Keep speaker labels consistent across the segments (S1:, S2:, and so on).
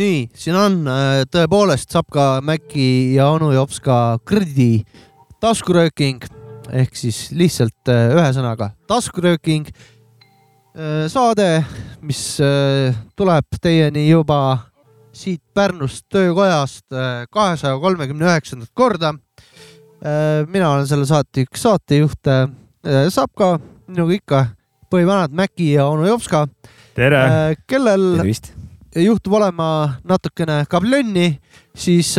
S1: nii, siin on äh, tõepoolest saab ka Mäkki ja onu jops ka krõdi taskurööking ehk siis lihtsalt äh, ühesõnaga taskurööking. saade, mis tuleb teieni juba siit Pärnust töökojast kahesaja kolmekümne üheksandat korda. mina olen selle saate üks saatejuht. saab ka minuga ikka põhivanad Mäki ja onu Jopska. kellel
S2: Tervist.
S1: Juhtub olema natukene kablönni, siis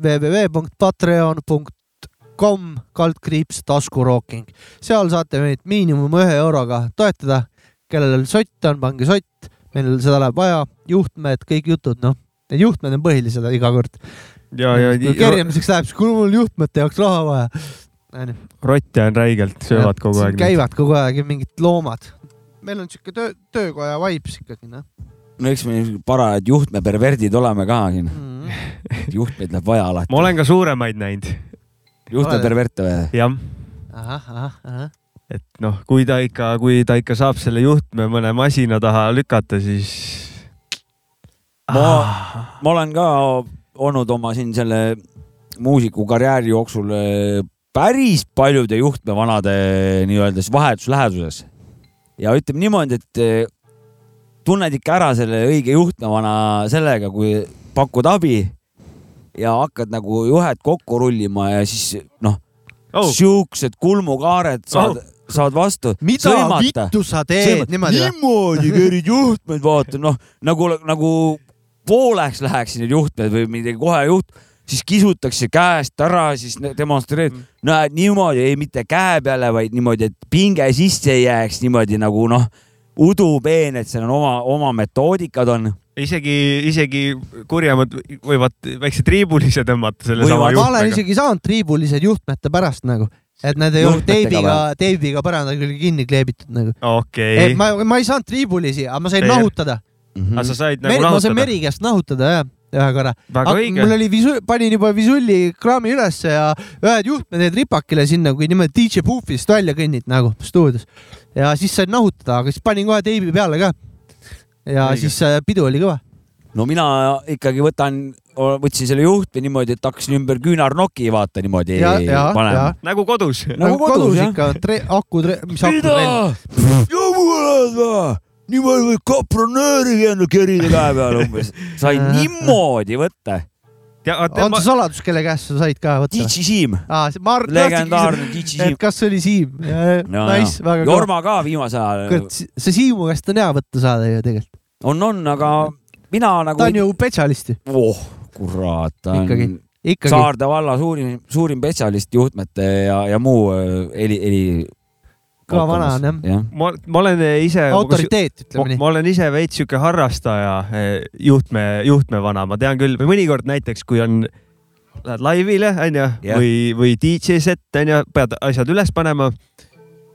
S1: www.patreon.com kaldkriips taskurooking. seal saate meid miinimum ühe euroga toetada. kellel sott on, pange sott, meil seda läheb vaja, juhtmed, kõik jutud, noh, need juhtmed on põhilised iga kord.
S3: ja, ja
S1: kerjamiseks läheb, siis kuule, mul on juhtmete jaoks raha vaja.
S3: rotte on räigelt, söövad kogu aeg.
S1: käivad kogu aeg mingid loomad. meil on siuke töö, töökoja vibes ikkagi, noh
S2: no eks me parajad juhtmeperverdid oleme ka siin mm. -hmm. juhtmeid läheb vaja alati.
S3: ma olen ka suuremaid näinud.
S2: juhtmeperverte või?
S3: jah.
S1: ahah, ahah, ahah
S3: et noh, kui ta ikka, kui ta ikka saab selle juhtme mõne masina taha lükata, siis.
S2: ma ah., ma olen ka olnud oma siin selle muusikukarjääri jooksul eh, päris paljude juhtmevanade nii-öelda siis vahetusläheduses. ja ütleme niimoodi, et eh, tunned ikka ära selle õige juhtmevana sellega, kui pakud abi ja hakkad nagu juhet kokku rullima ja siis noh oh., siuksed kulmukaared saad oh saad vastu.
S1: mida sõimata. vittu sa teed niimoodi?
S2: niimoodi kerid juhtmeid, vaata noh, nagu, nagu pooleks läheksid need juhtmed või midagi kohe juht, siis kisutakse käest ära, siis demonstreerid mm., näed niimoodi, ei mitte käe peale, vaid niimoodi, et pinge sisse ei jääks niimoodi nagu noh udupeen, et seal on oma, oma metoodikad on.
S3: isegi, isegi kurjemad võivad väikse triibulise tõmmata selle sama
S1: juhtmega. ma olen isegi saanud triibulised juhtmete pärast nagu, et need ei olnud teibiga, teibiga põranda külge kinni kleebitud nagu.
S3: okei okay..
S1: ma, ma ei saanud triibulisi, aga ma sain Teie. nahutada
S3: mm. -hmm. aga sa said nagu Mer nahutada?
S1: ma sain meri käest nahutada jah ühe korra.
S3: mul
S1: oli visu-, panin juba visulli kraami ülesse ja ühed juhtmed jäid ripakile sinna, kui niimoodi DJ Puufist välja kõnnid nagu stuudios ja siis sain nahutada, aga siis panin kohe teibi peale ka. ja Õige. siis äh, pidu oli kõva.
S2: no mina ikkagi võtan, võtsin selle juhtme niimoodi, et hakkasin ümber küünarnoki vaata niimoodi panema.
S3: nagu kodus.
S1: nagu, nagu kodus, kodus ikka, aku, mis aku
S2: trell. jumala või? niimoodi võib kapronööriga enda kerida käe peale umbes. sai niimoodi võtta
S1: on see saladus, kelle käest sa said ka võtta?
S2: DJ Siim legendaarne DJ Siim.
S1: kas see oli Siim? Nice, väga
S2: kõva. Jorma ka viimasel ajal.
S1: see Siimu käest on hea võtta saada ju tegelikult.
S2: on, on, aga mina nagu.
S1: ta on ju spetsialist ju.
S2: oh, kurat, ta on
S1: ikkagi, ikkagi.
S2: Saarde valla suurim, suurim spetsialist juhtmete ja, ja muu äh, heli, heli
S1: kõva vana on jah ja..
S3: ma, ma olen ise.
S1: autoriteet, ütleme nii.
S3: ma olen ise veits sihuke harrastaja, eh, juhtme, juhtmevana, ma tean küll, või mõnikord näiteks, kui on, lähed laivile onju või, või DJ set onju, pead asjad üles panema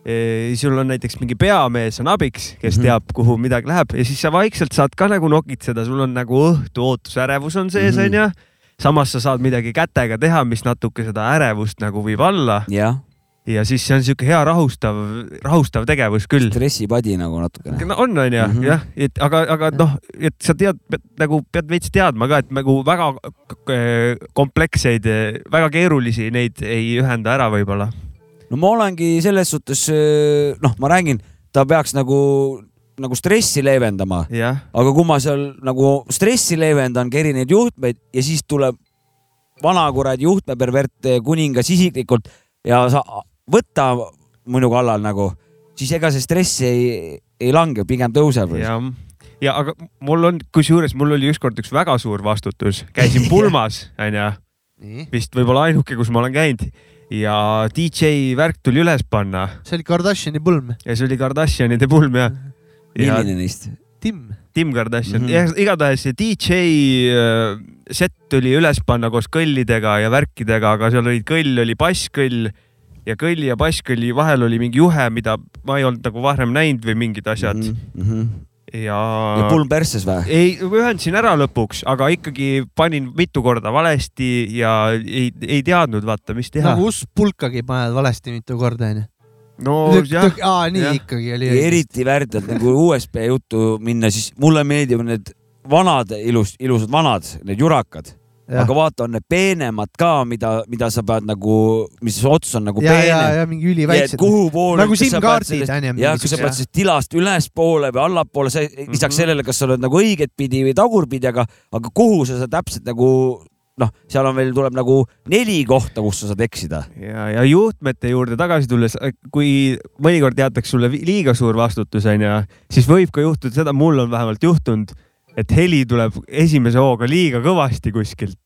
S3: e,. sul on näiteks mingi peamees on abiks, kes mm -hmm. teab, kuhu midagi läheb ja siis sa vaikselt saad ka nagu nokitseda, sul on nagu õhtu ootusärevus on sees onju mm -hmm samas sa saad midagi kätega teha, mis natuke seda ärevust nagu viib alla.
S2: jah
S3: ja siis see on sihuke hea rahustav, rahustav tegevus küll.
S2: stressipadi nagu natukene
S3: no,. on, on ju mm -hmm. jah, et aga, aga noh, et sa tead, nagu pead veits teadma ka, et nagu väga kompleksseid, väga keerulisi neid ei ühenda ära võib-olla.
S2: no ma olengi selles suhtes, noh, ma räägin, ta peaks nagu nagu stressi leevendama. aga kui ma seal nagu stressi leevendan, kerin neid juhtmeid ja siis tuleb vanakuradi juhtmepervert kuningas isiklikult ja sa võtta minu kallal nagu, siis ega see stress ei, ei lange, pigem tõuseb.
S3: ja aga mul on, kusjuures mul oli ükskord üks väga suur vastutus, käisin pulmas onju, vist võib-olla ainuke, kus ma olen käinud ja DJ värk tuli üles panna.
S1: see oli Kardashiani pulm.
S3: ja see oli Kardashianide pulm jah.
S2: milline neist?
S1: Tim.
S3: Tim Kardashian mm, -hmm. igatahes see DJ äh, set tuli üles panna koos kõllidega ja värkidega, aga seal olid kõll, oli basskõll ja kõlli ja basskõlli vahel oli mingi juhe, mida ma ei olnud nagu varem näinud või mingid asjad mm. -hmm ja.
S2: ja pulm persses või?
S3: ei, ühendasin ära lõpuks, aga ikkagi panin mitu korda valesti ja ei, ei teadnud vaata, mis teha.
S1: nagu pulkagi paned valesti mitu korda onju.
S3: no Lük, jah.
S1: aa, nii jah. ikkagi oli.
S2: eriti värdjalt nagu USB juttu minna, siis mulle meeldivad need vanad ilus, ilusad vanad, need jurakad. Aga vaata, on need peenemad ka, mida, mida sa pead nagu, mis ots on nagu
S1: ja, ja,
S2: peenem.
S1: ja mingi üliväiksed.
S2: kuhu poole.
S1: nagu SIM-kaardid onju.
S2: jah, kui sa pead sellest tilast ülespoole või allapoole, sa lisaks
S3: Mhm.
S2: sellele, kas sa oled nagu õiget pidi või tagurpidi, aga, aga kuhu sa saad täpselt nagu noh, seal on veel, tuleb nagu neli kohta, kus sa saad eksida.
S3: ja, ja juhtmete juurde tagasi tulles, kui mõnikord jäetakse sulle liiga suur vastutus onju, siis võib ka juhtuda seda, mul on vähemalt juhtunud, et heli tuleb esimese hooga liiga kõvasti kuskilt.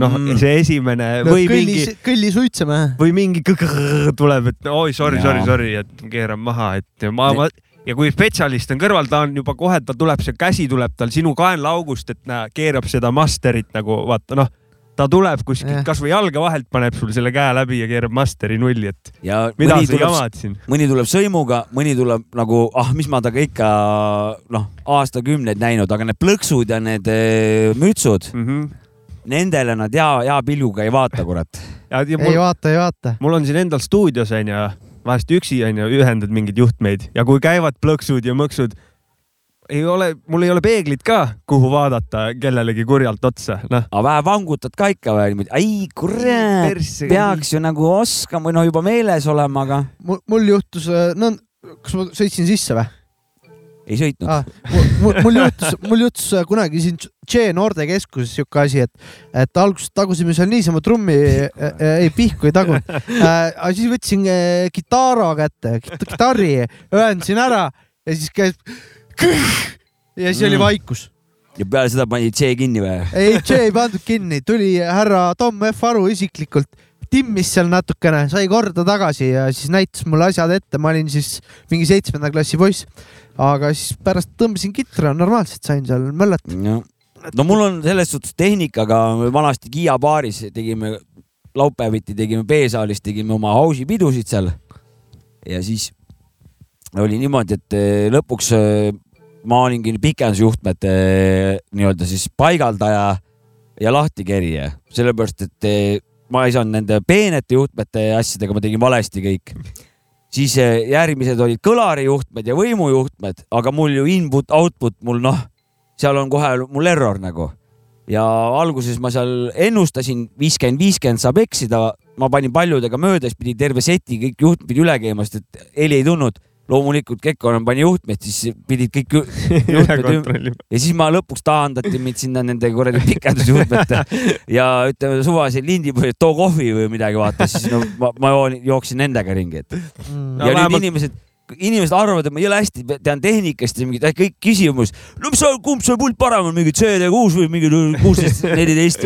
S3: noh
S2: Mm.
S3: see esimene või
S1: kõlli
S3: mingi,
S1: kõlli suitsema.
S3: või mingi kõgõrr tuleb, et oi sorry, sorry, sorry, et keeran maha, et ma, ma ja kui spetsialist on kõrval, ta on juba kohe, ta tuleb, see käsi tuleb tal sinu kaenlaaugust, et näe, keerab seda masterit nagu vaata noh, ta tuleb kuskilt kasvõi jalge vahelt, paneb sul selle käe läbi ja keerab masteri nulli, et
S2: ja
S3: mida
S2: mõni
S3: sa
S2: tuleb,
S3: jamad siin.
S2: mõni tuleb sõimuga, mõni tuleb nagu, ah, mis ma temaga ikka noh, aastakümneid näinud, aga need plõksud ja need eh, mütsud,
S3: Mm -hmm.
S2: nendele nad hea, hea pilguga ei vaata, kurat.
S1: ei vaata, ei vaata.
S3: mul on siin endal stuudios onju, vahest üksi onju, ühendad mingeid juhtmeid ja kui käivad plõksud ja mõksud, ei ole, mul ei ole peeglit ka, kuhu vaadata kellelegi kurjalt otsa, noh.
S2: aga vähe vangutad ka ikka või niimoodi, ai kurat, peaks ju nagu oskama või no juba meeles olema, aga
S1: mul, juhtus, no kas ma sõitsin sisse või
S2: ei sõitnud ah..
S1: mul, mul juhtus, mul juhtus kunagi siin Tšee noortekeskuses siuke asi, et, et alguses tagusime seal niisama trummi, ei pihku ei tagunud äh,. aga siis võtsin äh, kitara kätte, kitarri, ühendasin ära ja siis käis ja siis oli
S2: Mm.
S1: vaikus.
S2: ja peale seda pani C kinni või?
S1: ei, Tšee ei pandud kinni, tuli härra Tom F Aru isiklikult, timmis seal natukene, sai korda tagasi ja siis näitas mulle asjad ette, ma olin siis mingi seitsmenda klassi poiss. aga siis pärast tõmbasin kitra, normaalselt sain seal möllata.
S2: no mul on selles suhtes tehnikaga vanasti Kiia baaris tegime laupäeviti tegime B-saalis tegime oma hausi pidusid seal ja siis oli niimoodi, et eh, lõpuks eh, ma olingi pikendusjuhtmete eh, nii-öelda siis paigaldaja ja lahtikerija, sellepärast et eh, ma ei saanud nende peenete juhtmete asjadega, ma tegin valesti kõik. siis eh, järgmised olid kõlarijuhtmed ja võimujuhtmed, aga mul ju input, output mul noh, seal on kohe mul error nagu ja alguses ma seal ennustasin viiskümmend, viiskümmend saab eksida, ma panin paljudega mööda, siis pidi terve seti kõik juhtmed üle käima, sest et heli ei tulnud. Loomulikult Kekkonen pani juhtmed, siis pidid kõik ju- juhtmed
S3: kontrollima.
S2: ja siis ma lõpuks taandati mind sinna nende kuradi pikendusjuhtmete ja ütleme suvalise lindi põhjal, too kohvi või midagi vaata, siis no ma, ma joon- jooksin nendega ringi, et
S1: Mm.
S3: No
S2: ja nüüd
S3: vähemalt-
S2: inimesed, inimesed arvavad, et ma jõle hästi tean tehnikast ja mingid kõik küsimus. no mis sa, kumb see pult parem on, mingi CD6 või mingi kuusteist, neliteist?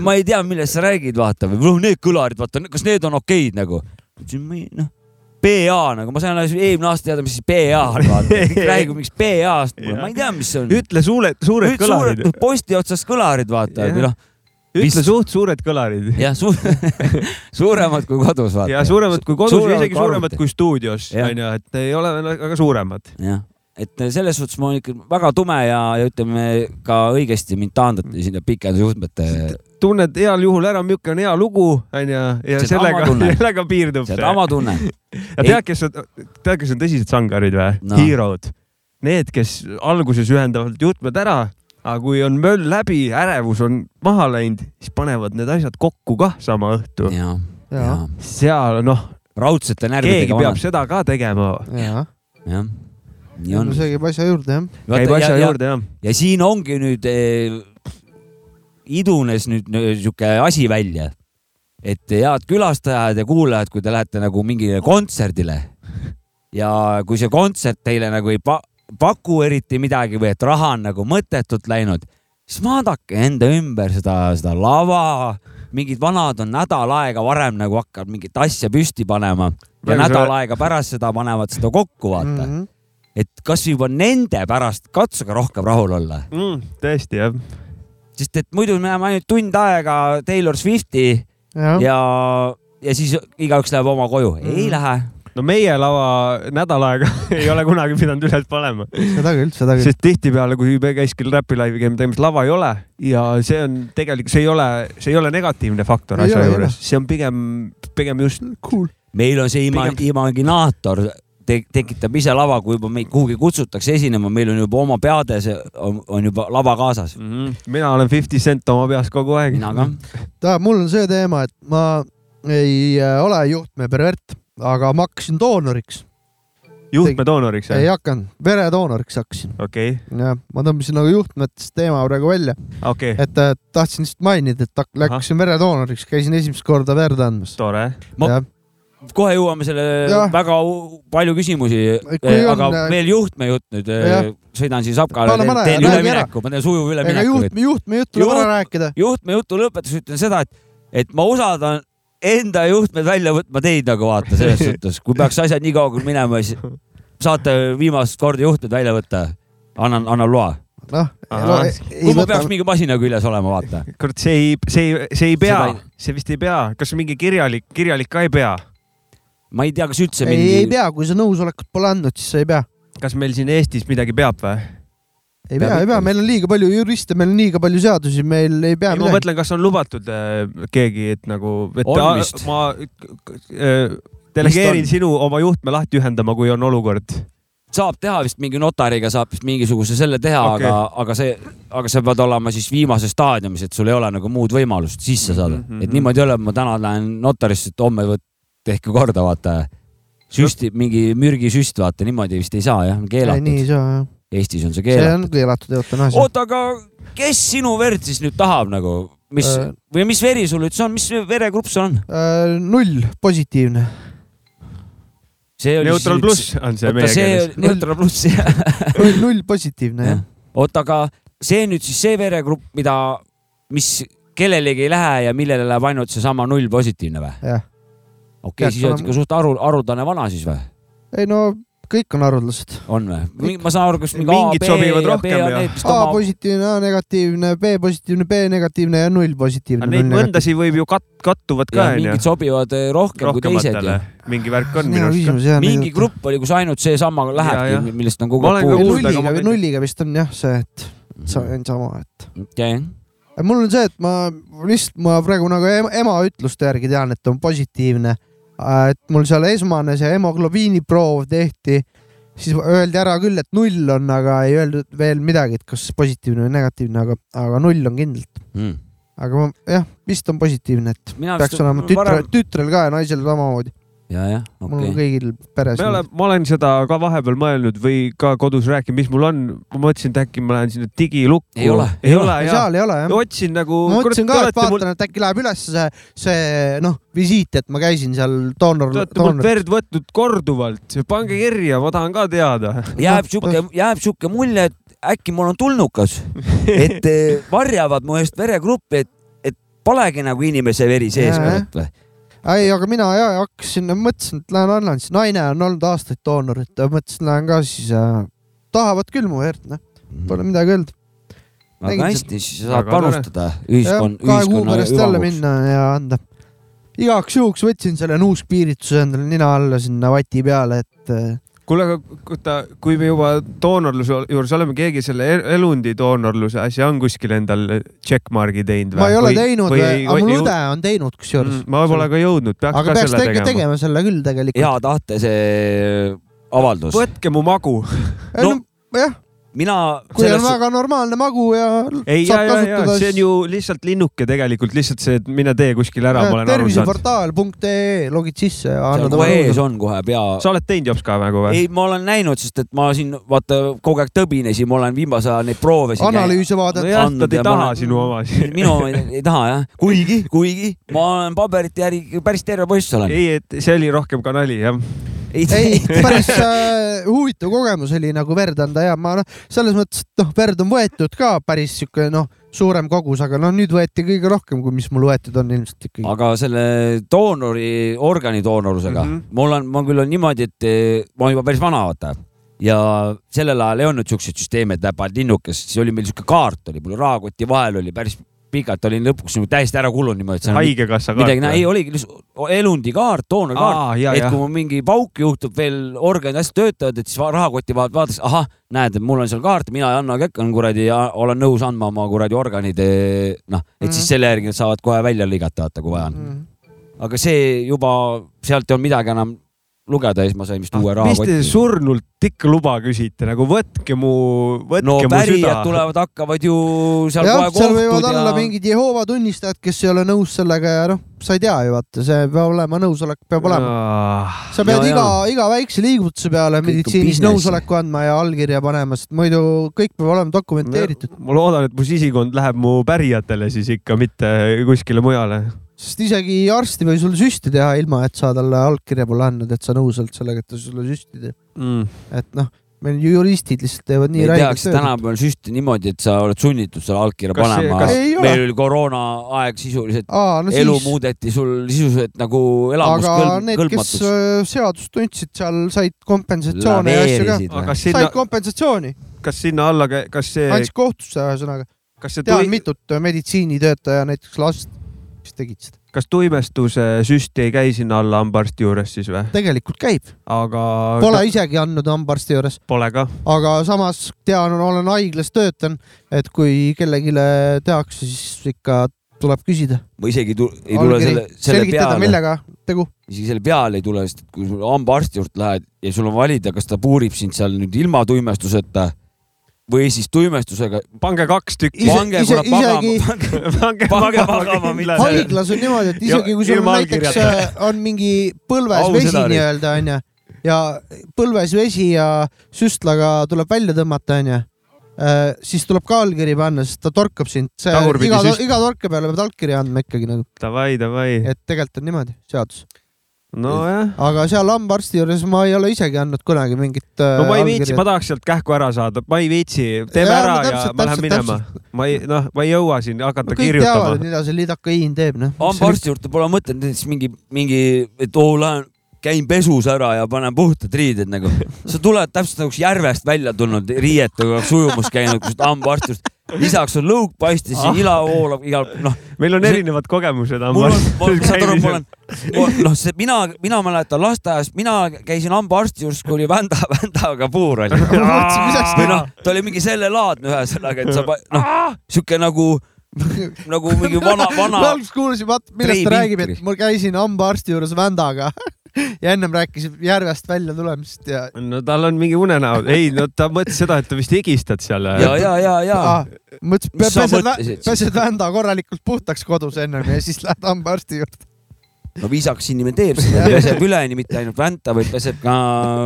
S2: ma ei tea, millest sa räägid, vaata või noh, need kõlarid, vaata, kas need on okeid nagu. ütlesin, ma ei noh, PA nagu ma sain alles eelmine aasta teada, mis siis PA on, vaata. räägib mingist PA-st ma ei tea, mis see on.
S3: ütle suured, suured kõlarid.
S2: posti otsas kõlarid, vaata või noh,
S3: ütle
S2: vist-
S3: suht suured kõlarid.
S2: jah, suur, suuremad kui kodus, vaata.
S3: ja suuremad kui kodus ja
S2: Suuremad
S3: isegi
S2: kui
S3: suuremad
S2: arvuti.
S3: kui stuudios, onju, et ei ole väga suuremad.
S2: jah, et selles suhtes ma olen ikka väga tume ja, ja ütleme ka õigesti mind taandati sinna pikendusjuhtmete,
S3: tunned heal juhul ära, milline on hea lugu, onju, ja
S2: ma
S3: sellega, sellega piirdub see.
S2: seda ma tunnen.
S3: ja tead, kes on, tead, kes on tõsised sangarid või
S2: No.
S3: Hero'd. Need, kes alguses ühendavad juhtmed ära, aga kui on möll läbi, ärevus on maha läinud, siis panevad need asjad kokku kah sama õhtu.
S2: ja,
S1: ja
S2: ja,
S3: seal noh,
S2: raudsete
S3: keegi
S2: närvidega
S3: peab
S2: vanad,
S3: seda ka tegema.
S1: ja,
S2: jah. nii on
S1: no. see käib asja juurde jah.
S3: käib
S2: ja,
S3: asja
S2: ja,
S3: juurde jah.
S2: ja siin ongi nüüd eh, idunes nüüd sihuke asi välja, et head külastajad ja kuulajad, kui te lähete nagu mingile kontserdile ja kui see kontsert teile nagu ei pa paku eriti midagi või et raha on nagu mõttetult läinud, siis vaadake enda ümber seda, seda lava, mingid vanad on nädal aega varem nagu hakkavad mingit asja püsti panema ja nädal aega pärast seda panevad seda kokku, vaata mm. -hmm. et kas juba nende pärast katsuge rohkem rahul olla
S3: mm,. tõesti jah.
S2: Sest et muidu me näeme ainult tund aega Taylor Swifti
S1: jah,
S2: ja, ja siis igaüks läheb oma koju.
S1: Mm.
S2: ei lähe.
S3: no meie lava nädal aega ei ole kunagi pidanud üles panema,
S1: seda küll, seda küll.
S3: sest tihtipeale, kui me käiskil Räpi laivi käime tegemas, lava ei ole ja see on tegelikult, see ei ole, see ei ole negatiivne faktor
S1: Ei
S3: asja juures, see on pigem, pigem just
S1: Cool.
S2: meil on see ima
S3: Pigem-
S2: imaginaator te tekitab ise lava, kui juba meid kuhugi kutsutakse esinema, meil on juba oma peades on, on juba lava kaasas
S3: mm. -hmm. mina olen Fifty Cent oma peas kogu aeg.
S2: mina ka.
S1: ta, mul on see teema, et ma ei äh, ole juhtme pervert, aga ma hakkasin doonoriks.
S3: juhtmedoonoriks?
S1: ei hakanud, veredoonoriks hakkasin.
S3: okei
S1: okay.. jah, ma tõmbasin nagu juhtmetest teema praegu välja
S3: okay..
S1: et äh, tahtsin lihtsalt mainida, et läksin veredoonoriks, käisin esimest korda verd andmas.
S3: tore.
S2: ma kohe jõuame selle ja. väga palju küsimusi, aga on, äh, veel juhtme jutt nüüd. Äh, sõidan siin Sapkale, teen ülemineku, ma teen sujuva ülemineku.
S1: juhtme, juhtme jutt tuleb ära rääkida.
S2: juhtme jutu lõpetuseks ütlen seda, et, et ma usaldan enda juhtmed välja võtma teid nagu vaata selles suhtes, kui peaks asjad nii kaugele minema, siis saate viimast korda juhtmed välja võtta. annan, annan loa
S1: noh,
S2: kui ma peaks mingi masina küljes olema, vaata.
S3: kurat, see ei, see ei, see ei pea, see vist ei pea, kas mingi kirjalik, kirjalik ka ei pea?
S2: Ma ei tea, kas üldse
S1: mingi. ei, pea, kui sa nõusolekut pole andnud, siis sa ei pea.
S3: kas meil siin Eestis midagi peab või?
S1: ei pea, ei pea, meil on liiga palju juriste, meil on liiga palju seadusi, meil ei pea.
S3: ma mõtlen, kas on lubatud äh, keegi, et nagu, et
S2: on vist.
S3: ma äh, delegeerin sinu oma juhtme lahti ühendama, kui on olukord
S2: saab teha vist mingi notariga saab vist mingisuguse selle teha okay., aga, aga see, aga sa pead olema siis viimases staadiumis, et sul ei ole nagu muud võimalust sisse saada mm. -hmm. et niimoodi ei ole, ma täna lähen notarisse, et homme võt-, tehke korda, vaata. süsti, mingi mürgisüst, vaata niimoodi vist ei saa jah, keelatud.
S1: nii ei saa jah.
S2: Eestis on see keelatud.
S1: see on keelatud eutanaasia.
S2: oota, aga kes sinu verd siis nüüd tahab nagu, mis äh, või mis veri sul üldse on, mis veregrupp sul on
S1: äh,? null, positiivne.
S3: Neutral pluss on see
S2: meie keeles. Neutral pluss jah
S1: null, null positiivne jah.
S2: oota, aga see nüüd siis see veregrupp, mida, mis kellelegi ei lähe ja millele läheb ainult seesama null positiivne või?
S1: jah
S2: okei okay,, siis oled ikka suht aru, haruldane vana siis või?
S1: ei no kõik on haruldased.
S2: on või? ma saan aru, kas mingi
S3: mingid A, sobivad rohkem ja.
S1: A positiivne, A negatiivne, B positiivne, B negatiivne ja null positiivne.
S3: Neid mõndasid võib ju kat-, kattuvad ka
S2: onju. mingid sobivad eh, rohkem kui teised ju.
S3: mingi värk on minu arust
S2: ka. mingi grupp oli, kus ainult seesama lähebki, millest on kogu
S1: aeg puudu. nulliga, nulliga vist on jah see, et see on sama, et.
S2: okei
S1: mul on see, et ma lihtsalt, ma praegu nagu ema ütluste järgi tean, et on positiivne et mul seal esmane see hemoglobiiniproov tehti, siis öeldi ära küll, et null on, aga ei öeldud veel midagi, et kas positiivne või negatiivne, aga, aga null on kindlalt. Mm.. aga ma jah, vist on positiivne, et Mina peaks olema tütre varem..., tütrel ka ja naisel samamoodi
S2: ja, jah, okei okay..
S1: mul on kõigil peres.
S3: ma olen seda ka vahepeal mõelnud või ka kodus rääkinud, mis mul on. ma mõtlesin, et äkki ma lähen sinna digilukku.
S2: ei ole,
S3: ei ole,
S1: seal ei ole jah.
S3: otsin nagu.
S1: ma mõtlesin ka, et vaatan mul..., et äkki läheb üles see, see noh, visiit, et ma käisin seal doonor.
S3: Te olete mult verd võtnud korduvalt, pange kirja, ma tahan ka teada.
S2: jääb sihuke, jääb sihuke mulje, et äkki mul on tulnukas, et eh, varjavad mu eest veregruppi, et, et polegi nagu inimese veri sees või
S1: ei, aga mina ja hakkasin, mõtlesin, et lähen annan, siis naine on olnud aastaid doonor, et mõtlesin, lähen ka siis äh,. tahavad küll mu verd, noh, pole midagi öelda.
S2: väga hästi, siis saad panustada ühiskond,
S1: kahe kuu pärast jälle minna ja anda. igaks juhuks võtsin selle nuuskpiirituse endale nina alla sinna vati peale, et äh,
S3: kuule, aga kuta, kui me juba doonorluse juures oleme, keegi selle elundi doonorluse asja on kuskil endal checkmark'i teinud
S1: või? ma ei ole või, teinud, aga mul õde on teinud kusjuures
S3: mm,. ma pole ka jõudnud, peaks
S1: aga
S3: ka
S1: peaks
S3: selle tegema.
S1: tegema selle küll tegelikult.
S2: hea tahte see avaldus.
S3: võtke mu magu
S1: no, no jah
S2: mina.
S1: kui selles... on väga normaalne magu ja.
S3: ei, ja, ja, ja see on ju lihtsalt linnuke tegelikult, lihtsalt see, et mine tee kuskil ära.
S1: terviseportaal.ee logid sisse ja annad.
S2: kohe ees on kohe pea.
S3: sa oled teinud jops ka nagu või?
S2: ei, ma olen näinud, sest et ma siin vaata kogu aeg tõbinesin, ma olen viimasel ajal neid proove.
S1: analüüse vaadanud
S3: no. nad ei taha olen... sinu omasid
S2: minu ei taha jah, kuigi, kuigi ma olen paberite järgi päris terve poiss olen.
S3: ei, et see oli rohkem ka nali jah
S1: ei, ei, päris äh, huvitav kogemus oli nagu verd anda ja ma noh, selles mõttes, et noh, verd on võetud ka päris sihuke noh, suurem kogus, aga noh, nüüd võeti kõige rohkem, kui mis mul võetud on ilmselt ikkagi.
S2: aga selle doonori, organi doonorusega mm, -hmm. mul on, mul küll on niimoodi, et eh, ma olen juba päris vana, vaata ja sellel ajal ei olnud siukseid süsteeme, et läheb ainult linnukest, siis oli meil siuke kaart oli, mul rahakoti vahel oli päris pikalt olin lõpuks nagu täiesti ära kulunud niimoodi.
S3: haigekassa kaart?
S2: midagi, ei oligi elundikaart, doonarkaart, et kui mul mingi pauk juhtub veel, organid hästi töötavad, et siis rahakoti vahelt vaadatakse, ahah, näed, mul on seal kaart, mina ei anna käkk, on kuradi ja olen nõus andma oma kuradi organid, eh, noh, et mm. siis selle järgi nad saavad kohe välja lõigata, vaata, kui vaja on mm. aga see juba, sealt ei olnud midagi enam lugeda ja siis ma sain vist uue
S3: Ah, mis te surnult ikka luba küsite, nagu võtke mu, võtke
S2: no
S3: mu
S2: pärijad
S3: süda.
S2: tulevad, hakkavad ju seal
S1: jah,
S2: kohe
S1: seal võivad
S2: kohtud
S1: olla
S2: ja
S1: mingid Jehoova tunnistajad, kes ei ole nõus sellega ja noh, sa ei tea ju vaata, see peab olema, nõusolek peab olema. sa pead
S2: Ja,
S1: iga
S2: ja.,
S1: iga väikse liigutuse peale
S2: Kõik on
S1: meditsiinis nõusoleku andma ja allkirja panema, sest muidu kõik peab olema dokumenteeritud.
S3: ma loodan, et mu sisikond läheb mu pärijatele siis ikka, mitte kuskile mujale.
S1: Sest isegi arst ei või sulle süsti teha, ilma et sa talle allkirja pole andnud, et sa nõus oled sellega, et ta sulle süsti teeb.
S3: Mm.
S1: et noh, meil ju juristid lihtsalt teevad nii räigelt
S2: tehakse tänapäeval süsti niimoodi, et sa oled sunnitud selle allkirja
S3: Kas
S2: panema meil oli koroonaaeg sisuliselt,
S1: aa, no
S2: elu
S1: siis,
S2: muudeti sul sisuliselt nagu
S1: aga need, kes
S2: elamuskõlbmatuks.
S1: äh, seadust tundsid, seal said kompensatsioone ja asju ka.
S3: kas
S1: said
S3: sinna,
S1: kompensatsiooni,
S3: kas sinna alla, kas see,
S1: andis kohtusse ühesõnaga.
S3: kas see
S1: tean
S3: tui,,
S1: mitut äh, meditsiinitöötaja näiteks last, kes tegid seda.
S3: kas tuimestuse süst ei käi sinna alla hambaarsti juures siis või?
S1: tegelikult käib,
S3: aga
S1: pole isegi andnud hambaarsti juures,
S3: Pole ka.
S1: aga samas tean, olen haiglas töötan, et kui kellelegi tehakse, siis ikka tuleb küsida.
S2: ma isegi ei tu- ei tule selle, selle
S1: selgitada,
S2: peale,
S1: millega tegu.
S2: isegi selle peale ei tule, sest et kui sul hambaarsti juurde lähed ja sul on valida, kas ta puurib sind seal nüüd ilma tuimestuseta või siis tuimestusega.
S3: pange kaks tükki.
S2: Pange kurat magama
S3: pange
S2: Pange magama,
S1: haiglas on niimoodi, et isegi kui sul on näiteks äh, on mingi põlves
S2: Au
S1: vesi nii-öelda onju ja põlves vesi ja süstlaga tuleb välja tõmmata onju, siis tuleb ka allkiri panna, sest ta torkab sind. Iga, iga torke peale pead allkirja andma ikkagi nagu,
S3: Davai, davai.
S1: et tegelikult on niimoodi seadus.
S3: nojah.
S1: aga seal hambaarsti juures ma ei ole isegi andnud kunagi mingit äh,
S3: no ma ei viitsi, ma tahaks sealt kähku ära saada, ma ei viitsi, teeme
S1: Jaa,
S3: ära
S1: no
S3: ja
S1: täpselt,
S3: ma lähen minema. ma ei, noh, ma ei jõua siin hakata
S1: kõik teavad,
S3: kirjutama
S1: mida see lidakaiin teeb noh.
S2: hambaarsti juurde pole mõtet näiteks mingi, mingi, et oo, lähen, käin pesus ära ja panen puhtad riided nagu. sa tuled täpselt nagu järvest välja tulnud riietega, ujumas käinud, kus hambaarsti juurde. Lisaks on lõug paistis ja
S3: Ah.
S2: ila voolab igal, noh,
S3: meil on erinevad kogemused
S2: mul on, saad aru, ma olen, noh, see mina, mina mäletan lasteaias, mina käisin hambaarsti juures, kui oli vända, vändaga puur oli. või noh, ta oli mingi sellelaadne ühesõnaga, et sa, noh, sihuke nagu, nagu mingi vana,
S1: ma
S2: vana,
S1: alguses kuulasin, vaata millest ta räägib, et ma käisin hambaarsti juures vändaga ja ennem rääkis järvest välja tulemisest ja
S3: no tal on mingi unenäo, ei no ta mõtles seda, et ta vist higistad seal.
S2: ja, ja, ja, ja
S1: ah,
S2: sa
S1: pesed, pesed vända korralikult puhtaks kodus ennem ja siis lähed hambaarsti juurde.
S2: no viisakas inimene teeb seda, peseb üleni, mitte ainult vänta, vaid peseb ka,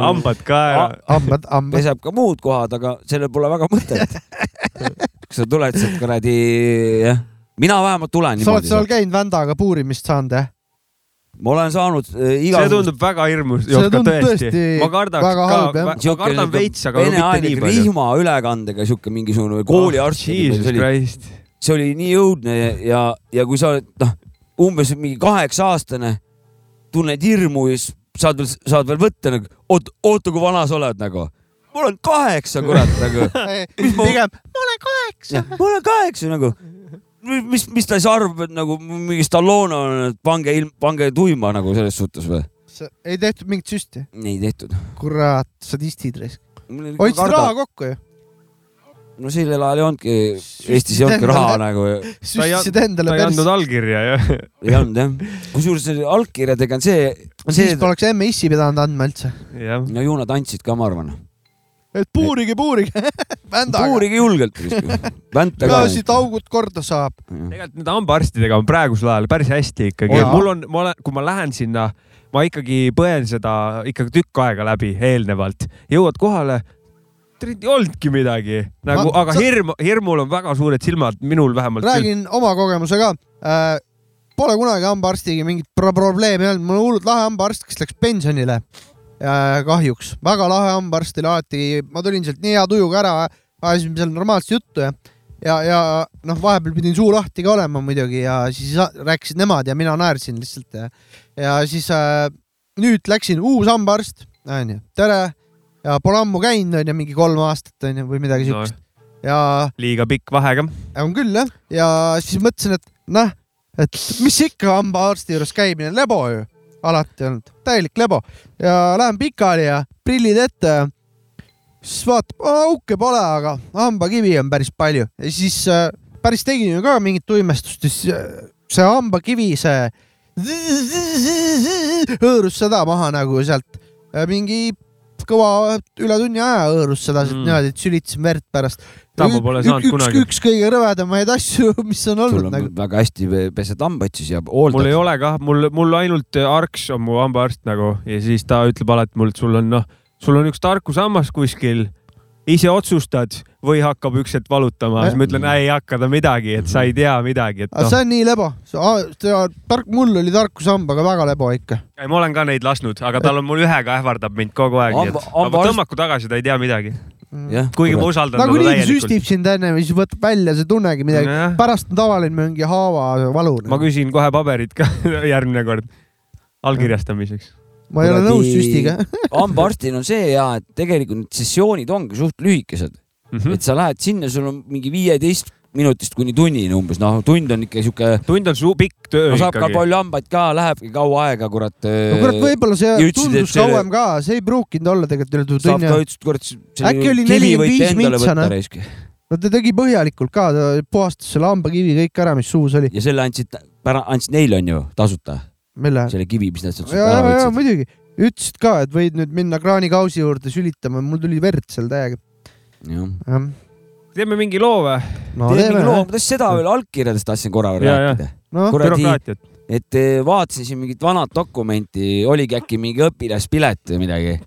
S3: hambad ka ära.
S1: hambad, hambad.
S2: peseb ka muud kohad, aga sellel pole väga mõtet. kas sa tuled sealt kuradi, jah, mina vähemalt tulen
S1: sa oled seal käinud vändaga puurimist saanud jah?
S2: Ma olen saanud äh,
S3: see tundub väga hirmus,
S1: tundub
S3: tõesti ma kardaks ka ma kardan veits, aga mitte nii palju.
S2: rihma ülekandega sihuke mingisugune kooliarst
S3: oh,.
S2: see oli,
S3: Christ.
S2: see oli nii õudne ja, ja, ja kui sa oled noh, umbes mingi kaheksa aastane, tunned hirmu ja siis saad veel, saad veel võtta nagu, oot, oota, kui vana sa oled nagu. ma olen kaheksa, kurat nagu.
S1: pigem, ma olen kaheksa.
S2: ma olen kaheksa nagu. mis, mis ta siis arvab, et nagu mingi Stallone on, et pange ilm, pange tuima nagu selles suhtes või?
S1: ei tehtud mingit süsti.
S2: ei tehtud.
S1: kurat, sadistid raisk. hoidsid raha kokku ju.
S2: no sellel ajal ei olnudki, Eestis ei olnudki raha nagu,
S1: süstisid endale
S3: ta ei andnud. allkirja jah.
S2: ei olnud jah. kusjuures allkirjadega on see, see
S1: siis, poleks emme-issi pidanud andma üldse.
S2: no ju nad andsid ka, ma arvan.
S1: Et puurige, puurige. vändaga.
S2: puurige julgelt. vänta ka
S1: siit augud korda saab.
S3: tegelikult nende hambaarstidega on praegusel ajal päris hästi ikkagi mul on, ma olen, kui ma lähen sinna, ma ikkagi põen seda ikkagi tükk aega läbi eelnevalt, jõuad kohale. ei olnudki midagi nagu, aga
S1: sa-
S3: hirm, hirmul on väga suured silmad, minul vähemalt.
S1: räägin oma kogemuse ka äh,. Pole kunagi hambaarstiga mingit pro probleemi olnud, mul on hullult lahe hambaarst, kes läks pensionile. kahjuks, väga lahe hambaarst oli alati, ma tulin sealt nii hea tujuga ära, ajasime seal normaalset juttu ja, ja, ja noh, vahepeal pidin suu lahti ka olema muidugi ja siis rääkisid nemad ja mina naersin lihtsalt ja, ja siis äh, nüüd läksin uus hambaarst, onju, tere! Ja pole ammu käinud, onju, mingi kolm aastat onju või midagi
S3: No.
S1: siukest. Ja
S3: liiga pikk vahe ka.
S1: on küll jah, ja siis mõtlesin, et noh, et mis ikka hambaarsti juures käimine, lebo ju alati olnud, täielik lebo ja lähen pikali ja prillid ette siis vaatab, auke pole, aga hambakivi on päris palju ja siis äh, päris tegin ju ka mingit tuimestust, siis äh, see hambakivi, see hõõrus seda maha nagu sealt mingi kõva üle tunni aja hõõrus sedasi
S3: Mm.
S1: niimoodi, et sülitasime verd pärast.
S3: Tammu pole saanud
S1: üks,
S3: kunagi.
S1: üks kõige rõvedamaid asju, mis on
S2: sul
S1: olnud
S2: on
S1: nagu.
S2: väga hästi pesed hambaid siis ja
S3: mul ei
S2: hooldad.
S3: ole kah, mul, mul ainult Arks on mu hambaarst nagu ja siis ta ütleb alati mulle, et sul on noh, sul on üks tarkushammas kuskil, ise otsustad või hakkab üks hetk valutama, siis ma ütlen, ei hakka ta midagi, et sa ei tea midagi, et
S1: aga
S3: noh
S1: see, on nii lebo, tark, mul oli tarkushambaga väga lebo ikka.
S3: ma olen ka neid lasknud, aga tal on mul ühega ähvardab mind kogu aeg, nii et aga tõmmaku tagasi, ta ei tea midagi,
S2: jah,
S3: kuigi ma usaldan
S1: nagunii
S3: teda täielikult.
S1: süstib sind enne või siis võtab välja, sa ei tunnegi midagi. Pärast on tavaline mingi haavavalu.
S3: ma küsin kohe paberit ka järgmine kord allkirjastamiseks.
S1: ma ei ole nõus süstiga.
S2: hambaarstil on see ja, et tegelikult need sessioonid ongi suht lühikesed,
S3: Mhm.
S2: et sa lähed sinna, sul on mingi viieteist minutist kuni tunnini umbes, noh, tund on ikka sihuke,
S3: tund on su pikk töö
S2: no saab ka
S3: ikkagi.
S2: palju hambaid ka, lähebki kaua aega, kurat.
S1: no kurat, võib-olla see
S2: ütlesid,
S1: tundus
S2: et see-
S1: kauem ka, see ei pruukinud olla tegelikult üle
S2: saab
S1: tunni
S2: ka. ütlesid, kurat.
S1: Äkki oli 45 mintsa, noh. no ta tegi põhjalikult ka, ta puhastas selle hambakivi kõik ära, mis suus oli.
S2: ja selle andsid, andsid neile onju tasuta, selle kivi, mis nad sealt
S1: ja,
S2: ära võtsid.
S1: muidugi, ütlesid ka, et võid nüüd minna kraanikausi juurde sülitama, mul tuli verd seal täiega.
S2: jah,
S3: teeme mingi loo või?
S1: no
S2: teeme mingi loo, ma tahtsin seda veel allkirjadest tahtsin korra veel rääkida. kuradi,
S3: bürokraatiat.
S2: et eh, vaatasin siin mingit vanat dokumenti, oligi äkki mingi õpilaspilet või midagi.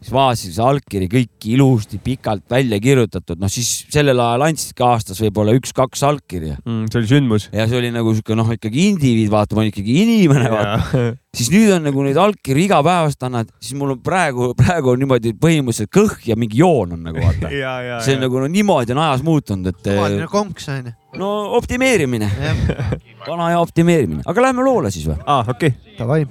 S2: Siis vaatasin, see allkiri kõik ilusti pikalt välja kirjutatud, noh siis sellel ajal andsidki aastas võib-olla üks-kaks allkirja
S3: Mm, see oli sündmus.
S2: ja see oli nagu sihuke noh, ikkagi indiviid, vaata, ma olen ikkagi inimene, vaata. siis nüüd on nagu neid allkirju igapäevaselt annad, siis mul on praegu, praegu on niimoodi põhimõtteliselt kõh ja mingi joon on nagu vaata. see on nagu no niimoodi on ajas muutunud, et
S1: tavaline
S2: eh,
S1: konks onju.
S2: no optimeerimine, vana aja optimeerimine, aga lähme loole siis või?
S3: aa, okei.
S1: davai.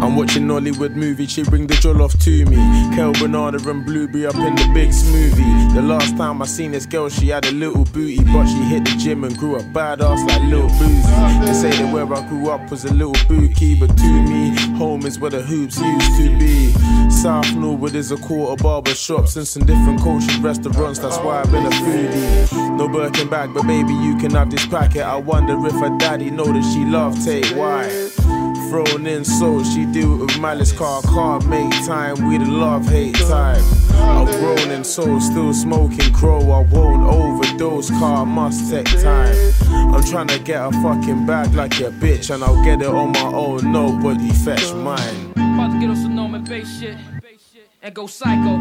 S4: I'm watching Nollywood movie, she bring the jollof to me. Kel Bernardo and Blueberry up in the big smoothie. The last time I seen this girl, she had a little booty, but she hit the gym and grew a badass like little boozy. They say that where I grew up was a little bookie, but to me, home is where the hoops used to be. South Norwood is a quarter barber shops and some different cultured restaurants. That's why I've been a foodie. No Birkin bag, but baby, you can have this packet. I wonder if her daddy know that she love take why. Thrown in so she it with malice car can't make time we the love hate type I've grown in soul still smoking crow I won't overdose car must take time. I'm trying to get a fucking bag like a bitch and I'll get it on my own nobody fetch mine.
S5: About to get on some Norman Bass shit. And go psycho.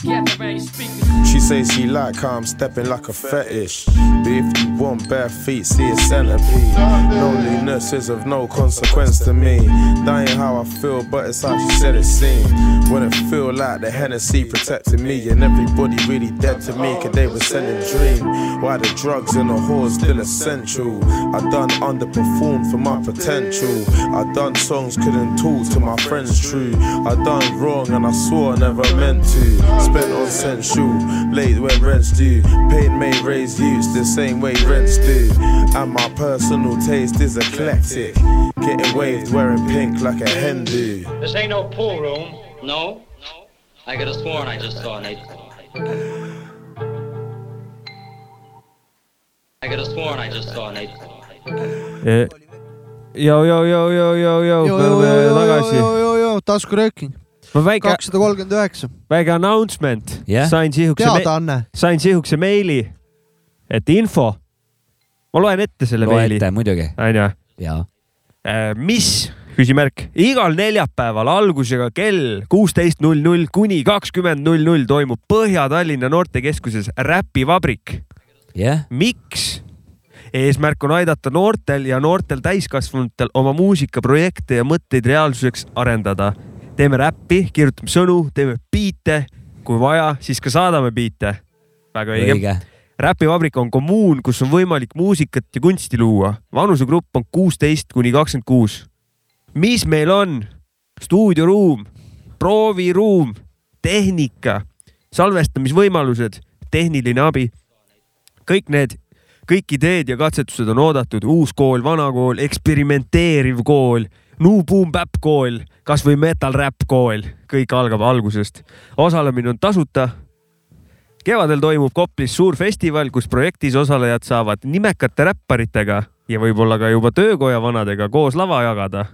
S4: She says she like how I'm stepping like a fetish. But if you want bare feet, see a centipede. Loneliness is of no consequence to me. That ain't how I feel, but it's how she said it seemed. When it feel like the Hennessy protected me, and everybody really dead to me, cause they were selling dream. Why the drugs and the whores still essential? I done underperformed for my potential. I done songs couldn't talk to my friends true. I done wrong and I swore I never meant to. Spent on sensual, late when rents due. Pain may raise youths the same way rents do. And my personal taste is eclectic. Getting waved wearing pink like a hen do.
S6: This ain't no pool room. No? I could have sworn I just saw Nate. I could have sworn I just saw Nate.
S3: joo, joo, joo, joo, joo, joo, me oleme tagasi.
S1: taskurööking,
S3: ma väike,
S1: kakssada kolmkümmend üheksa,
S3: väike announcement
S2: Jah.
S3: sain sihukese,
S1: teadaanne.
S3: sain sihukese meili, et info, ma loen ette selle
S2: loe
S3: meili
S2: ette, muidugi.
S3: onju,
S2: jaa.
S3: mis, küsimärk, igal neljapäeval algusega kell kuusteist null null kuni kakskümmend null null toimub Põhja-Tallinna noortekeskuses Räpivabrik.
S2: jah,
S3: miks? eesmärk on aidata noortel ja noortel täiskasvanutel oma muusikaprojekte ja mõtteid reaalsuseks arendada. Teeme räppi, kirjutame sõnu, teeme biite, kui vaja, siis ka saadame biite. väga õige, õige.. räpivabrik on kommuun, kus on võimalik muusikat ja kunsti luua. vanusegrupp on kuusteist kuni kakskümmend kuus. mis meil on? stuudioruum, prooviruum, tehnika, salvestamisvõimalused, tehniline abi. kõik need, kõik ideed ja katsetused on oodatud, uus kool, vana kool, eksperimenteeriv kool, New Boom Bap kool, kasvõi Metal Rap kool, kõik algab algusest. osalemine on tasuta kevadel toimub Koplis suur festival, kus projektis osalejad saavad nimekate räpparitega ja võib-olla ka juba töökoja vanadega koos lava jagada.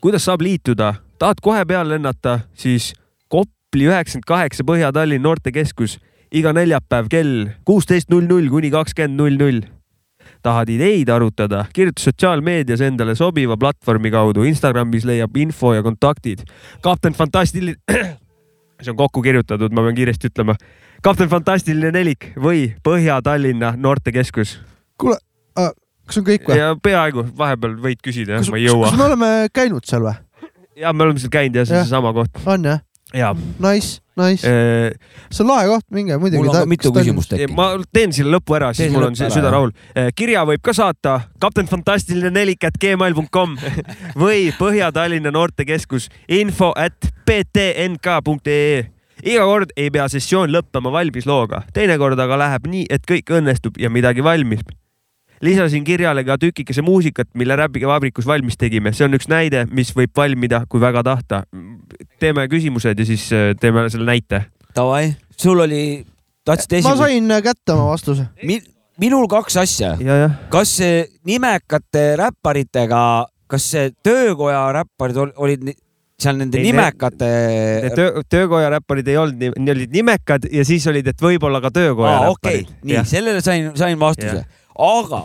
S3: kuidas saab liituda, tahad kohe peale lennata, siis Kopli üheksakümmend kaheksa Põhja-Tallinn noortekeskus iga neljapäev kell kuusteist null null kuni kakskümmend null null. Tahad ideid arutada, kirjuta sotsiaalmeedias endale sobiva platvormi kaudu, Instagramis leiab info ja kontaktid. kapten Fantastiline, see on kokku kirjutatud, ma pean kiiresti ütlema. kapten Fantastiline nelik või Põhja-Tallinna noortekeskus.
S1: kuule, kas on kõik või?
S3: peaaegu, vahepeal võid küsida, ma ei jõua
S1: kas me oleme käinud seal või?
S3: ja me oleme seal käinud ja see on
S1: Jah.
S3: seesama koht.
S1: on jah?
S3: Ja
S1: Nice, nice. see on lahe koht, minge muidugi.
S2: mul on ka mitu küsimust äkki.
S3: ma teen selle lõpu ära, siis mul on süda rahul. kirja võib ka saata kapten fantastiline nelik at gmail.com või Põhja-Tallinna noortekeskus info at ptnk.ee iga kord ei pea sessioon lõppema valmis looga, teinekord aga läheb nii, et kõik õnnestub ja midagi valmib. Lisasin kirjale ka tükikese muusikat, mille Räpiga vabrikus valmis tegime, see on üks näide, mis võib valmida, kui väga tahta. teeme küsimused ja siis äh, teeme selle näite.
S2: Davai, sul oli, tahtsid
S1: ma
S2: esimene
S1: sain äh, kätte oma vastuse.
S2: Mi, minul kaks asja. kas see nimekate räpparitega, kas see töökoja räpparid ol- olid seal nende
S3: Ei, ne-
S2: nimekate
S3: Need töö, töökoja räpparid ei olnud, need olid nimekad ja siis olid, et võib-olla ka töökoja
S2: okei
S3: räpparid.
S2: okay., nii sellele sain, sain vastuse, aga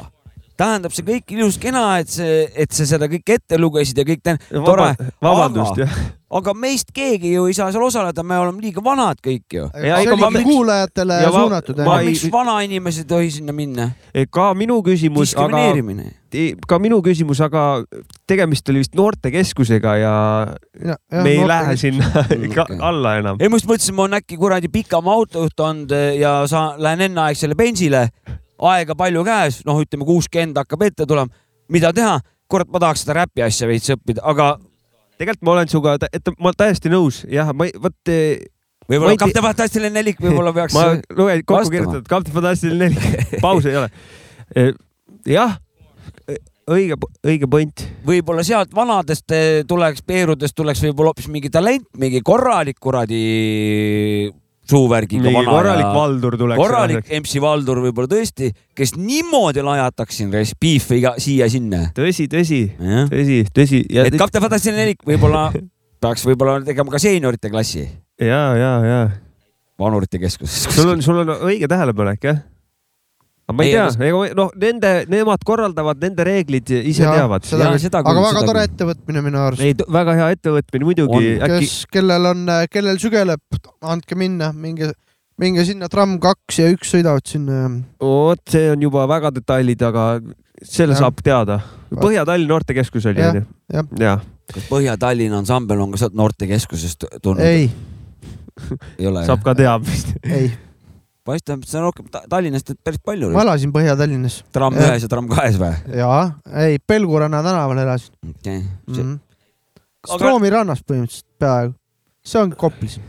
S2: tähendab see kõik ilus kena, et see, et sa seda kõike ette lugesid ja kõik tä- tore,
S3: vabandust
S2: Aga-
S3: jah.
S2: aga meist keegi ju ei saa seal osaleda, me oleme liiga vanad kõik ju.
S3: Ja
S1: kuulajatele
S3: ja ma-
S1: suunatud.
S2: miks vanainimesed ei tohi sinna minna?
S3: ka minu küsimus, aga ka minu küsimus, aga tegemist oli vist noortekeskusega ja
S1: Ja- jah,
S3: me ei
S1: noorte
S3: lähe sinna ka
S2: okei.
S3: alla enam.
S2: ei, ma just mõtlesin, ma olen äkki kuradi pikama autojuht olnud ja sa lähen enneaegsele bensile, aega palju käes, noh, ütleme kuuskümmend hakkab ette tulema. mida teha? kurat, ma tahaks seda räpi asja veits õppida, aga
S3: tegelikult ma olen sinuga, et ma täiesti nõus, jah, ma vot eh,
S2: võib-olla
S3: ei
S2: kapten Fantastiline nelik võib-olla peaks.
S3: ma lugesin kokku kirjutatud Kapten Fantastiline neli, pausi ei ole. jah, õige, õige point.
S2: võib-olla sealt vanadest eh, tuleks, Peerudest tuleks võib-olla hoopis mingi talent, mingi korralik kuradi suuvärgiga
S3: mingi
S2: vana
S3: korralik
S2: ja
S3: Valdur tuleks.
S2: korralik MC Valdur võib-olla tõesti, kes niimoodi lajataks siin res- beef'i iga siia-sinna.
S3: tõsi, tõsi, tõsi, tõsi.
S2: et kapten Fantastiline nelik võib-olla peaks võib-olla tegema ka seeniorite klassi
S3: ja, ja, ja
S2: vanurite keskuses.
S3: sul on, sul on õige tähelepanek jah? Aga ma ei
S2: Ei,
S3: tea
S2: aga-,
S3: ega noh, nende, nemad korraldavad, nende reeglid ise
S1: Jaa,
S3: teavad.
S1: seda
S2: Jaa, seda
S1: aga väga tore ettevõtmine minu arust.
S3: ei, väga hea ettevõtmine muidugi,
S1: kes, kellel on, kellel sügeleb, andke minna, minge, minge sinna, tramm kaks ja üks sõidavad sinna ja
S3: vot see on juba väga detailid, aga selle
S1: Jah.
S3: saab teada. Põhja-Tallinna noortekeskus oli onju?
S1: jah.
S3: jah.
S2: kas Põhja-Tallinna ansambel on ka sealt noortekeskusest tulnud?
S1: ei,
S2: ei ole.
S3: saab ka teab vist.
S1: ei,
S2: paistab, see on rohkem Ta- Tallinnast päris palju.
S1: ma elasin Põhja-Tallinnas
S2: tramm ühes ja tramm kahes või?
S1: ja ei, Pelguranna tänaval elasin
S2: okei
S1: mm.
S2: okay..
S1: -hmm. Stroomi rannas põhimõtteliselt peaaegu, see ongi Koplis.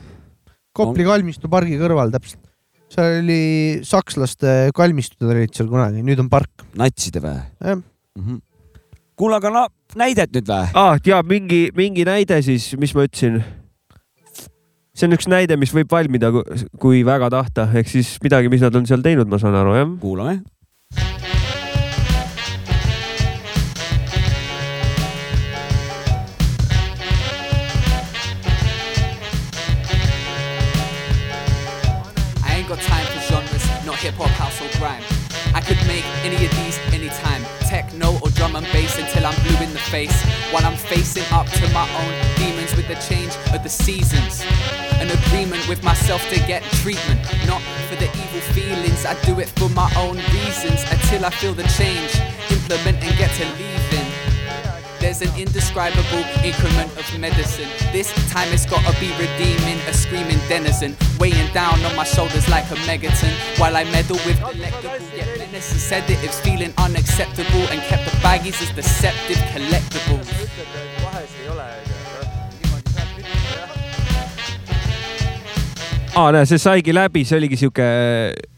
S1: Kopli kalmistu pargi kõrval täpselt. seal oli sakslaste kalmistud olid seal kunagi, nüüd on park.
S2: natside või
S1: Jah.
S2: mm -hmm.? kuule, aga no näidet nüüd või?
S3: aa, ja mingi, mingi näide siis, mis ma ütlesin? See on üks näide, mis võib valmida, kui väga tahta, ehk siis midagi, mis nad on seal teinud, ma saan aru, jah.
S2: kuulame.
S7: I could make any of these anytime. Techno or drum and bass until I'm blue in face. While I'm facing up to my own demons with the change of the seasons. An agreement with myself to get treatment. Not for the evil feelings, I do it for my own reasons. Until I feel the change, implement and get to leaving. There's an indescribable increment of medicine. This time it's gotta be redeeming, a screaming denizen, weighing down on my shoulders like a megaton. While I meddle with delectable yet menacing sedatives, feeling unacceptable, and kept the baggies as deceptive collectibles.
S3: aa, näe, see saigi läbi, see oligi sihuke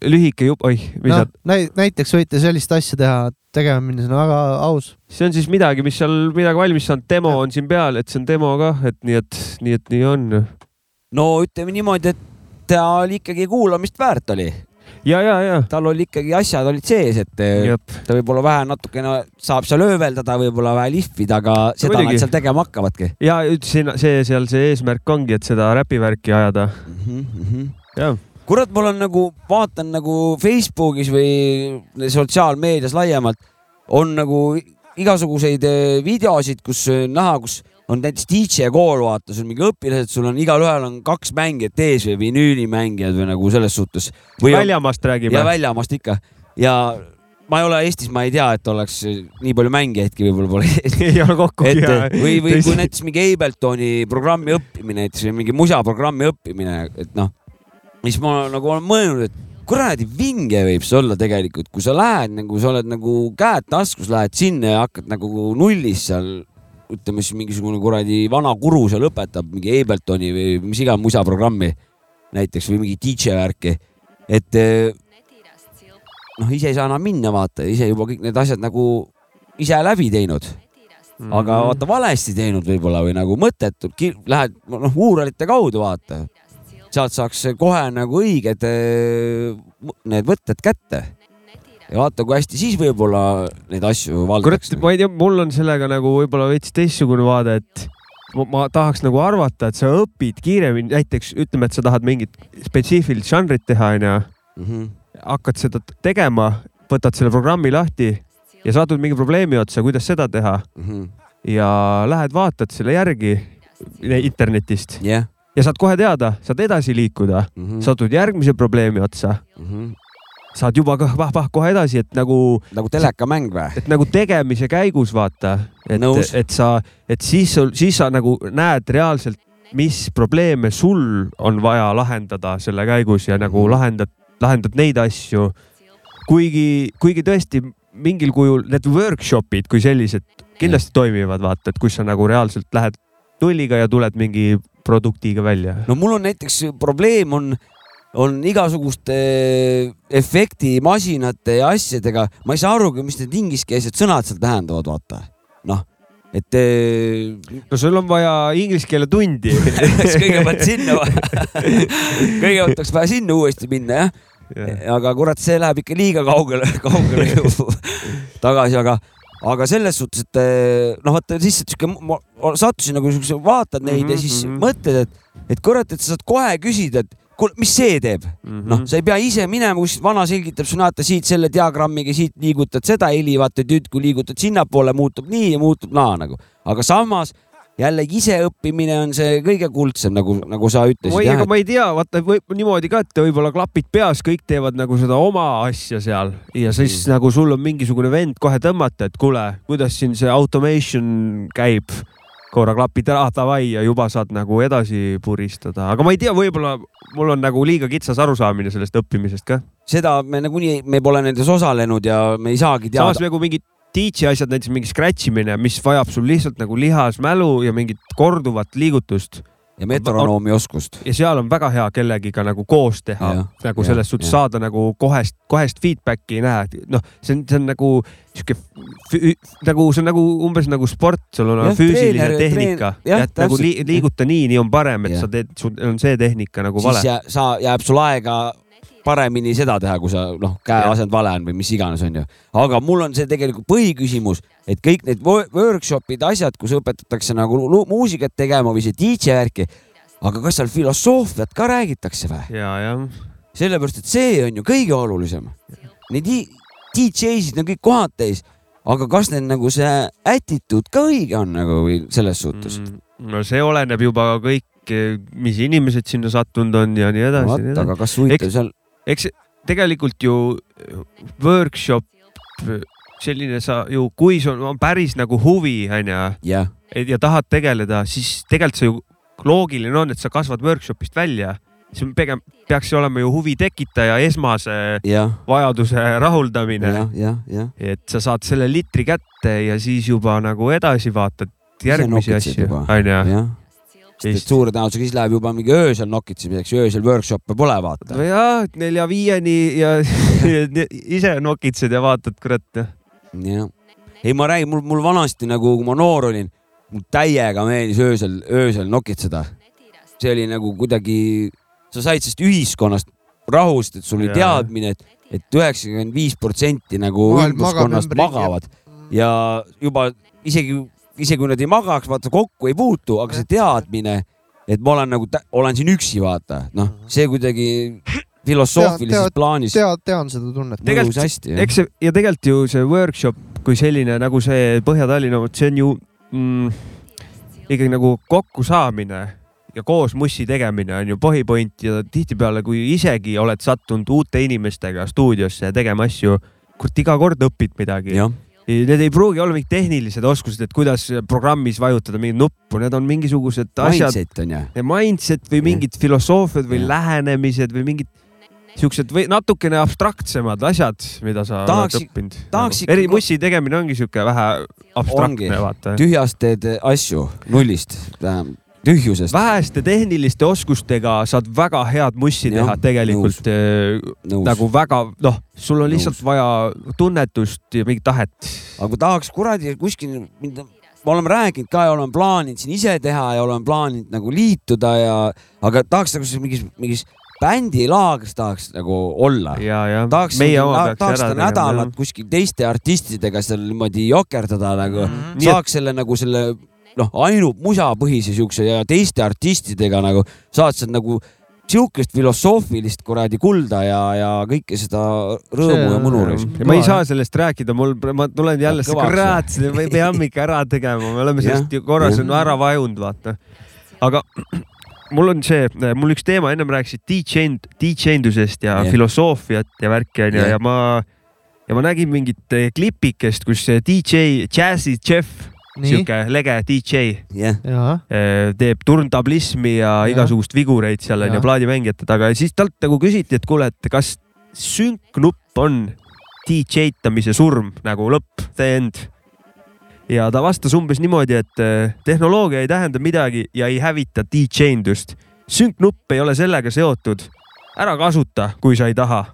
S3: lühike jupp, oih, mis
S1: noh
S3: nad,,
S1: näiteks võite sellist asja teha, tegema minna, see on väga aus.
S3: see on siis midagi, mis seal midagi valmis saanud, demo on siin peal, et see on demo kah, et nii, et nii, et nii on.
S2: no ütleme niimoodi, et ta oli ikkagi kuulamist väärt oli.
S3: ja, ja, ja,
S2: tal oli ikkagi asjad olid sees, et eh,
S3: jep.
S2: ta võib-olla vähe natukene saab seal ööveldada, võib-olla vähe lihvida, aga seda
S3: muidugi.
S2: nad seal tegema hakkavadki
S3: ja siin see seal see eesmärk ongi, et seda räpivärki ajada.
S2: mm. -hmm.
S3: jah,
S2: kurat, mul on nagu, vaatan nagu Facebookis või sotsiaalmeedias laiemalt on nagu igasuguseid eh, videosid, kus eh, näha, kus on näiteks DJ kool, vaata, sul mingi õpilased, sul on igalühel on kaks mängijat ees või vinüülimängijad või nagu selles suhtes.
S3: väljamaast
S2: ja
S3: räägime.
S2: väljamaast ikka ja ma ei ole Eestis, ma ei tea, et oleks nii palju mängijaidki võib-olla pole
S3: ei ole kokku.
S2: et või, või kui näiteks mingi Abletoni programmi õppimine näiteks või mingi musaprogrammi õppimine, et noh, siis ma nagu olen mõelnud, et kuradi vinge võib see olla tegelikult, kui sa lähed nagu, sa oled nagu käed taskus, lähed sinna ja hakkad nagu nullist seal ütleme siis mingisugune kuradi vana guru seal õpetab mingi Abletoni või mis iganes musaprogrammi näiteks või mingi DJ värki, et eh, noh, ise ei saa enam minna, vaata, ise juba kõik need asjad nagu ise läbi teinud
S3: Mhm.
S2: aga vaata valesti teinud võib-olla või nagu mõttetult, lähed noh uuralite kaudu vaata, sealt saaks kohe nagu õiged eh, need võtted kätte. Ja vaata, kui hästi siis võib-olla neid asju
S3: kurat
S2: valdaks,.
S3: ma ei tea, mul on sellega nagu võib-olla veits teistsugune vaade, et ma, ma tahaks nagu arvata, et sa õpid kiiremini, näiteks ütleme, et sa tahad mingit spetsiifilist žanrit teha, onju,
S2: Mhm.
S3: hakkad seda tegema, võtad selle programmi lahti ja satud mingi probleemi otsa, kuidas seda teha
S2: Mhm.
S3: ja lähed vaatad selle järgi internetist
S2: jah,
S3: ja saad kohe teada, saad edasi liikuda,
S2: Mhm.
S3: satud järgmise probleemi otsa, saad juba kah pah-pah kohe edasi, et nagu
S2: nagu telekamäng või?
S3: et nagu tegemise käigus vaata, et et sa, et siis sul, siis sa nagu näed reaalselt, mis probleeme sul on vaja lahendada selle käigus ja nagu lahendad, lahendad neid asju. kuigi, kuigi tõesti mingil kujul need workshop'id kui sellised kindlasti toimivad, vaata, et kus sa nagu reaalselt lähed nulliga ja tuled mingi produktiga välja.
S2: no mul on näiteks probleem on, on igasuguste efektimasinate ja asjadega, ma ei saa arugi, mis need ingliskeelsed sõnad seal tähendavad, vaata. noh, et eh,
S3: no sul on vaja inglise keele tundi.
S2: kõigepealt sinna, kõigepealt oleks vaja sinna uuesti minna jah aga kurat, see läheb ikka liiga kaugele, kaugele tagasi, aga, aga selles suhtes, et eh, noh, vaata lihtsalt sihuke, ma sattusin nagu siukse, vaatad neid ja siis
S3: Mhm, mhm.
S2: mõtled, et, et kurat, et sa saad kohe küsida, et kuule, mis see teeb.
S3: Mhm.
S2: noh, sa ei pea ise minema kuskilt, vana selgitab sulle, vaata siit selle diagrammiga, siit liigutad seda heli, vaata nüüd, kui liigutad sinnapoole, muutub nii ja muutub naa nagu, aga samas jällegi iseõppimine on see kõige kuldsem, nagu, nagu sa ütlesid
S3: oi, aga, ma ei tea, vaata võib niimoodi ka, et võib-olla klapid peas, kõik teevad nagu seda oma asja seal ja siis
S2: Mm.
S3: mm. nagu sul on mingisugune vend kohe tõmmata, et kuule, kuidas siin see automation käib. Korra klapid ära, davai ja juba saad nagu edasi puristada, aga ma ei tea, võib-olla mul on nagu liiga kitsas arusaamine sellest õppimisest ka.
S2: seda me nagunii, me pole nendes osalenud ja me ei saagi teada
S3: samas. nagu mingid DJ asjad, näiteks mingi scratch imine, mis vajab sul lihtsalt nagu lihasmälu ja mingit korduvat liigutust
S2: ja metronoomi oskust.
S3: ja seal on väga hea kellegiga nagu koos teha nagu selles suhtes saada nagu kohest, kohest feedback'i näha, et noh, see on, see on nagu sihuke nagu see on nagu umbes nagu sport, sul on
S2: Jah,
S3: füüsiline
S2: treener-
S3: tehnika
S2: treen- jah,
S3: et nagu li, liiguta nii, nii on parem, et
S2: Jah.
S3: sa teed, sul on see tehnika nagu vale
S2: siis. jää, sa, jääb sul aega paremini seda teha, kui sa noh, käe asend vale on või mis iganes, onju. aga mul on see tegelikult põhiküsimus, et kõik need wo- workshop'id, asjad, kus õpetatakse nagu muusikat tegema või see DJ värki, aga kas seal filosoofiat ka räägitakse või?
S3: ja, jah.
S2: sellepärast, et see on ju kõige olulisem. Neid i- DJ-sid on kõik kohad täis, aga kas need nagu see attitude ka õige on nagu või selles suhtes mm.?
S3: no see oleneb juba kõik, mis inimesed sinna sattunud on ja nii edasi.
S2: vaata, aga kas huvitav
S3: Eks-
S2: seal,
S3: eks tegelikult ju workshop, selline sa ju, kui sul on päris nagu huvi, onju, ja tahad tegeleda, siis tegelikult see ju loogiline on, et sa kasvad workshop'ist välja. see on pigem, peaks olema ju huvi tekitaja esmase
S2: jah,
S3: vajaduse rahuldamine, et sa saad selle litri kätte ja siis juba nagu edasi vaatad järgmisi asju, onju.
S2: Sest et suure tõenäosusega siis läheb juba mingi öösel nokitsemiseks, öösel workshop'e pole, vaata.
S3: nojah, nelja-viieni ja ise nokitsed ja vaatad, kurat
S2: jah, ei, ma räägin, mul, mul vanasti nagu, kui ma noor olin, mul täiega meeldis öösel, öösel nokitseda. see oli nagu kuidagi, sa said sellest ühiskonnast rahust, et sul oli
S3: Jaa.
S2: teadmine, et, et üheksakümmend viis protsenti nagu
S1: Maailm magab
S2: magavad ja juba isegi, isegi kui nad ei magaks, vaata kokku ei puutu, aga see teadmine, et ma olen nagu, olen siin üksi, vaata, noh, see kuidagi filosoofilises
S1: Tead-
S2: plaanis
S1: tean, tean seda tunnet.
S2: Mõjus hästi.
S3: eks see ja tegelikult ju see workshop kui selline nagu see Põhja-Tallinna, vot see on ju mm, ikkagi nagu kokkusaamine ja koos mussi tegemine on ju põhipoint ja tihtipeale, kui isegi oled sattunud uute inimestega stuudiosse tegema asju, kurat iga kord õpid midagi.
S2: jah,
S3: Need ei pruugi olla mingid tehnilised oskused, et kuidas programmis vajutada mingit nuppu, need on mingisugused asjad,
S2: mindset on ju.
S3: mindset või mingid filosoofiad või
S2: Jah.
S3: lähenemised või mingid siuksed või natukene abstraktsemad asjad, mida sa
S2: Tahaks-
S3: oled õppinud.
S2: tahaks
S3: eri
S2: ikka-
S3: mussi tegemine ongi siuke vähe abstraktne, vaata.
S2: tühjast teed asju nullist, tühjusest.
S3: väheste tehniliste oskustega saad väga head mussi
S2: Jah,
S3: teha tegelikult äh,
S2: nõus.
S3: nagu väga noh, sul on lihtsalt
S2: Nõus.
S3: vaja tunnetust ja mingit tahet.
S2: aga kui tahaks kuradi kuskil, me oleme rääkinud ka ja oleme plaaninud siin ise teha ja oleme plaaninud nagu liituda ja, aga tahaks nagu mingis, mingis bändilaagris tahaks nagu olla.
S3: ja, ja
S2: tahaks,
S3: peaks
S2: tahaks seda nädalat kuskil teiste artistidega seal niimoodi jokerdada nagu mm. -hmm. saaks selle nagu selle noh, ainult musapõhise siukse ja teiste artistidega nagu saad sealt nagu sihukest filosoofilist kuradi kulda ja, ja kõike seda rõõmu ja mõnu.
S3: ma ei saa sellest rääkida, mul, ma tulen jälle,
S2: Kõvaks,
S3: kurat, me peame ikka ära tegema, me oleme sellest ju korra siin ära vajunud, vaata. aga mul on see, mul üks teema, ennem rääkisid DJ, DJ-ndusest ja
S2: Jah.
S3: filosoofiat ja värki onju
S2: Jah.
S3: ja ma, ja ma nägin mingit eh, klipikest, kus see DJ Jazzy Jeff, sihuke lege DJ
S1: jaa,
S3: eh, teeb turntablismi ja
S1: Jah.
S3: igasugust vigureid seal onju plaadimängijate taga ja siis talt nagu küsiti, et kuule, et kas sünknupp on DJ-tamise surm nagu lõpp, the end. ja ta vastas umbes niimoodi, et eh, tehnoloogia ei tähenda midagi ja ei hävita DJ-ndust. sünknupp ei ole sellega seotud. ära kasuta, kui sa ei taha.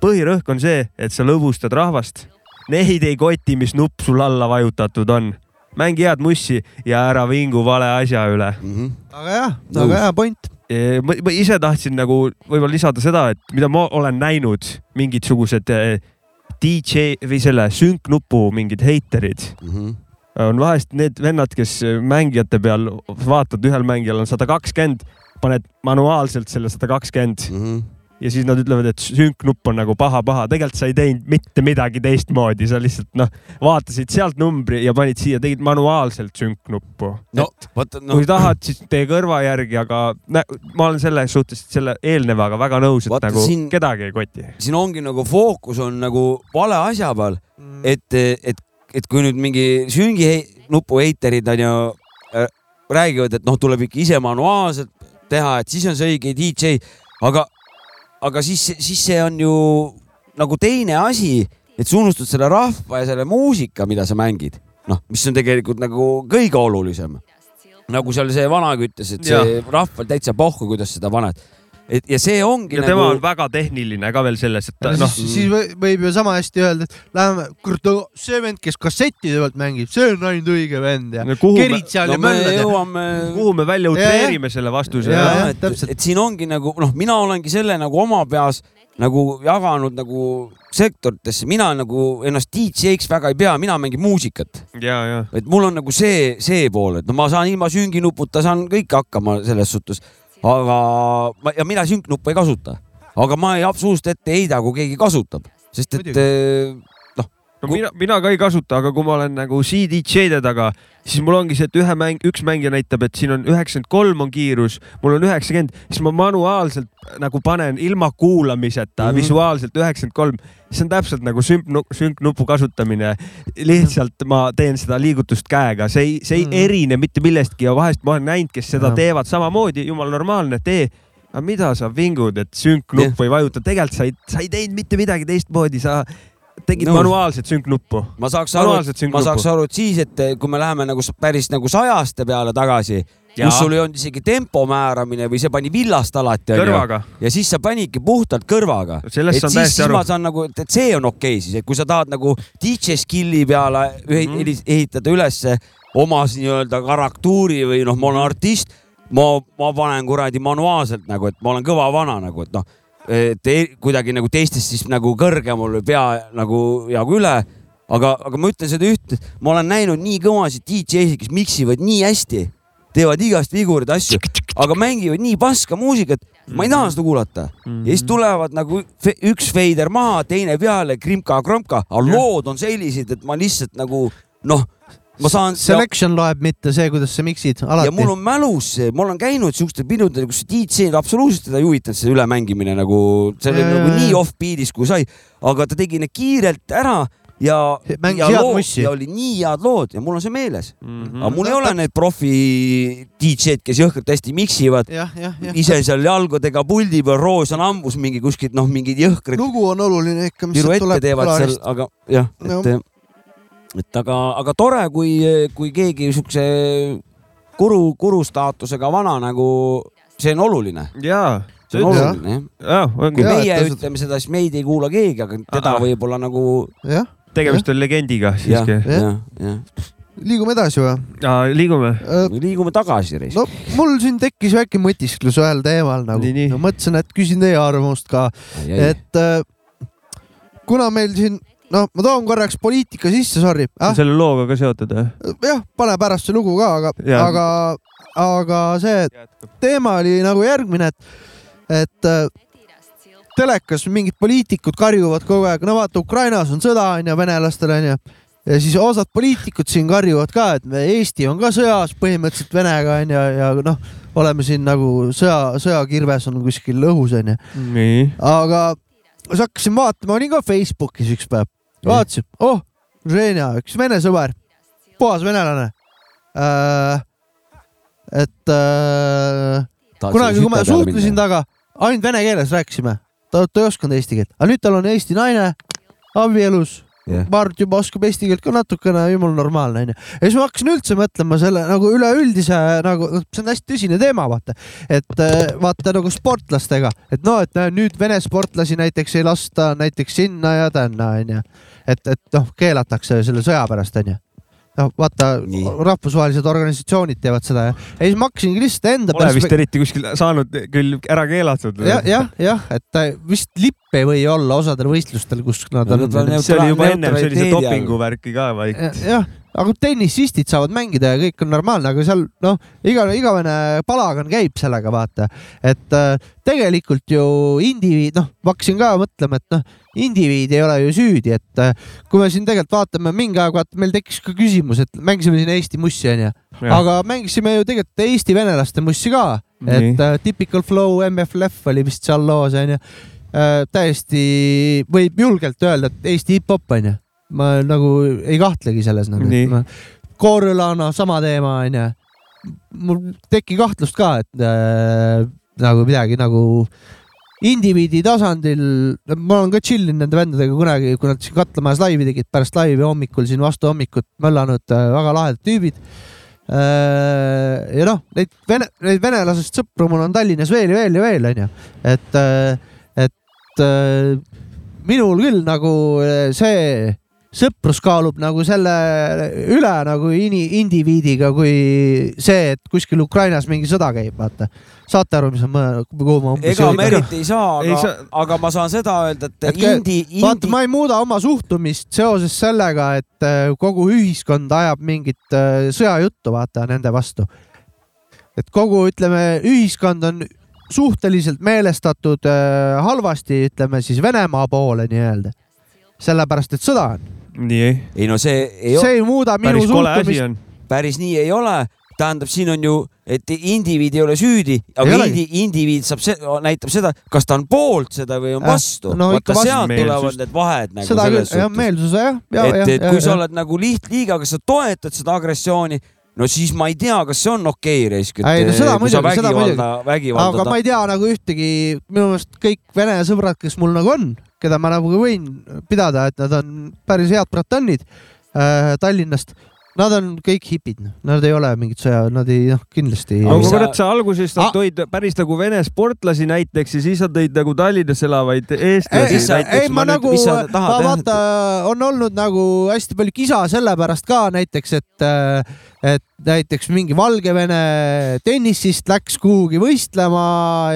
S3: põhirõhk on see, et sa lõbustad rahvast. Neid ei koti, mis nupp sul alla vajutatud on. Mängi head mussi ja ära vingu vale asja üle.
S2: Mhm.
S1: väga hea,
S2: Nõus.
S1: väga hea point.
S3: ma, ma ise tahtsin nagu võib-olla lisada seda, et mida ma olen näinud, mingisugused eh, DJ või selle sünknupu mingid heiterid
S2: Mhm.
S3: on vahest need vennad, kes mängijate peal vaatad, ühel mängijal on sada kakskümmend, paned manuaalselt selle sada kakskümmend
S2: Mhm.
S3: Ja siis nad ütlevad, et sünknupp on nagu paha-paha, tegelikult sa ei teinud mitte midagi teistmoodi, sa lihtsalt noh, vaatasid sealt numbri ja panid siia, tegid manuaalselt sünknuppu.
S2: no
S3: no. kui, tahad, siis tee kõrva järgi, aga nä- ma olen selles suhtes selle eelnevaga väga nõus, et
S2: Vaata,
S3: nagu
S2: siin-
S3: kedagi ei koti.
S2: siin ongi nagu fookus on nagu vale asja peal,
S1: Mm.
S2: et, et, et kui nüüd mingi sünginupu heiterid on ju äh, räägivad, et noh, tuleb ikka ise manuaalselt teha, et siis on see õige DJ, aga, aga siis, siis see on ju nagu teine asi, et sa unustad selle rahva ja selle muusika, mida sa mängid, noh, mis on tegelikult nagu kõige olulisem. nagu seal see vanaga ütles, et see rahval täitsa pohhu, kuidas seda paned. Et ja see ongi
S3: ja
S2: nagu
S3: tema on väga tehniline ka veel selles, et
S1: no,
S3: noh,
S1: siis, siis või- võib ju sama hästi öelda, et läheme, kurat, see vend, kes kassettide pealt mängib, see on ainult õige vend ja
S3: me,
S1: kerid seal
S2: no
S1: ja möllad ja.
S2: jõuame
S3: kuhu me välja
S1: Ja, ja.
S3: utreerime selle vastuse.
S1: Ja, ja.
S2: et,
S1: täpselt.
S2: et siin ongi nagu noh, mina olengi selle nagu oma peas nagu jaganud nagu sektoritesse, mina nagu ennast DJ-ks väga ei pea, mina mängin muusikat,
S3: ja, ja
S2: et mul on nagu see, see pool, et no ma saan ilma sünginuputa saan kõike hakkama selles suhtes, aga ma ja mina sünknuppu ei kasuta, aga ma ei absoluutselt ette heida, kui keegi kasutab, sest et
S1: Muidugi.
S3: No mina, mina ka ei kasuta, aga kui ma olen nagu CDJ-de taga, siis mul ongi see, et ühe mäng, üks mängija näitab, et siin on üheksakümmend kolm on kiirus, mul on üheksakümmend, siis ma manuaalselt nagu panen ilma kuulamiseta mm. -hmm. visuaalselt üheksakümmend kolm. see on täpselt nagu sümp, sünknupu kasutamine. lihtsalt ma teen seda liigutust käega, see ei, see ei mm. -hmm. erine mitte millestki ja vahest ma olen näinud, kes seda
S1: Jah.
S3: teevad samamoodi, jumal normaalne, tee aga mida sa vingud, et sünknuppu ei vajuta, tegelikult sa ei, sa ei teinud mitte midagi teistmoodi, sa tegid
S2: Nõus.
S3: manuaalset sünknuppu.
S2: ma saaks aru, ma saaks aru, et siis, et kui me läheme nagu päris nagu sajaste peale tagasi, kus sul ei olnud isegi tempo määramine või see pani villast alati
S3: kõrvaga.
S2: ja siis sa panidki puhtalt kõrvaga.
S3: Sellest saan täiesti
S2: siis
S3: aru.
S2: ma saan nagu, et see on okei okay siis, et kui sa tahad nagu DJ skill'i peale ühe- mm. ehitada ülesse oma nii-öelda karaktuuri või noh, ma olen artist, ma, ma panen kuradi manuaalselt nagu, et ma olen kõva vana nagu, et noh, te, kuidagi nagu teistest siis nagu kõrgemal või pea nagu jagu üle aga, aga ma ütlen seda ühte, ma olen näinud nii kõvasid DJ-sid, kes miksivad nii hästi, teevad igast vigureid asju, aga mängivad nii paska muusikat, ma ei taha seda kuulata mm. -hmm. ja siis tulevad nagu fe, üks feider maha, teine peale, krimka-kromka, aga lood on sellised, et ma lihtsalt nagu noh ma saan.
S1: Selection ja... loeb, mitte see, kuidas sa miksid alati.
S2: ja mul on mälus see, ma olen käinud siukestel pidudel, kus DJ-d absoluutselt teda ei huvitanud see ülemängimine nagu, see oli nagu nii off-beat'is kui sai, aga ta tegi need kiirelt ära ja, ja, lood, ja oli nii head lood ja mul on see meeles mm. -hmm. aga mul ei ole need profi DJ-d, kes jõhkralt hästi miksivad. ise seal jalgadega puldi peal, roos on hambus mingi kuskilt noh, mingid jõhkrad.
S1: lugu on oluline ikka,
S2: mis sealt tuleb. aga jah no., et, aga, aga tore, kui, kui keegi siukse kuru, kuru staatusega vana nagu, see on oluline.
S3: jaa
S2: see on oluline jah. kui meie ütleme seda, siis meid ei kuula keegi, aga teda võib-olla nagu.
S3: tegemist on legendiga siiski.
S1: liigume edasi või?
S3: liigume
S2: uh,. liigume tagasi.
S1: no mul siin tekkis väike mõtisklus ühel teemal nagu. No, mõtlesin, et küsin teie arvamust ka, et uh, kuna meil siin noh, ma toon korraks poliitika sisse, sorry
S3: ah?. selle looga ka seotud või?
S1: jah, pane pärast see lugu ka, aga, aga, aga see teema oli nagu järgmine, et, et uh, telekas mingid poliitikud karjuvad kogu aeg, no vaata, Ukrainas on sõda onju, venelastel onju. ja siis osad poliitikud siin karjuvad ka, et me Eesti on ka sõjas põhimõtteliselt Venega onju ja noh, oleme siin nagu sõja, sõjakirves on kuskil õhus onju. aga siis hakkasin vaatama, olin ka Facebookis üks päev, vaatasin, oh, Ženja, üks vene sõber, puhas venelane. Äh,. et äh, kunagi, kui ma suhtlesin temaga, ainult vene keeles rääkisime. Ta, ta ei osanud eesti keelt, aga nüüd tal on Eesti naine abielus yeah.. Mart juba oskab eesti keelt ka natukene, jumala normaalne onju. ja siis ma hakkasin üldse mõtlema selle nagu üleüldise nagu, see on hästi tõsine teema, vaata. et äh, vaata nagu sportlastega, et noh, et nüüd Vene sportlasi näiteks ei lasta näiteks sinna ja tänna onju. et, et noh, keelatakse selle sõja pärast onju noh, vaata rahvusvahelised organisatsioonid teevad seda ja, ja siis ma hakkasingi lihtsalt enda.
S3: Pole vist eriti kuskil saanud küll ära keelatud.
S1: jah, jah, jah, et vist lipp ei või olla osadel võistlustel, kus nad on.
S3: see oli juba ennem sellise dopinguvärki ka vaikselt.
S1: jah, aga tennisistid saavad mängida ja kõik on normaalne, aga seal noh, iga, igavene palagan käib sellega, vaata. et äh, tegelikult ju indiviid, noh, ma hakkasin ka mõtlema, et noh, indiviid ei ole ju süüdi, et äh, kui me siin tegelikult vaatame, mingi aeg vaata, meil tekkis ka küsimus, et mängisime siin Eesti mussi onju, aga mängisime ju tegelikult Eesti venelaste mussi ka, et äh, Typical Flow, MFLF oli vist seal loos onju. Äh,. täiesti võib julgelt öelda, et Eesti hip-hop onju ma nagu ei kahtlegi selles nagu. Koorülana sama teema onju. mul teki kahtlust ka, et äh, nagu midagi nagu indiviidi tasandil, ma olen ka chill inud nende vendadega kunagi, kui nad siin Katlamajas laivi tegid, pärast laivi hommikul siin vastu hommikut möllanud äh, väga lahedad tüübid äh,. ja noh, neid vene, neid venelasest sõpru mul on Tallinnas veel ja veel ja veel onju, et, äh, et äh, minul küll nagu äh, see sõprus kaalub nagu selle üle nagu ini, indiviidiga, kui see, et kuskil Ukrainas mingi sõda käib, vaata. saate aru, mis ma, kuhu ma
S2: umbes ega me eriti ei saa, aga, saa... aga ma saan seda öelda, et, et indi, indi....
S1: vaata, ma ei muuda oma suhtumist seoses sellega, et äh, kogu ühiskond ajab mingit äh, sõjajuttu, vaata, nende vastu. et kogu, ütleme, ühiskond on suhteliselt meelestatud äh, halvasti, ütleme siis Venemaa poole nii-öelda sellepärast, et sõda on.
S2: Ei no see ei
S1: see ei muuda minu suhtumist.
S2: päris nii ei ole tähendab, siin on ju, et indiviid ei ole süüdi, aga indi, indiviid saab, näitab seda, kas ta on poolt seda või on vastu.
S1: no,
S2: vaata sealt tulevad need vahed nagu
S1: seda selles küll, suhtes. meelsuse jah, ja,
S2: et, et kui ja, sa ja. oled nagu lihtliiga, kas sa toetad seda agressiooni, no siis ma ei tea, kas see on okei okay, risk.
S1: ei no seda muidugi, seda muidugi. aga ma ei tea nagu ühtegi, minu meelest kõik vene sõbrad, kes mul nagu on, keda ma nagu võin pidada, et nad on päris head bratannid äh, Tallinnast Nad on kõik hipid, noh. nad ei ole mingid sõja, nad ei, noh, kindlasti.
S3: aga kurat, sa alguses ah. tõid päris nagu vene sportlasi näiteks ja siis sa tõid nagu Tallinnas elavaid eestlasi näiteks.
S1: ei, ma, ma nagu, ma vaata, on olnud nagu hästi palju kisa sellepärast ka näiteks, et, et näiteks mingi Valgevene tennisist läks kuhugi võistlema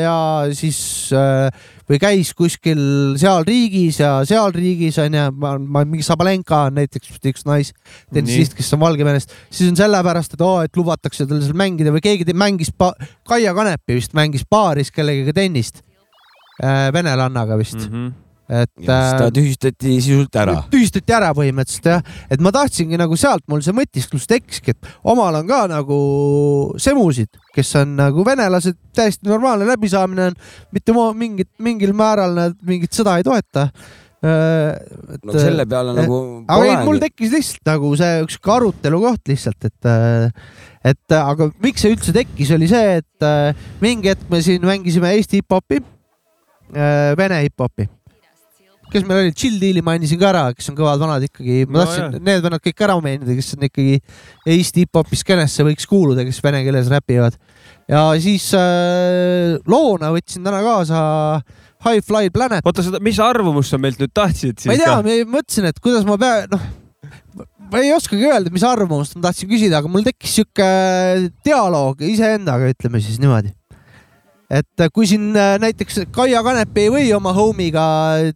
S1: ja siis äh, või käis kuskil seal riigis ja seal riigis onju, ma, ma mingi Sabalenka on näiteks üks naistennisist, kes on Valgevenest, siis on sellepärast, et oo, et lubatakse tal seal mängida või keegi mängis Kaia Kanepi vist mängis paaris kellegagi tennist äh, venelannaga vist mm,
S3: -hmm.
S1: Et
S2: ta
S1: äh,
S2: tühistati sisult ära.
S1: tühistati ära põhimõtteliselt jah, et ma tahtsingi nagu sealt mul see mõtisklus tekkiski, et omal on ka nagu semusid, kes on nagu venelased, täiesti normaalne läbisaamine on, mitte mingit, mingil määral nad mingit sõda ei toeta.
S2: no selle peale nagu
S1: aga ei, mul tekkis lihtsalt nagu see üks arutelu koht lihtsalt, et, et aga miks see üldse tekkis, oli see, et äh, mingi hetk me siin mängisime Eesti hip-hopi, vene hip-hopi kes meil olid, Chill Deal'i mainisin ka ära, kes on kõvad vanad ikkagi, ma
S3: No
S1: tahtsin
S3: jah.
S1: need vennad kõik ära mainida, kes on ikkagi Eesti hip-hopi skeenesse võiks kuuluda, kes vene keeles räpivad. ja siis äh, loona võtsin täna kaasa High Fly Planet.
S3: oota, seda, mis arvamust sa meilt nüüd tahtsid siis
S1: ma ei tea, ma mõtlesin, et kuidas ma pean, noh, ma ei oskagi öelda, mis arvamust ma tahtsin küsida, aga mul tekkis sihuke dialoog iseendaga, ütleme siis niimoodi. Et kui siin äh, näiteks Kaia Kanepi ei või oma homiga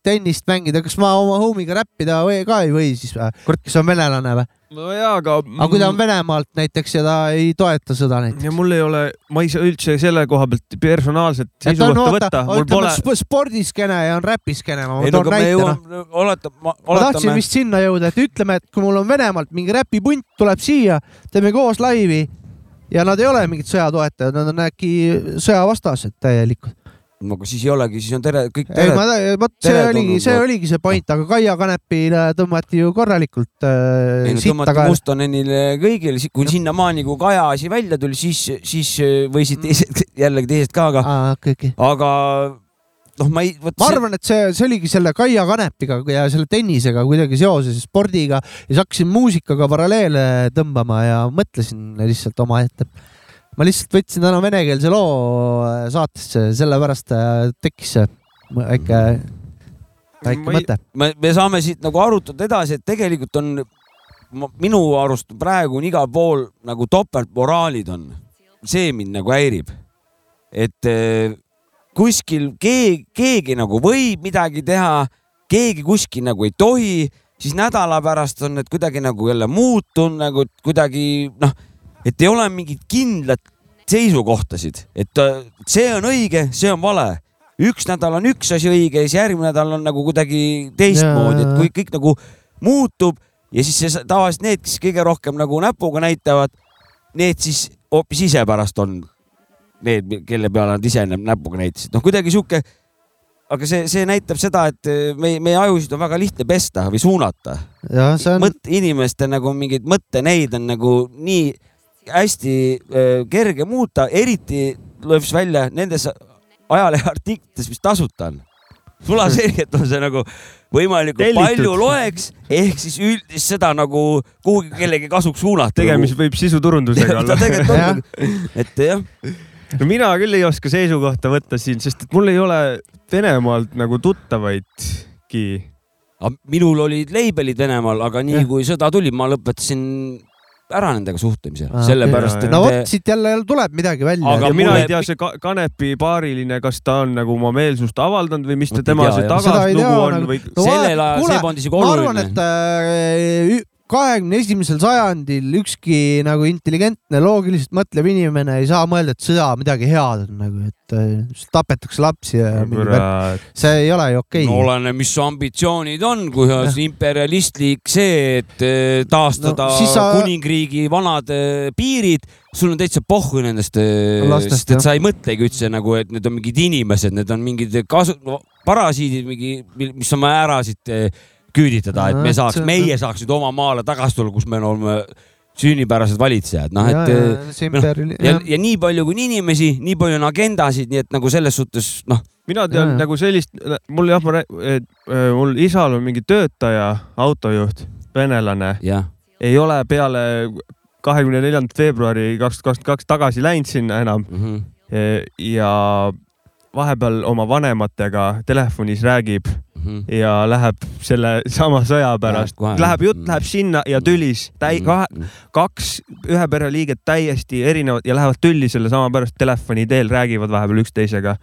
S1: tennist mängida, kas ma oma homiga räppida või ka ei või siis või? kes on venelane või?
S3: no jaa, aga.
S1: aga kui ta on Venemaalt näiteks ja ta ei toeta sõda näiteks?
S3: ja mul ei ole, ma ei saa üldse selle koha pealt personaalset
S1: et ta on
S3: seisukohta võtta, mul
S1: ütleme
S3: pole,
S1: sp- spordiskeene ja on räpiskeene, ma
S2: ei no
S1: toon
S2: aga me
S1: näite noh.
S2: jõuame, oletame,
S1: ma tahtsin vist sinna jõuda, et ütleme, et kui mul on Venemaalt mingi räpipunt tuleb siia, teeme koos laivi ja nad ei ole mingid sõjatoetajad, nad on äkki sõjavastased täielikult.
S2: no aga siis ei olegi, siis on tere, kõik
S1: ei,
S2: tere
S1: ma, vot see oligi, see
S2: no.
S1: oligi see point, aga Kaia Kanepile tõmmati ju korralikult äh,
S2: ei no
S1: sitta ka.
S2: Mustonenile kõigile, kui sinnamaani, kui Kaja asi välja tuli, siis, siis võisid teised, jällegi teised ka, aga,
S1: aa, okei, okei.
S2: aga noh, ma ei,
S1: ma arvan, et see, see oligi selle Kaia Kanepiga ja selle tennisega kuidagi seoses, spordiga ja siis hakkasin muusikaga paralleele tõmbama ja mõtlesin lihtsalt omaette. ma lihtsalt võtsin täna venekeelse loo saatesse, sellepärast äh, tekkis väike, väike mõte.
S2: me, me saame siit nagu arutada edasi, et tegelikult on minu arust praegu on igal pool nagu topeltmoraalid on. see mind nagu häirib. et eh, kuskil keegi, keegi nagu võib midagi teha, keegi kuskil nagu ei tohi, siis nädala pärast on need kuidagi nagu jälle muutunud nagu kuidagi noh, et ei ole mingit kindlat seisukohtasid, et see on õige, see on vale. Üks nädal on üks asi õige ja siis järgmine nädal on nagu kuidagi teistmoodi, et kui kõik nagu muutub ja siis see tavaliselt need, kes kõige rohkem nagu näpuga näitavad, need siis hoopis ise pärast on need, kelle peale nad ise näpuga näitasid, noh kuidagi sihuke. aga see, see näitab seda, et meie, meie ajusid on väga lihtne pesta või suunata.
S1: on,
S2: mõt-, inimeste nagu mingeid mõtteneid on nagu nii hästi äh, kerge muuta, eriti lööb see välja nendes ajaleheartiklites, mis tasuta on. sulaselgelt on see nagu võimalikult
S3: Tellitud.
S2: palju loeks, ehk siis üldist seda nagu kuhugi kellegi kasuks suunata.
S3: tegemist võib sisuturundusega olla.
S2: tegelikult on, et jah,
S3: no mina küll ei oska seisukohta võtta siin, sest et mul ei ole Venemaalt nagu tuttavaidki.
S2: minul olid leibelid Venemaal, aga nii
S1: Jah.
S2: kui sõda tuli, ma lõpetasin ära nendega suhtlemise
S1: Ah,,
S2: sellepärast et
S1: no vot, siit jälle tuleb midagi välja
S2: Aga
S3: ja mina
S2: mulle-
S3: ei tea, see Ka- Kanepi paariline, kas ta on nagu oma meelsust avaldanud või mis ta tema see tagaslugu on
S1: nagu-
S3: või
S1: No
S2: sellel ajal see polnud isegi
S1: ma arvan,
S2: oluline
S1: et. äh, kahekümne esimesel sajandil ükski nagu intelligentne, loogiliselt mõtlev inimene ei saa mõelda, et sõda midagi head on nagu, et äh, tapetakse lapsi ja
S3: kurat,
S1: see ei ole ju okei.
S2: No oleneb, mis su ambitsioonid on, kui on imperialistlik see, et eh, taastada
S1: No sa-
S2: kuningriigi vanad eh, piirid, sul on täitsa pohhu nendest,
S1: Lastest,
S2: sest et sa ei mõtlegi üldse nagu, et need on mingid inimesed, need on mingid kasu- no,, parasiidid, mingi, mis on vaja ära siit eh, küüditada, et me
S1: Nojah,
S2: saaks meie saaks nüüd oma maale tagasi tulla, kus me oleme sünnipärased valitsejad, noh et eh, noh, ja
S1: jah.,
S2: ja nii palju kui on inimesi, nii palju on agendasid, nii et nagu selles suhtes noh,
S3: mina tean
S1: Jaa.
S3: nagu sellist, mul jah, ma, mul isal on mingi töötaja, autojuht, venelane, ei ole peale kahekümne neljandat veebruari kaks tuhat kakskümmend kaks tagasi läinud sinna enam
S2: mm -hmm.
S3: ja vahepeal oma vanematega telefonis räägib,
S2: Mhm.
S3: ja läheb selle sama sõja pärast.
S2: Läheb
S3: jutt
S2: Mm.
S3: läheb sinna ja tülis. Täi-, kahe, kaks ühe pere liiget täiesti erinevad ja lähevad tülli sellesama pärast telefoni teel, räägivad vahepeal üksteisega.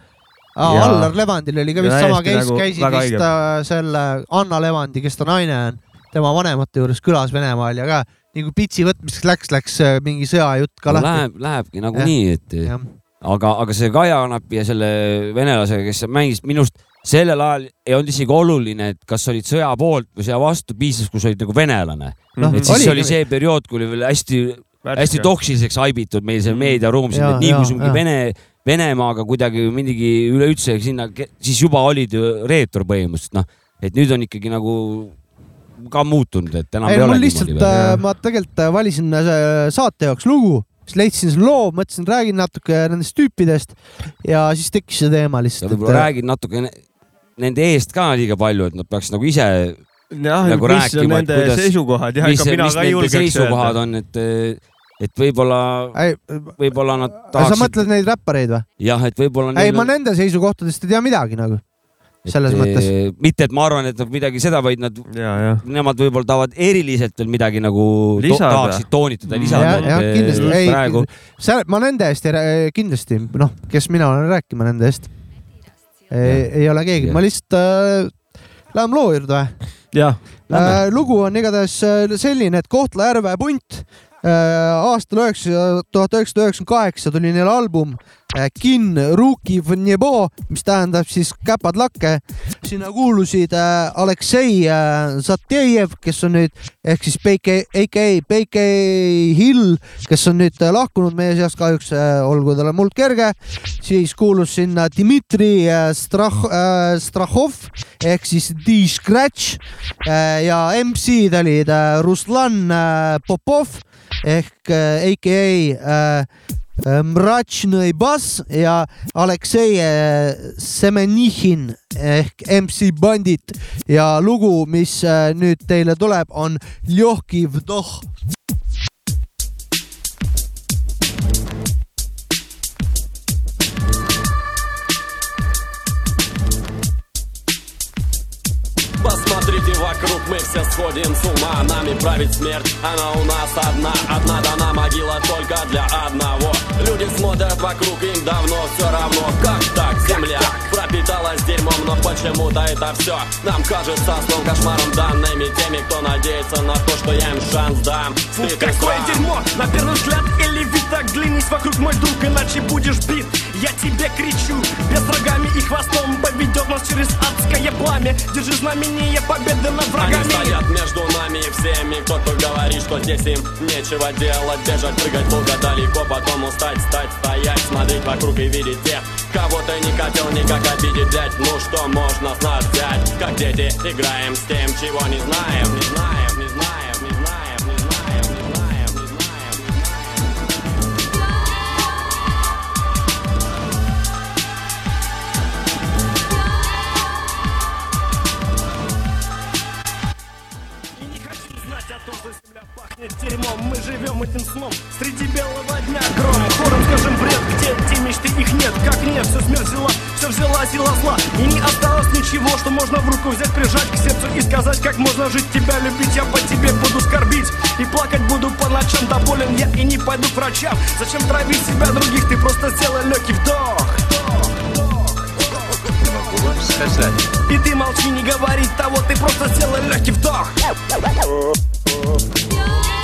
S1: Aa,
S3: Ja-
S1: Allar Levandil oli ka vist
S3: Ja
S1: sama case
S3: nagu
S1: käisid vist äh, selle Anna Levandi, kes ta naine on, tema vanemate juures külas Venemaal ja ka nagu pitsi võtmiseks läks, läks äh, mingi sõjajutt ka
S2: no,
S1: lahti.
S2: läheb, lähebki nagunii, et
S1: jah,
S2: aga, aga see Kaja Kanapi ja selle venelasega, kes mängis, minu arust sellel ajal ei olnud isegi oluline, et kas olid sõja poolt või sõja vastu, piisas, kui sa olid nagu venelane.
S1: noh
S2: et siis
S1: oligi-
S2: oli see periood, kui oli veel hästi, hästi toksiliseks haibitud meil see meediaruum siin, et nii kui sul mingi. Vene, Venemaaga kuidagi midagi üleüldse sinna, siis juba olid ju reetur põhimõtteliselt, noh, et nüüd on ikkagi nagu ka muutunud, et enam
S1: ei
S2: ei, ei
S1: mul
S2: ole
S1: lihtsalt äh, ma tegelikult äh, valisin äh, saate jaoks lugu, siis leidsin selle loo, mõtlesin, räägin natuke nendest tüüpidest ja siis tekkis see teema
S2: sa
S1: lihtsalt.
S2: võib-olla räägid natuke ne- nende eest ka liiga palju, et nad peaks nagu ise
S3: jah
S2: nagu,
S3: mis on
S2: rääkima, et
S3: nende
S2: kuidas-
S3: seisukohad ja ega mina ka ei julgeks
S2: seisukohad
S3: öelda.
S2: on, et, et võib-olla,
S1: ei,
S2: võib-olla nad
S1: sa
S2: tahaksid,
S1: mõtled neid räppareid või?
S2: jah, et võib-olla
S1: ei,
S2: neil
S1: ma nende seisukohtadest ei tea midagi nagu,
S2: et,
S1: selles mõttes.
S2: eh, mitte, et ma arvan, et nad midagi seda, vaid nad, nemad võib-olla tahavad eriliselt veel midagi nagu to,
S3: Lisada.
S2: tahaksid toonitada,
S3: Mm.
S2: lisada,
S1: jah,
S2: et
S1: kindlasti,
S2: eh,
S1: ei
S2: praegu,
S1: seal ma nende eest ei kindlasti noh, kes mina olen rääkima nende eest. ei, ole keegi, ma lihtsalt äh,, läheme loo juurde või?
S3: jah,
S1: Äh, lugu on igatahes äh, selline, et Kohtla-Järve punt äh, aastal üheksa, tuhat üheksasada üheksakümmend kaheksa tuli neil album äh, Kin Ruki v Nebo, mis tähendab siis käpad lakke. sinna kuulusid äh, Aleksei äh, Zatejev, kes on nüüd ehk siis PK, AKA PK Hill, kes on nüüd äh, lahkunud meie seast kahjuks äh,, olgu talle muld kerge. siis kuulus sinna Dmitri äh, Strah- äh, Strahhov ehk siis D-Scratch äh, ja MC-d olid äh, Ruslan äh, Popov ehk äh, AKA äh, Mračnõi bass ja Aleksei Semenihin ehk MC Bandit ja lugu, mis äh, nüüd teile tuleb, on Ljohki Vdoh.
S8: Посмотрите вокруг, мы все сходим с ума Нами правит смерть, она у нас одна Одна дана могила только для одного Люди смотрят вокруг, им давно все равно Как так, земля пропиталась дерьмом Но почему-то это все нам кажется сном Кошмаром данными теми, кто надеется на то, что я им шанс дам
S9: Фу, какое
S8: срам.
S9: дерьмо! На первый взгляд или вид так длиннись вокруг мой друг, иначе будешь бит. Я тебе кричу, без рогами и хвостом поведет нас через адское пламя. Держи знамение победы
S8: Они
S9: врагами.
S8: стоят между нами и всеми. Кто-то говорит, что здесь им нечего делать. Бежать, прыгать долго далеко Потом устать, стать, стоять Смотреть вокруг и видеть тех Кого ты не хотел никак обидеть, блядь Ну что можно с нас взять? Как дети играем с тем, чего Не знаем, не знаем,
S9: дерьмом Мы живем этим сном. Среди белого дня гром. Хором скажем бред, где те мечты их нет. Как нет, все смерть взяла, все взяла сила зла. И не осталось ничего, что можно в руку взять Прижать к сердцу и сказать, как можно жить. Тебя любить, я по тебе буду скорбить. И плакать буду по ночам, да болен я и не пойду к врачам. Зачем травить себя других, ты просто сделай легкий вдох. И ты молчи, не говори того, ты просто сделай легкий вдох
S8: Yo.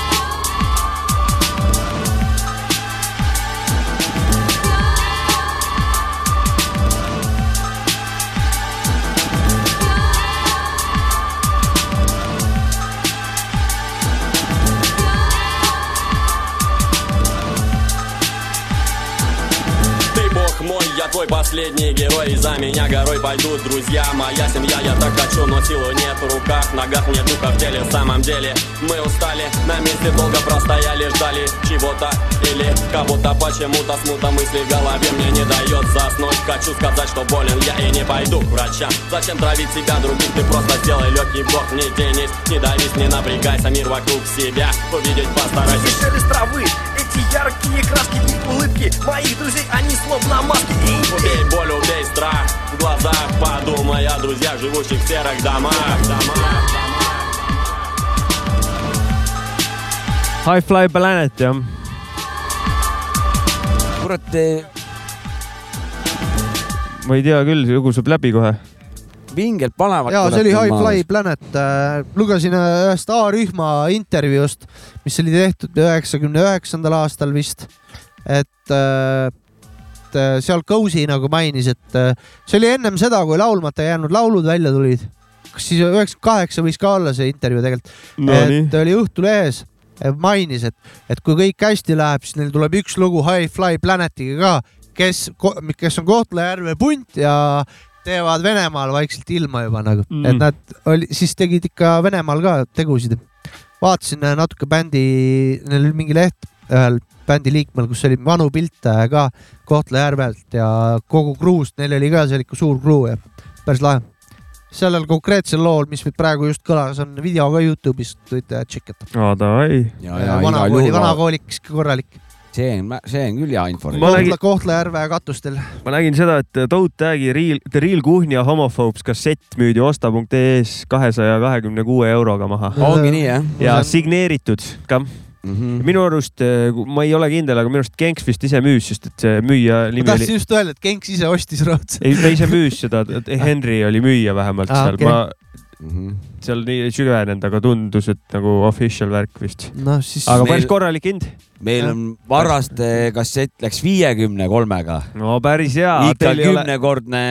S8: Я твой последний герой И за меня горой пойдут друзья. Моя семья, я так хочу, но силы нет в руках В ногах нет духа в теле, в самом деле Мы устали, на месте долго простояли Ждали чего-то или кого-то. Почему-то смута мысли в голове мне не дает заснуть. Хочу сказать, что болен я и не пойду к врачам. Зачем травить себя других, ты просто сделай легкий вдох Не тянись, не давись, не напрягайся. Мир вокруг себя увидеть постарайся.
S9: Шелест травы, эти яркие краски и улыбки Моих друзей, они словно маски И
S8: Убей боль, убей страх В глазах подумай о друзьях друзьях, живущих в серых домах. домах.
S3: High Fly Planet jah .
S2: kurat , eh,
S3: ma ei tea küll , juguseb läbi kohe .
S2: vingelt panevad.
S1: ja see oli High Fly Planet. lugesin äh, ühest A-rühma intervjuust, mis oli tehtud üheksakümne üheksandal aastal vist, et äh, et äh, seal Cozy nagu mainis, et äh, see oli ennem seda, kui laulmata jäänud laulud välja tulid. kas siis üheksakümmend kaheksa võis ka olla see intervjuu tegelikult,
S3: Nonii,
S1: et oli Õhtulehes eh, mainis, et, et kui kõik hästi läheb, siis neil tuleb üks lugu High Fly Planetiga ka, kes, kes on Kohtla-Järve punt ja teevad Venemaal vaikselt ilma juba nagu
S3: Mm.
S1: et nad oli, siis tegid ikka Venemaal ka tegusid. vaatasin äh, natuke bändi, neil oli mingi leht ühel bändi liikmel, kus oli vanu pilte ka Kohtla-Järvelt ja kogu kruust, neil oli ka seal ikka suur kruu ja päris lahe. sellel konkreetsel lool, mis nüüd praegu just kõlas, on video ka Youtube'is, võite tšekkida.
S3: aa davai.
S2: ja, ja igal
S1: vanakooli, vanakoolik korralik.
S2: See on, see on küll hea info.
S3: Ma nägin-
S1: Kohtla, Kohtla-Järve katustel.
S3: ma nägin seda, et Toad Tagi Real, The Real Kuhnia Homophobes kassett müüdi osta.ee-s kahesaja kahekümne kuue euroga maha
S2: ongi nii jah
S3: ja signeeritud ka.
S2: mm? -hmm.
S3: minu arust, ma ei ole kindel, aga minu arust Genks vist ise müüs, sest et see müüja
S1: ma
S3: nimi oli,
S1: tahtsin just öelda, et Genks ise ostis raudselt.
S3: ei ta ise müüs seda, Henry oli müüja vähemalt
S1: Ah,
S3: seal,
S1: okei.
S3: ma
S2: Mm -hmm.
S3: seal nii süvenenud, aga tundus, et nagu official värk vist.
S1: siis
S3: aga
S2: Meil-
S3: päris korralik hind.
S2: meil on Varraste kassett läks viiekümne kolmega.
S3: no päris hea,
S2: ikka
S3: ei
S2: kümnekordne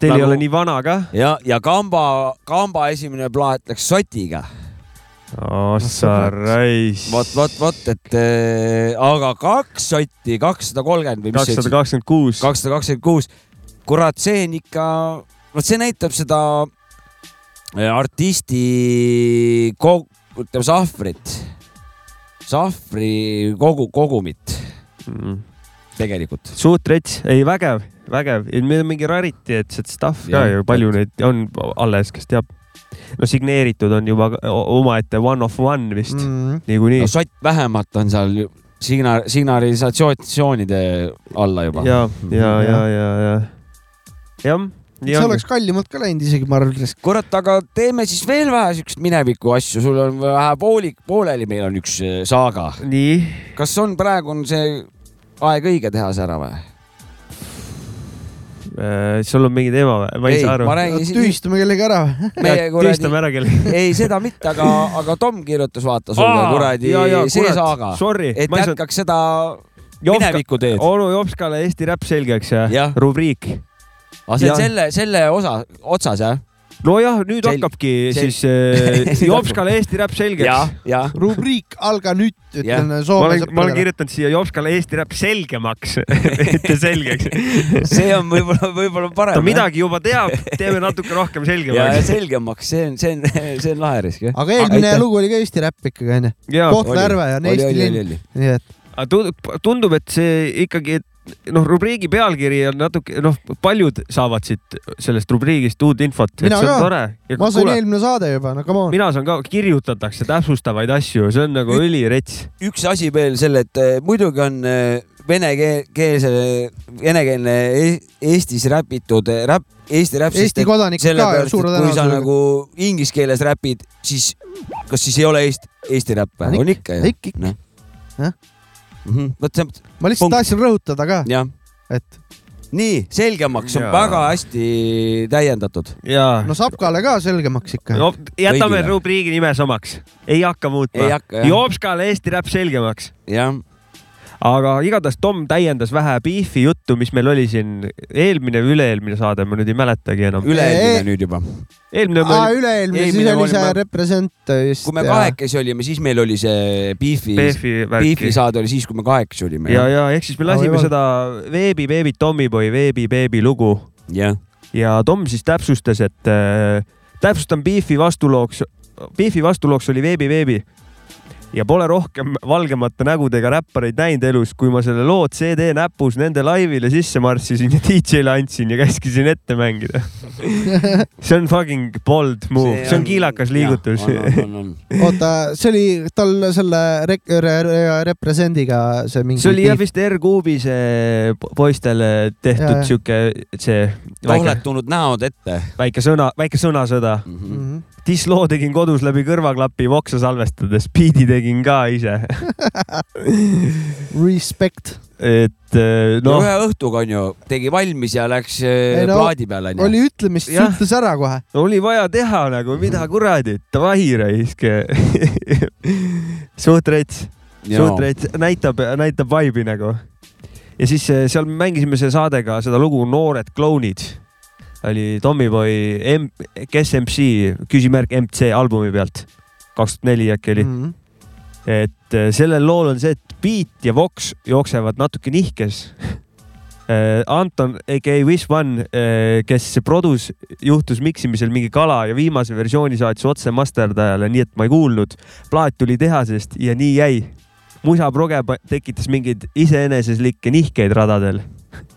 S3: teil ei
S2: nagu-
S3: ole nii vana ka.
S2: ja, ja Kamba, Kamba esimene plaat läks sotiga.
S3: ossa raisk.
S2: vot, vot, vot, et äh, aga kaks sotti, kakssada kolmkümmend või mis see
S3: kakssada
S2: ütles,
S3: kakskümmend kuus.
S2: kakssada kakskümmend kuus. kurat, see on ikka, vot see näitab seda artisti kogu, ütleme sahvrit, sahvri kogu, kogumit tegelikult.
S3: Mm. suht rets, ei vägev, vägev, meil on mingi rarity, et see stuff ka ju, palju neid on alles, kes teab. no signeeritud on juba omaette one of one vist mm.
S1: mm,.
S3: niikuinii
S2: no. sott vähemalt on seal signa-, signalisatsioonide alla juba.
S3: ja, ja, ja, ja, ja, jah,
S1: see
S3: on.
S1: oleks kallimalt ka läinud isegi, ma arvan.
S2: kurat, aga teeme siis veel vähe siukest mineviku asju, sul on vähe poolik, pooleli meil on üks äh, saaga.
S3: nii,
S2: kas on praegu on see aeg õige teha see ära või?
S3: sul on mingi teema või? ma ei, saa aru
S2: siin,
S1: tühistame kellegi ära või?
S2: kuradi
S3: tühistame, ära kell.
S2: ei seda mitte, aga, aga Tom kirjutas vaata sulle kuradi see saaga,
S3: Sorry,
S2: et
S3: ei saa.
S2: jätkaks seda mineviku teed.
S3: onu Jopskale Eesti räpp selgeks ja,
S2: Jah.
S3: rubriik.
S2: Aga see on selle, selle osa, otsas jah?
S3: nojah, nüüd
S2: Sel-
S3: hakkabki
S2: sel-
S3: siis äh, Jopskale Eesti räpp selgeks
S1: rubriik Alga nüüd, ütlen
S3: ma
S1: Soome
S3: olen, ma olen
S1: sõpradele.
S3: kirjutanud siia Jopskale Eesti räpp selgemaks, mitte selgeks.
S2: see on võib-olla, võib-olla parem.
S3: ta midagi juba teab, teeme natuke rohkem selgemaks.
S2: selgemaks, see on, see on, see on lahe risk jah.
S1: aga eelmine lugu oli ka Eesti räpp ikkagi onju. Kohtla-Järve ja on Eesti linn, nii et
S3: tundub, et see ikkagi, et noh, rubriigi pealkiri on natuke, noh, paljud saavad siit sellest rubriigist uut infot, et
S1: Mina ka.
S3: tore.
S1: ma sain eelmine saade juba, no come on.
S3: mina saan ka, kirjutatakse täpsustavaid asju, see on nagu ülirets.
S2: üks asi veel selle, et eh, muidugi on eh, venekeelse, venekeelne E- Eestis räpitud eh, räpp, Eesti räpp.
S1: Eesti kodanikud ka ju suure
S2: et kui sa nagu inglise keeles räpid, siis kas siis ei ole Eesti, Eesti räpp
S1: On
S2: või? on ikka ju.
S1: ikka, ikka.
S2: Vot see,
S1: ma lihtsalt
S2: Punkt.
S1: tahtsin rõhutada ka, et
S2: nii selgemaks on
S3: Jaa.
S2: väga hästi täiendatud.
S3: ja
S1: no Sapkale ka selgemaks ikka.
S3: no, jätame rubriigi nime samaks, ei hakka
S2: ei
S3: muutma.
S2: hakka
S3: Jopskale Eesti räpp selgemaks.
S2: jah,
S3: aga igatahes Tom täiendas vähe Beefi juttu, mis meil oli siin eelmine või üle-eelmine saade, ma nüüd ei mäletagi enam.
S2: üle-eelmine
S1: Ei-
S2: nüüd juba.
S3: eelmine
S1: aa, üle-eelmine, siis oli see
S2: olime-
S1: Represent vist.
S2: kui me kahekesi olime, siis meil oli see Beefi,
S3: Beefi
S2: saade oli siis, kui me kahekesi olime.
S3: ja, ja ehk siis me lasime
S1: Oi,
S3: seda Veebi Beebi Tommyboy Veebi Beebi lugu
S2: jah,
S3: ja Tom siis täpsustas, et äh, täpsustan Beefi vastulooks, Beefi vastulooks oli Veebi Veebi. Ja pole rohkem valgemate nägudega räppareid näinud elus, kui ma selle loo CD näpus nende laivile sisse marssisin ja DJ-le andsin ja käskisin ette mängida see on fucking bold move, see on kiilakas liigutus.
S1: oota, see oli tal selle rek- re, re, represendiga see mingi.
S3: see oli jah vist R-Kuubi see po- poistele tehtud sihuke see
S2: tohletunud näod ette.
S3: väike sõna, väike sõnasõda
S2: Mhm.
S1: mm. -hmm.
S3: Dissloo tegin kodus läbi kõrvaklapi voksa salvestades, beat'i tegin ka ise.
S1: Respect.
S3: et
S2: no
S3: noh,
S2: ühe õhtuga onju, tegi valmis ja läks eh,
S1: Ei no,
S2: plaadi peale onju.
S1: oli ütlemist, ütles ära kohe.
S3: oli vaja teha nagu, mida kuradi, davai raisk. suht rets, suht rets, näitab, näitab vibe'i nagu. ja siis eh, seal mängisime selle saadega seda lugu Noored klounid. Oli Tommyboy M, kes MC, küsimärk MC albumi pealt. kaks tuhat neli äkki oli.
S1: Mhm.
S3: et äh, sellel lool on see, et beat ja voks jooksevad natuke nihkes. Anton aka Wish One, kes produs juhtus miksimisel mingi kala ja viimase versiooni saatis otse masterdajale, nii et ma ei kuulnud. plaat tuli tehasest ja nii jäi. musaproge pa- tekitas mingeid iseeneseslikke nihkeid radadel.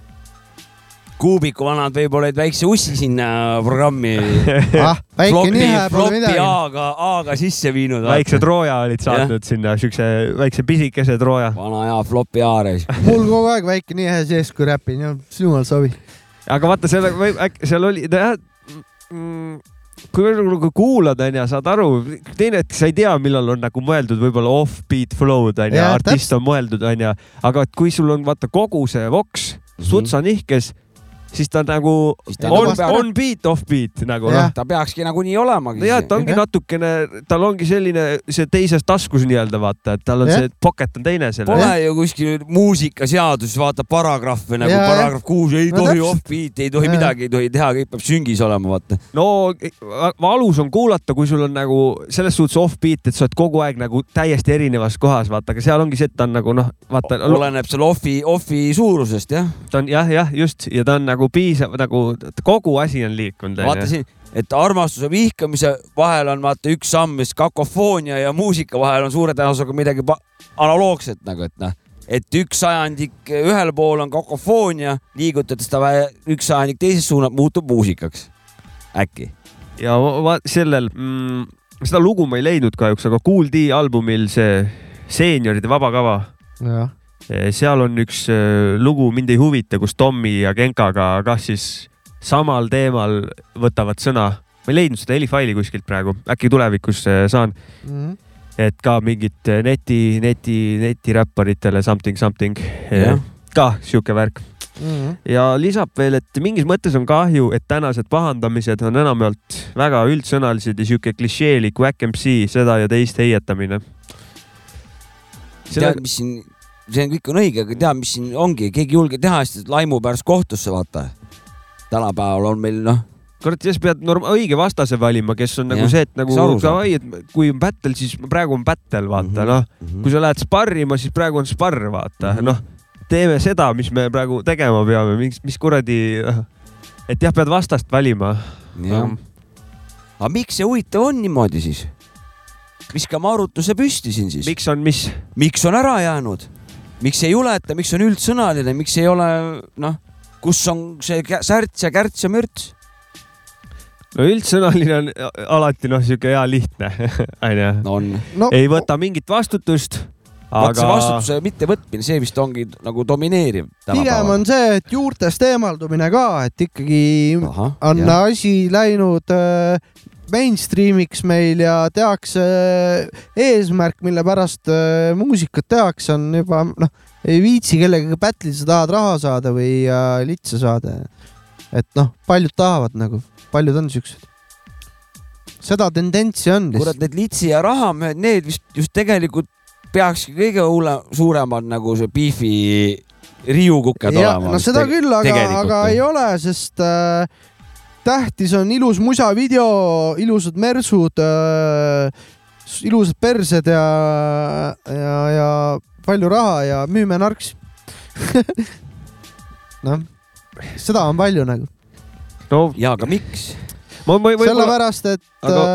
S2: kuubiku vanad võib-olla olid väikse ussi sinna programmi.
S1: ah, väike nihe pole midagi.
S2: A-ga, A-ga sisse viinud.
S3: väikse trooja olid saatnud sinna, siukse väikse pisikese trooja.
S2: vana hea flopi A reis.
S1: mul kogu aeg väike nihe sees, kui räpin ja jumal sobi.
S3: aga vaata selle, äkki seal oli, jah, kui nagu kuulad, onju, saad aru, teine hetk sa ei tea, millal on nagu mõeldud võib-olla off-beat flow'd onju, artist on mõeldud onju, aga et kui sul on vaata kogu see voks sutsa nihkes, siis ta nagu
S2: Siis ta
S3: on
S2: nagu, peab-
S3: on beat, nagu
S1: Jah.
S3: noh.
S2: ta peakski nagunii olemagi.
S3: ja ta ongi
S1: Jah.
S3: natukene, tal ongi selline see teises taskus nii-öelda vaata, et tal on
S1: Jah.
S3: see pocket on teine selle.
S2: Pole ju kuskil muusikaseaduses vaata paragrahve nagu
S1: jah.
S2: paragrahv kuus, ei
S1: No
S2: tohi
S1: täpselt.
S2: off-beat, ei tohi
S1: Jaa.
S2: midagi ei tohi teha, kõik peab süngis olema, vaata.
S3: no va- valus on kuulata, kui sul on nagu selles suhtes off-beat, et sa oled kogu aeg nagu täiesti erinevas kohas, vaata, aga seal ongi see, et ta on nagu noh, vaata,
S2: oleneb seal off'i, off'i suurusest jah.
S3: ta on jah, jah, just ja ta on nagu piisav, nagu kogu asi on liikunud.
S2: vaata siin, et armastuse vihkamise vahel on vaata üks samm, mis kakofoonia ja muusika vahel on suure tõenäosusega midagi analoogset nagu, et noh, et üks sajandik ühel pool on kakofoonia, liigutades ta vä- üks sajandik teises suunas muutub muusikaks. äkki?
S3: ja va- va- sellel mm,, seda lugu ma ei leidnud kahjuks, aga Kool D albumil see seenioride vabakava,
S1: jah,
S3: seal on üks äh, lugu Mind ei huvita, kus Tommy ja Genkaga kah siis samal teemal võtavad sõna. ma ei leidnud seda helifaili kuskilt praegu, äkki tulevikus äh, saan,
S1: Mhm.
S3: et ka mingit neti, neti, netiräpparitele something, something
S2: Jah.
S3: ka sihuke värk
S1: Mhm.
S3: ja lisab veel, et mingis mõttes on kahju, et tänased pahandamised on enamjaolt väga üldsõnalised ja sihuke klišeelik Wack MC seda ja teist heietamine.
S2: tead, mis siin, see on kõik on õige, aga tead, mis siin ongi, keegi ei julge teha, sest laimu pärast kohtusse vaata. tänapäeval on meil noh,
S3: kurat, siis pead norm-, õige vastase valima, kes on nagu
S2: Jah,
S3: see, et nagu davai, et kui on battle, siis praegu on battle, vaata
S2: Mhm,
S3: noh.
S2: mhm.
S3: kui sa lähed sparrima, siis praegu on sparr, vaata
S2: Mhm.
S3: noh. teeme seda, mis me praegu tegema peame, mis, mis kuradi, et jah, pead vastast valima.
S2: jah. aga miks see huvitav on niimoodi siis? viskame arutluse püsti siin siis.
S3: miks on mis?
S2: miks on ära jäänud? Miks ei juleta, miks on üldsõnaline, miks ei ole noh, kus on see särts ja kärts ja mürts?
S3: no üldsõnaline on alati noh, sihuke hea lihtne, onju.
S2: on.
S1: no
S3: ei võta mingit vastutust,
S2: vot see
S3: aga
S2: vastutuse mittevõtmine, see vist ongi nagu domineeriv.
S1: pigem on see, et juurtest eemaldumine ka, et ikkagi
S2: Ahah,
S1: on
S2: jah.
S1: asi läinud äh, mainstream'iks meil ja tehakse äh, eesmärk, mille pärast äh, muusikat tehakse, on juba noh, ei viitsi kellegagi battle'ida, sa tahad raha saada või äh, litsa saada. et noh, paljud tahavad nagu, paljud on siuksed. seda tendentsi on
S2: kurat, need litsi ja rahamehed, need vist just tegelikult peakski kõige hullem, suuremad nagu see beefi riiukuked
S1: ja
S2: olema.
S1: no seda küll, aga, aga ei ole, sest äh, tähtis on ilus musavideo, ilusad mersud äh,, ilusad persed ja, ja, ja palju raha ja müüme narksi. noh, seda on palju nagu.
S3: no
S2: ja aga miks?
S3: ma, ma võib-olla,
S1: sellepärast, et
S3: Aga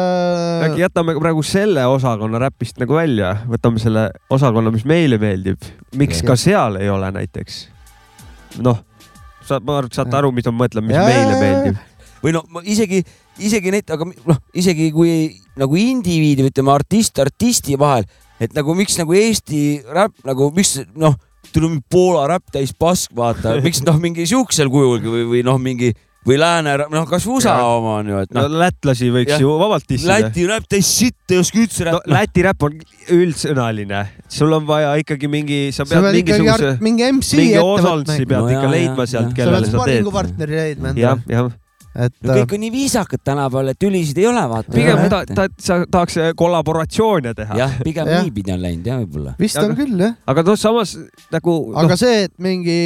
S3: äkki
S1: äh,
S3: jätame praegu selle osakonna räpist nagu välja, võtame selle osakonna, mis meile meeldib. miks ka seal ei ole näiteks? noh, sa, ma arvan, et saate aru, mis ma mõtlen, mis
S1: Jaa,
S3: meile meeldib.
S2: Või no ma isegi, isegi neid, aga noh, isegi kui nagu indiviidi või ütleme artist artisti vahel, et nagu miks nagu Eesti räpp nagu, miks noh, mingi Poola räpp täis pask, vaata, miks noh, mingi siuksel kujulgi või, või noh, mingi või lääne, noh, kas USA
S3: Jaa.
S2: oma on ju, et
S3: no
S2: noh,
S3: lätlasi võiks
S2: Jah.
S3: ju vabalt dissida.
S2: Läti räpp täis sitt, ei oska üldse
S3: no
S2: räppida.
S3: Läti räpp on üldsõnaline, sul on vaja ikkagi mingi, sa
S1: sa
S3: pead
S1: pead ikkagi
S3: mingisuguse
S1: mingi MC
S3: mingi
S1: ette võtma.
S3: pead
S2: No
S3: ikka
S2: jaa,
S3: leidma
S2: jaa,
S3: sealt,
S1: sa
S3: kellele
S1: pead
S3: sa teed.
S1: sparingupartneri leidma
S3: jah
S1: endale,,
S3: jah.
S1: Et
S2: no kõik on nii viisakad tänapäeval, et tülisid ei ole, vaata.
S3: pigem ta, ta, sa tahaks kollaboratsioone teha.
S2: jah, pigem
S1: Jah.
S2: niipidi on läinud jah, võib-olla.
S1: vist on
S3: Aga-
S1: küll jah.
S3: aga noh, samas nagu
S1: aga
S3: noh,
S1: see, et mingi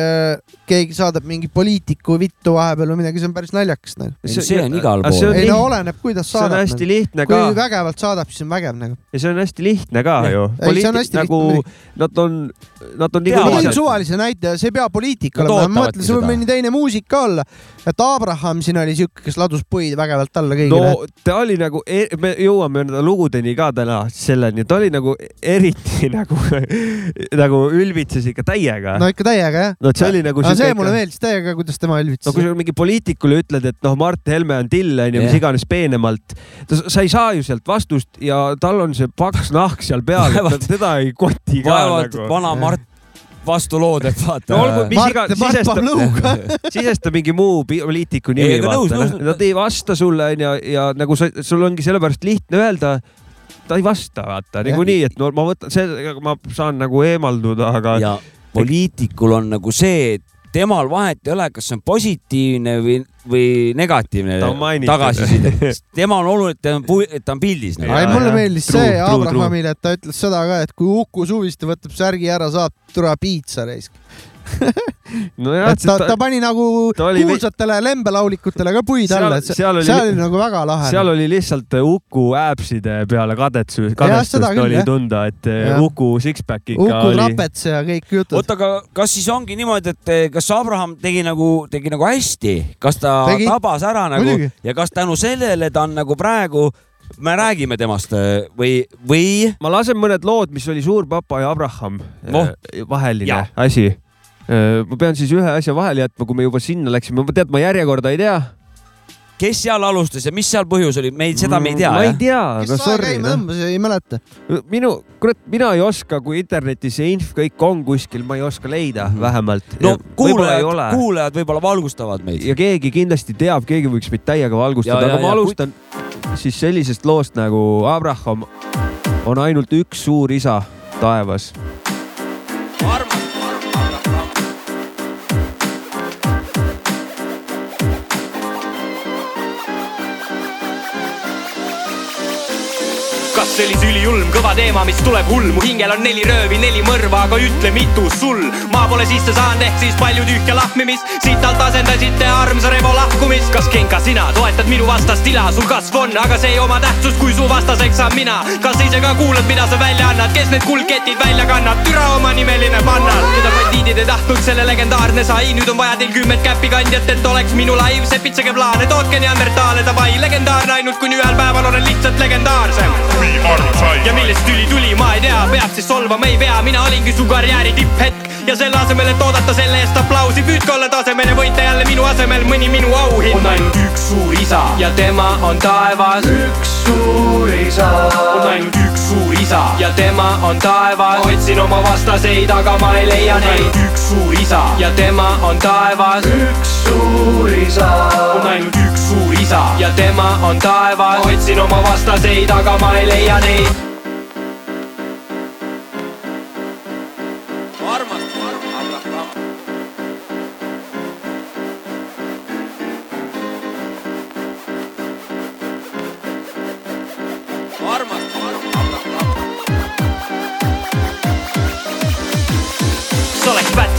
S1: äh, keegi saadab mingi poliitiku vittu vahepeal või midagi, see on päris naljakas nagu.
S2: see on igal
S3: aga see
S2: pool.
S3: on
S1: ei no oleneb, kuidas
S3: see on
S1: saadab.
S3: hästi lihtne
S1: kui
S3: ka
S1: vägevalt saadab, siis on vägev nagu.
S3: ja see on hästi lihtne ka
S2: Jah.
S3: ju.
S1: Ei, see on hästi
S3: nagu
S1: lihtne
S3: nad on, nad on
S2: Teavad,
S1: ma
S3: niikuinii
S1: toon suvalise näite, see ei pea poliitik
S2: Nad
S1: olema, ma mõtlen, see võib mõni teine muusik ka olla. et Abraham siin oli siuke, kes ladus puid vägevalt alla kõigile
S3: no ta oli nagu, me jõuame nende lugudeni ka täna selleni, ta oli nagu eriti nagu, nagu ülbitses ikka täiega.
S1: no ikka täiega jah.
S3: no see oli nagu
S1: aga see
S3: siuke-
S1: mulle meeldis täiega, kuidas tema
S3: no
S1: ülbitas
S3: kui sa mingi poliitikule ütled, et noh, Mart Helme on till onju, mis
S2: Jah.
S3: iganes peenemalt, sa ei saa ju sealt vastust ja tal on see paks nahk seal peal, teda ei koti ka
S2: vaevalt
S3: nagu.
S2: vana Mart vastu lood, et vaata.
S3: No olgu, mis
S1: Mart-
S3: iga,
S1: Mart
S3: sisesta, sisesta mingi muu poliitiku nimi
S2: Ei, aga nõus,
S3: vaata,
S2: nõus.
S3: nad ei vasta sulle onju ja nagu sa, sul ongi sellepärast lihtne öelda, ta ei vasta vaata. Niikuinii, et no ma võtan see, ma saan nagu eemalduda, aga
S2: ja poliitikul on nagu see, et temal vahet ei ole, kas see on positiivne või, või negatiivne tagasiside. tema on oluline, et ta on, et ta on pildis nagu..
S1: ei, mulle meeldis
S3: True,
S1: see. Abrahamile, et ta ütles seda ka, et kui Uku Suviste võtab särgi ära, saab tule piitsa reisk.
S3: nojah,
S1: et ta, ta pani nagu
S3: ta oli vei-
S1: kuulsatele lembelaulikutele ka puid
S3: Seal-
S1: alla, et see,
S3: seal oli-
S1: seal oli nagu väga lahe.
S3: seal oli lihtsalt Uku äpside peale kadetsus,
S1: seda
S3: kadestust
S1: küll,
S3: oli
S1: jah.
S3: tunda, et eh,
S1: Jah.
S3: Uku six-pack ikka
S1: Uku
S3: oli.
S1: trapets ja kõik jutud.
S2: oota, aga kas siis ongi niimoodi, et eh, kas Abraham tegi nagu, tegi nagu hästi, kas ta
S1: Tegi.
S2: tabas ära nagu
S1: Muidugi.
S2: ja kas tänu sellele ta on nagu praegu, me räägime temast või, või
S3: ma lasen mõned lood, mis oli Suur Papa ja Abraham eh, vaheline
S2: Jaa.
S3: asi. Ma pean siis ühe asja vahele jätma, kui me juba sinna läksime, ma tead, ma järjekorda ei tea.
S2: kes seal alustas ja mis seal põhjus oli, me ei, seda me ei tea
S3: ma ei tea,
S1: kes
S3: no
S1: no,
S3: sorry
S1: tõmbas, ei mäleta.
S3: minu, kurat, mina ei oska, kui internetis see inf kõik on kuskil, ma ei oska leida vähemalt.
S2: Mhm. no kuulajad, kuulajad võib-olla valgustavad meid.
S3: ja keegi kindlasti teab, keegi võiks meid täiega valgustada,
S2: Ja, ja,
S3: aga ma
S2: ja
S3: alustan siis sellisest loost nagu Abraham on ainult üks suur isa taevas.
S10: kas see oli sülihulm, kõva teema, mis tuleb hull, mu hingel on neli röövi, neli mõrva, aga ütle, mitu sul. ma pole sisse saanud, ehk siis palju tühja lahmimist, sitalt asendasite armsa Revo lahkumist. kas Genka, sina toetad minu vastast ila, sul kasv on, aga see ei oma tähtsust, kui su vastaseks saan mina. kas ise ka kuulad, mida sa välja annad, kes need kuldketid välja kannab, türa oma nimeline pannal. seda bandiidid ei tahtnud, selle legendaarne sai, nüüd on vaja teil kümmet käpikandjat, et oleks minu laiv, sepitsege plaane, tootke neandertaale davai, legendaarne ainult kuni ühel päeval olen lihtsalt legendaarsem. Ja millest tüli tuli, ma ei tea, peab siis solvama ei pea, mina olingi su karjääri tipphetk ja selle asemel, et oodata selle eest aplausi, püüdke olla tasemel ja võita jälle minu asemel mõni minu auhind. on ainult üks suur isa ja tema on taevas. üks suur isa. on ainult üks suur isa ja tema on taevas. otsin oma vastaseid, aga ma ei leia neid. üks suur isa ja tema on taevas. üks suur isa. on ainult üks suur isa ja tema on taevas. otsin oma vastaseid, aga ma ei leia neid.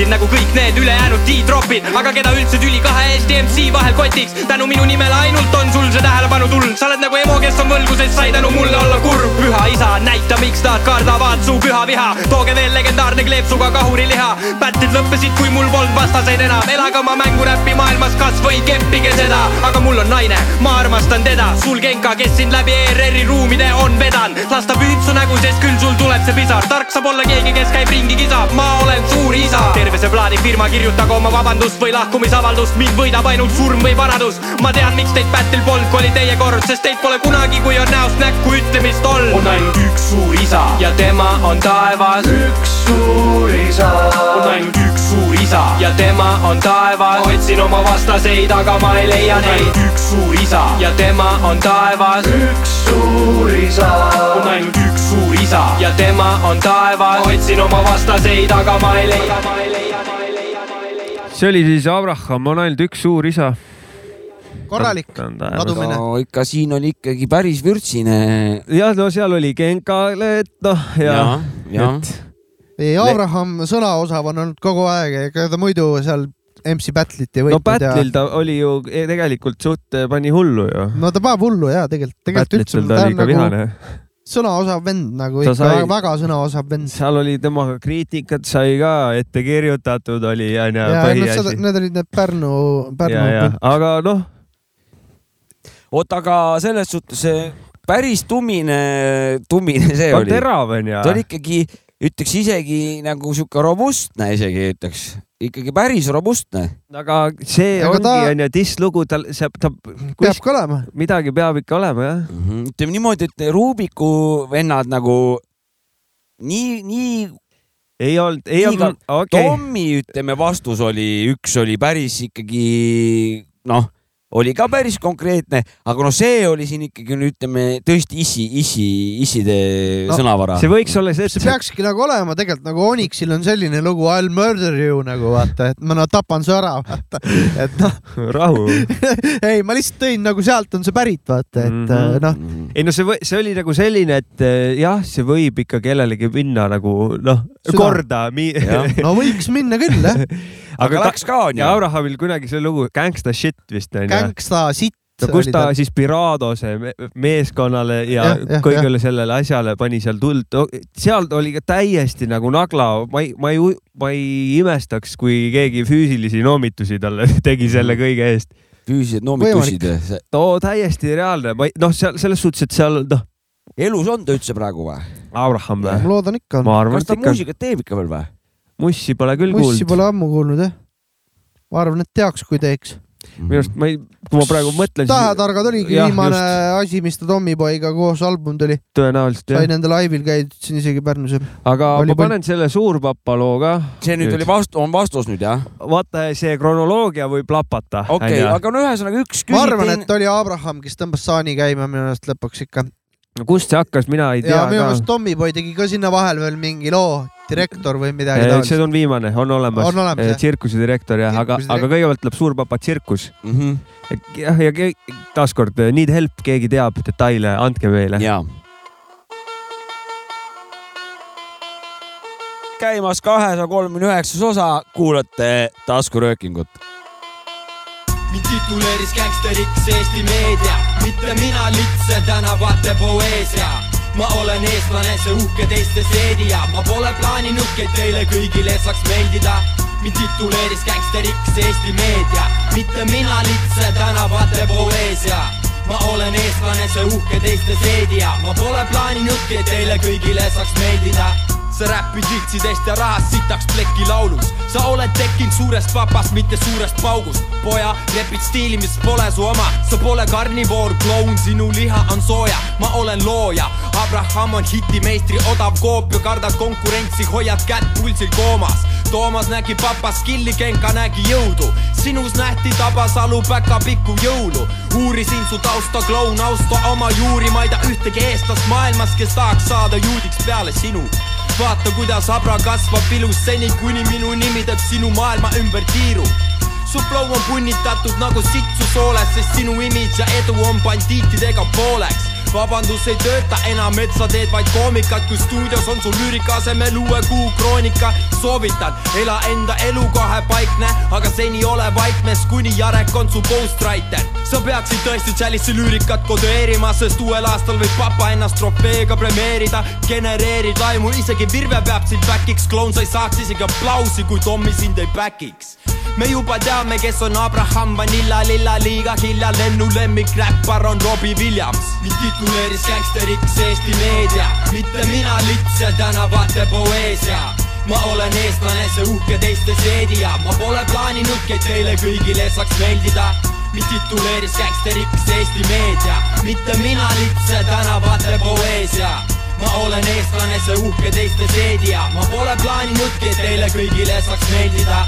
S10: Draftil nagu kõik need ülejäänud D-tropid, aga keda üldse tüli kahe Eesti MC vahel kotiks. tänu minu nimele ainult on sul see tähelepanu tulnud, sa oled nagu emo, kes on võlgu, sest sai tänu mulle olla kurb. püha isa, näita, miks nad kardavad su püha viha, tooge veel legendaarne kleepsuga kahuriliha. Battle'id lõppesid, kui mul polnud vastaseid enam, elage oma mänguräppi maailmas, kas või keppige seda, aga mul on naine, ma armastan teda, sul Genka, kes sind läbi ERR-i ruumide on vedanud, las ta püüd su nägu, sest küll sul tuleb see pisar, tark saab olla keegi, kes käib ringi kisab, ma olen suur isa. terve see plaadifirma, kirjutage oma vabandust või lahkumisavaldust, mind võidab ainult surm või vanadus. ma tean, miks teid Battle polnud, kui oli teie kord, sest teid pole kunagi, kui on näost näkku ütlemist olnud. on ainult üks suur isa ja tema on taevas. üks suur isa. on ainult üks suur isa ja tema on taevas. otsin oma vastaseid, aga ma ei leia neid. üks suur isa ja tema on taevas. üks suur isa. on ainult üks suur isa ja tema on taevas. otsin oma vastaseid, aga ma ei leia, ma ei leia, ma ei leia, ma ei leia.
S3: see oli siis Abraham, on ainult üks suur isa.
S1: korralik ladumine.
S2: no ikka siin oli ikkagi päris vürtsine.
S3: jah, no seal oli Genkale, et noh ja,
S2: ja, ja
S1: Abraham sõnaosav on olnud kogu aeg, ega ta muidu seal MC Battle'it ei
S3: no
S1: võitnud
S3: Battle'il ta oli ju e- tegelikult suht pani hullu ju.
S1: no ta paneb hullu ja tegelikult, tegelikult üldse
S3: Battle'itel ta oli ikka vihane.
S1: Sõnaosav vend nagu
S3: Ta
S1: ikka
S3: sai-
S1: sai... väga sõnaosav vend.
S3: seal oli temaga kriitikat sai ka ette kirjutatud, oli onju
S1: ja no, seda,
S3: põhiasi.
S1: need olid need Pärnu,
S3: ja,
S1: Pärnu
S3: ja, aga noh,
S2: oota, aga selles suhtes see päris tummine, tummine see
S3: ta
S2: oli.
S3: terav onju
S2: ta. oli ikkagi, ütleks isegi nagu sihuke robustne isegi ütleks, ikkagi päris robustne.
S3: aga see
S1: Aga
S3: ongi
S1: ta-
S3: onju diss-lugu, tal, see, ta,
S1: peab ka olema.
S3: midagi peab ikka olema jah.
S2: ütleme niimoodi, et Rubiku vennad nagu nii, nii
S3: ei olnud, ei olnud, okei okay.,
S2: Tommi, ütleme, vastus oli, üks oli päris ikkagi noh, oli ka päris konkreetne, aga no see oli siin ikkagi no ütleme tõesti issi, issi, isside
S1: No,
S2: sõnavara.
S3: see võiks olla see,
S1: see peakski nagu olema tegelikult nagu Onyxil on selline lugu I will murder you nagu vaata, et ma no tapan su ära, vaata, et noh,
S3: rahu.
S1: ei, ma lihtsalt tõin nagu sealt on see pärit, vaata, et
S3: Mhm.
S1: mm -hmm. noh,
S3: ei no see, see oli nagu selline, et eh, jah, see võib ikka kellelegi minna nagu noh, korda.
S1: no võiks minna küll jah,
S2: aga läks ka onju
S3: ja. Abrahamil kunagi see lugu Gangsta shit vist onju.
S1: Gängsta sitt.
S3: no kus ta siis Piradose me- meeskonnale ja,
S1: Jah, jah,
S3: kõigele sellele asjale pani seal tuld, seal oli ka täiesti nagu nagla, ma ei, ma ei, ma ei imestaks, kui keegi füüsilisi noomitusi talle tegi selle kõige eest.
S2: füüsilised noomitusid.
S3: no täiesti reaalne, ma ei, noh, seal selles suhtes, et seal noh,
S2: elus on ta üldse praegu või?
S3: Abraham
S1: ma
S3: või?
S1: loodan ikka on.
S3: ma arvan,
S2: kas ta
S3: ikka.
S2: muusikat teeb ikka veel või?
S3: mussi pole küll
S1: mussi
S3: kuulnud.
S1: pole ammu kuulnud jah. ma arvan, et teaks, kui teeks.
S3: Minu arust ma ei, kui ma praegu mõtlen,
S1: tähetargad oligi
S3: Jah,
S1: viimane asi, mis ta Tommyboyga koos album tuli,
S3: tõenäoliselt
S1: sai
S3: jah.
S1: nende laivil käidud siin isegi Pärnus.
S3: aga
S1: oli
S3: ma panen selle Suurpapa loo ka.
S2: see nüüd oli vastu, on vastus nüüd jah?
S3: vaata, see kronoloogia võib lapata.
S2: okei okay,, aga no ühesõnaga üks
S1: ma arvan, et oli Abraham, kes tõmbas saani käima minu arust lõpuks ikka.
S3: kust see hakkas, mina ei tea
S1: ja minu meelest. Tommyboy tegi ka sinna vahel veel mingi loo, direktor või midagi
S3: see
S1: taolist.
S3: on viimane, on olemas.
S1: On olemas, jah?
S3: tsirkuse direktor jah, aga, aga kõigepealt tuleb Suurpapa tsirkus.
S2: mm. -hmm.
S3: jah, ja ke- taaskord need help, keegi teab detaile, andke meile.
S2: ja. käimas kahesaja kolmekümne üheksas osa, kuulate taskuröökingut.
S11: mind tituleeris gängsteriks Eesti meedia, mitte mina litse tänavate poeesia. Ma olen eestlane, see uhke teiste seedija, ma pole plaaninudki, et teile kõigile saaks meeldida. mind tituleeris gängsteriks Eesti meedia, mitte mina litse tänavate poeesia ma olen eestlane, see uhke teiste seedija, ma pole plaaninudki, et teile kõigile saaks meeldida sa räpid vitsidest ja rahast sitaks plekki laulus. Sa oled tekkinud suurest vapast, mitte suurest paugust. Poja, repid stiili, mis pole su oma. Sa pole karnivoor, kloun, sinu liha on sooja. Ma olen looja, Abraham on hitimeistri odav koopia, kardad konkurentsi, hoiad kätt pulsil koomas. Toomas nägi papa skilli, Genka nägi jõudu. Sinus nähti Tabasalu päkapikku jõulu. Uurisin su tausta, kloun, austa oma juuri, ma ei tea ühtegi eestlast maailmas, kes tahaks saada juudiks peale sinu vaata, kuidas abra kasvab ilus seni, kuni minu nimi teeb sinu maailma ümber tiiru. su flow on punnitatud nagu sitsu sooles, sest sinu imidž ja edu on bandiitidega pooleks. Vabandus ei tööta enam, et sa teed vaid koomikat, kui stuudios on sul lüürika asemel uue kuu kroonika. soovitan, ela enda elu kahepaikne, aga seni ole vaiknes, kuni Jarek on su ghostwriter. sa peaksid tõesti Chalice'i lüürikat kodeerima, sest uuel aastal võib papa ennast trofeega premeerida. genereerid laimu, isegi Virve peab sind back'iks, kloun sa ei saaks isegi aplausi, kui Tommy sind ei back'iks me juba teame, kes on Abraham Vanilla Lilla liiga hilja lennulemmik räppar on Robbie Williams. mind tituleeris gängsteriks Eesti meedia, mitte mina lits ja tänavate poeesia. Ma olen eestlane, see uhke teiste seedija, ma pole plaaninudki, et teile kõigile saaks meeldida. Mind tituleeris gängsteriks Eesti meedia, mitte mina lits ja tänavate poeesia. Ma olen eestlane, see uhke teiste seedija, ma pole plaaninudki, et teile kõigile saaks meeldida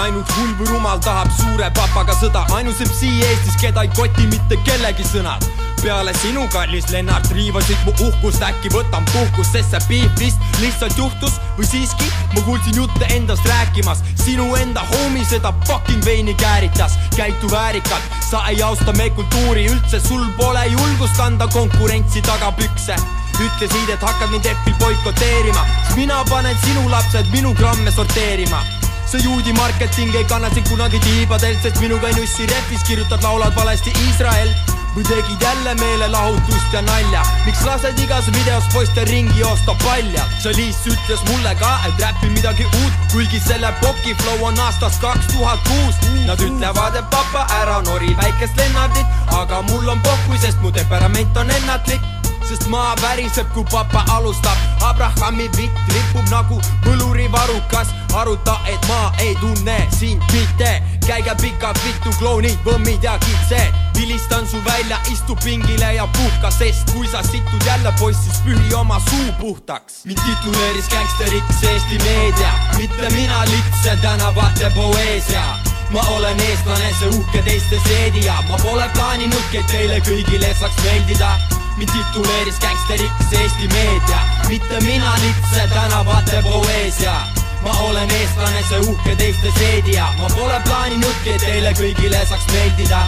S11: ainult või rumal tahab suure papaga sõda, ainus MC Eestis, keda ei koti mitte kellegi sõnad. peale sinu, kallis Lennart, riivasid mu uhkust, äkki võtan puhkust, sest see beef vist lihtsalt juhtus. Või siiski ma kuulsin jutte endast rääkimas. sinu enda homie seda fucking veini kääritas, käitu väärikalt, sa ei austa meie kultuuri üldse, sul pole julgust kanda konkurentsi tagapükse ütlesid, et hakkad mind F-il boikoteerima, siis mina panen sinu lapsed minu gramme sorteerima see juudi marketing ei kanna sind kunagi tiibadelt, sest minuga ei nussi rehvis, kirjutad, laulad valesti Iisrael või tegid jälle meelelahutust ja nalja, miks lased igas videos poiste ringi joosta palja? Chalice ütles mulle ka, et räpi midagi uut, kuigi selle poki flow on aastast kaks tuhat kuus. Nad ütlevad, et papa, ära nori väikest Lennartit, aga mul on pohhui, sest mu temperament on ennatlik sest maa väriseb, kui papa alustab. Abrahami vitt ripub nagu põlurivarukas, aruta, et ma ei tunne sind mitte. käige pikad vittu klounid, võmmid ja kitsed, vilistan su välja, istu pingile ja puhka, sest kui sa situd jälle poiss, siis pühi oma suu puhtaks. mind tituleeris gängsteriks Eesti meedia, mitte mina lits ja tänavate poeesia ma olen eestlane, see uhke teiste seedija, ma pole plaaninudki, et teile kõigile saaks meeldida mind tituleeris gängsteriks Eesti meedia, mitte mina lits ja tänavate poeesia. ma olen eestlane, see uhke teiste seedija, ma pole plaaninudki, et teile kõigile saaks meeldida.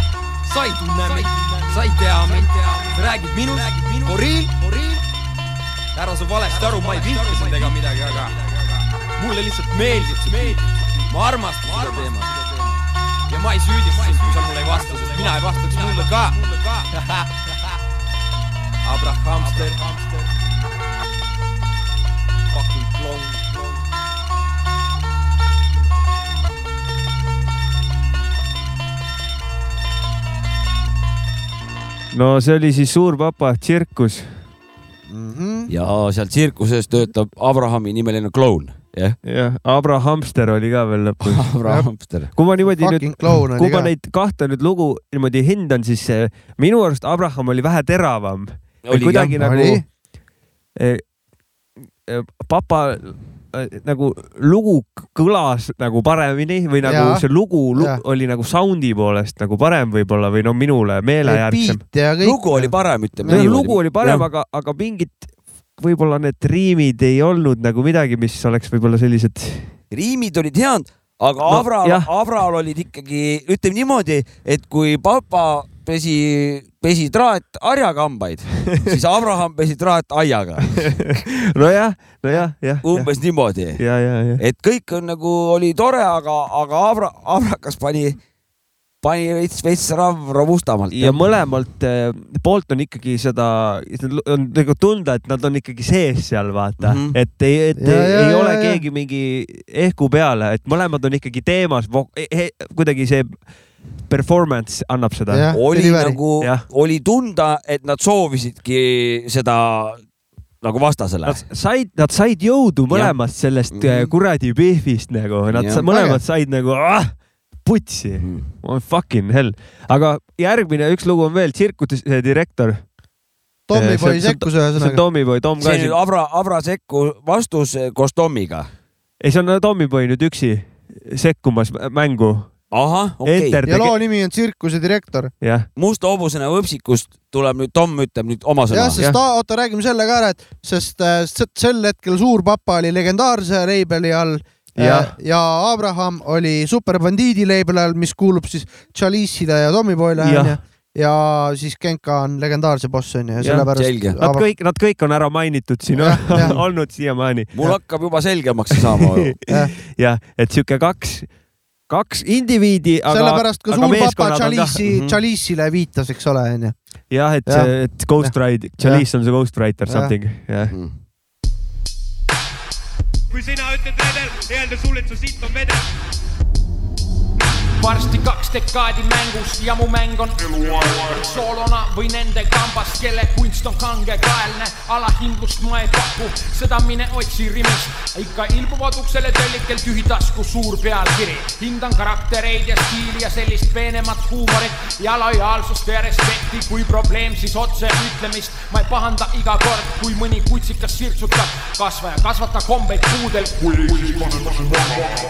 S11: sa ei tunne meid, sa ei tea meid, sa räägid minust, real, ära sa valesti aru, ma ei vihka sind ega midagi, aga mulle lihtsalt meeldib see meeldib, ma armastan seda teemat. ja ma ei süüdista sind, kui sa mulle ei vasta, sest mina ei vastaks mulle ka. Abrahamster. Fucking clown.
S3: no see oli siis Suur Papa tsirkus.
S2: ja seal tsirkuses töötab Abrahami nimeline kloun, jah.
S3: jah, Abrahamster oli ka veel lõpus.
S2: Abrahamster.
S3: kui ma niimoodi
S1: Fucking
S3: nüüd, kui ma neid kahte nüüd lugu niimoodi hindan, siis minu arust Abraham oli vähe teravam. Kuidagi
S1: jah.
S3: nagu
S1: Oli.
S3: eh, eh, papa eh, nagu lugu kõlas nagu paremini või nagu
S1: Jaa.
S3: see lugu, lugu
S1: Jaa.
S3: oli nagu sound'i poolest nagu parem võib-olla või no minule meelejärgsem.
S1: ja
S2: lugu oli parem, ütleme
S3: lugu oli parem, aga, aga mingid võib-olla need riimid ei olnud nagu midagi, mis oleks võib-olla sellised.
S2: riimid olid head, aga
S3: No, jah.,
S2: Abral olid ikkagi, ütleme niimoodi, et kui papa pesi, pesi traat harjaga hambaid, siis Abraham pesi traat aiaga.
S3: nojah, nojah, jah.
S2: umbes niimoodi.
S3: ja, ja, ja.
S2: et kõik on nagu, oli tore, aga, aga Abra-, Abrakas pani, pani veits, veits rav- robustamalt.
S3: ja mõlemalt eh, poolt on ikkagi seda, on nagu tunda, et nad on ikkagi sees seal, vaata mm. -hmm. et ei, et
S1: Ja,
S3: ei,
S1: ja,
S3: ei
S1: ja,
S3: ole
S1: ja.
S3: keegi mingi ehku peale, et mõlemad on ikkagi teemas, kuidagi see performance annab seda.
S2: Oli
S1: Delivery.
S2: nagu oli tunda, et nad soovisidki seda nagu vastasele.
S3: Nad said, nad said jõudu mõlemast sellest
S2: Mhm.
S3: mm -hmm. kuradi beef'ist nagu, nad sa, mõlemad said nagu ah, putsi mm., fucking hell. aga järgmine üks lugu on veel, tsirkuse direktor.
S1: Tommyboy sekkus
S3: see on
S1: ühesõnaga.
S3: Tommyboy, Tom ka
S2: see nüüd. Abra, Abra sekku vastus koos Tommiga.
S3: ei, see on Tommyboy nüüd üksi sekkumas mängu.
S2: ahah, okei
S3: Enter
S2: okay..
S1: ja loo nimi on Tsirkuse direktor.
S3: jah,
S2: musta hobusena võpsikust tuleb nüüd, Tom ütleb nüüd oma sõna
S1: jah, sest ta, oota, räägime selle ka ära, et sest äh, sel hetkel Suur Papa oli legendaarse label'i all äh, ja Abraham oli Super Bandiidi label'i all, mis kuulub siis Chalice'ile ja Tommyboy'le onju. ja siis Genka on legendaarse boss onju ja
S3: Jah,
S1: sellepärast.
S3: Nad kõik, nad kõik on ära mainitud siin
S1: jah.
S3: olnud siiamaani.
S2: mul hakkab juba selgemaks saama.
S3: jah, et sihuke kaks, kaks indiviidi, aga.
S1: sellepärast ka suur papa Chalice'i,
S3: -hmm.
S1: Chalice'ile viitas, eks ole onju.
S3: jah, et see, et Ghost Ride, Chalice on see Ghost Rider something, jah.
S10: kui sina ütled redel, öelda sulle, et su sitt on vedel.
S5: Varsti kaks dekaadi mängus ja mu mäng on soolona või nende kambas, kelle kunst on kangekaelne, alahindlust ma ei paku, seda mine otsi Rimist. ikka ilmuvad uksele töllikel tühi tasku suur pealkiri, hindan karaktereid ja stiili ja sellist peenemat huumorit ja lojaalsust ja respekti, kui probleem, siis otse ütlemist. ma ei pahanda iga kord, kui mõni kutsikas sirtsutab, kasvaja, kasvata kombeid puudel.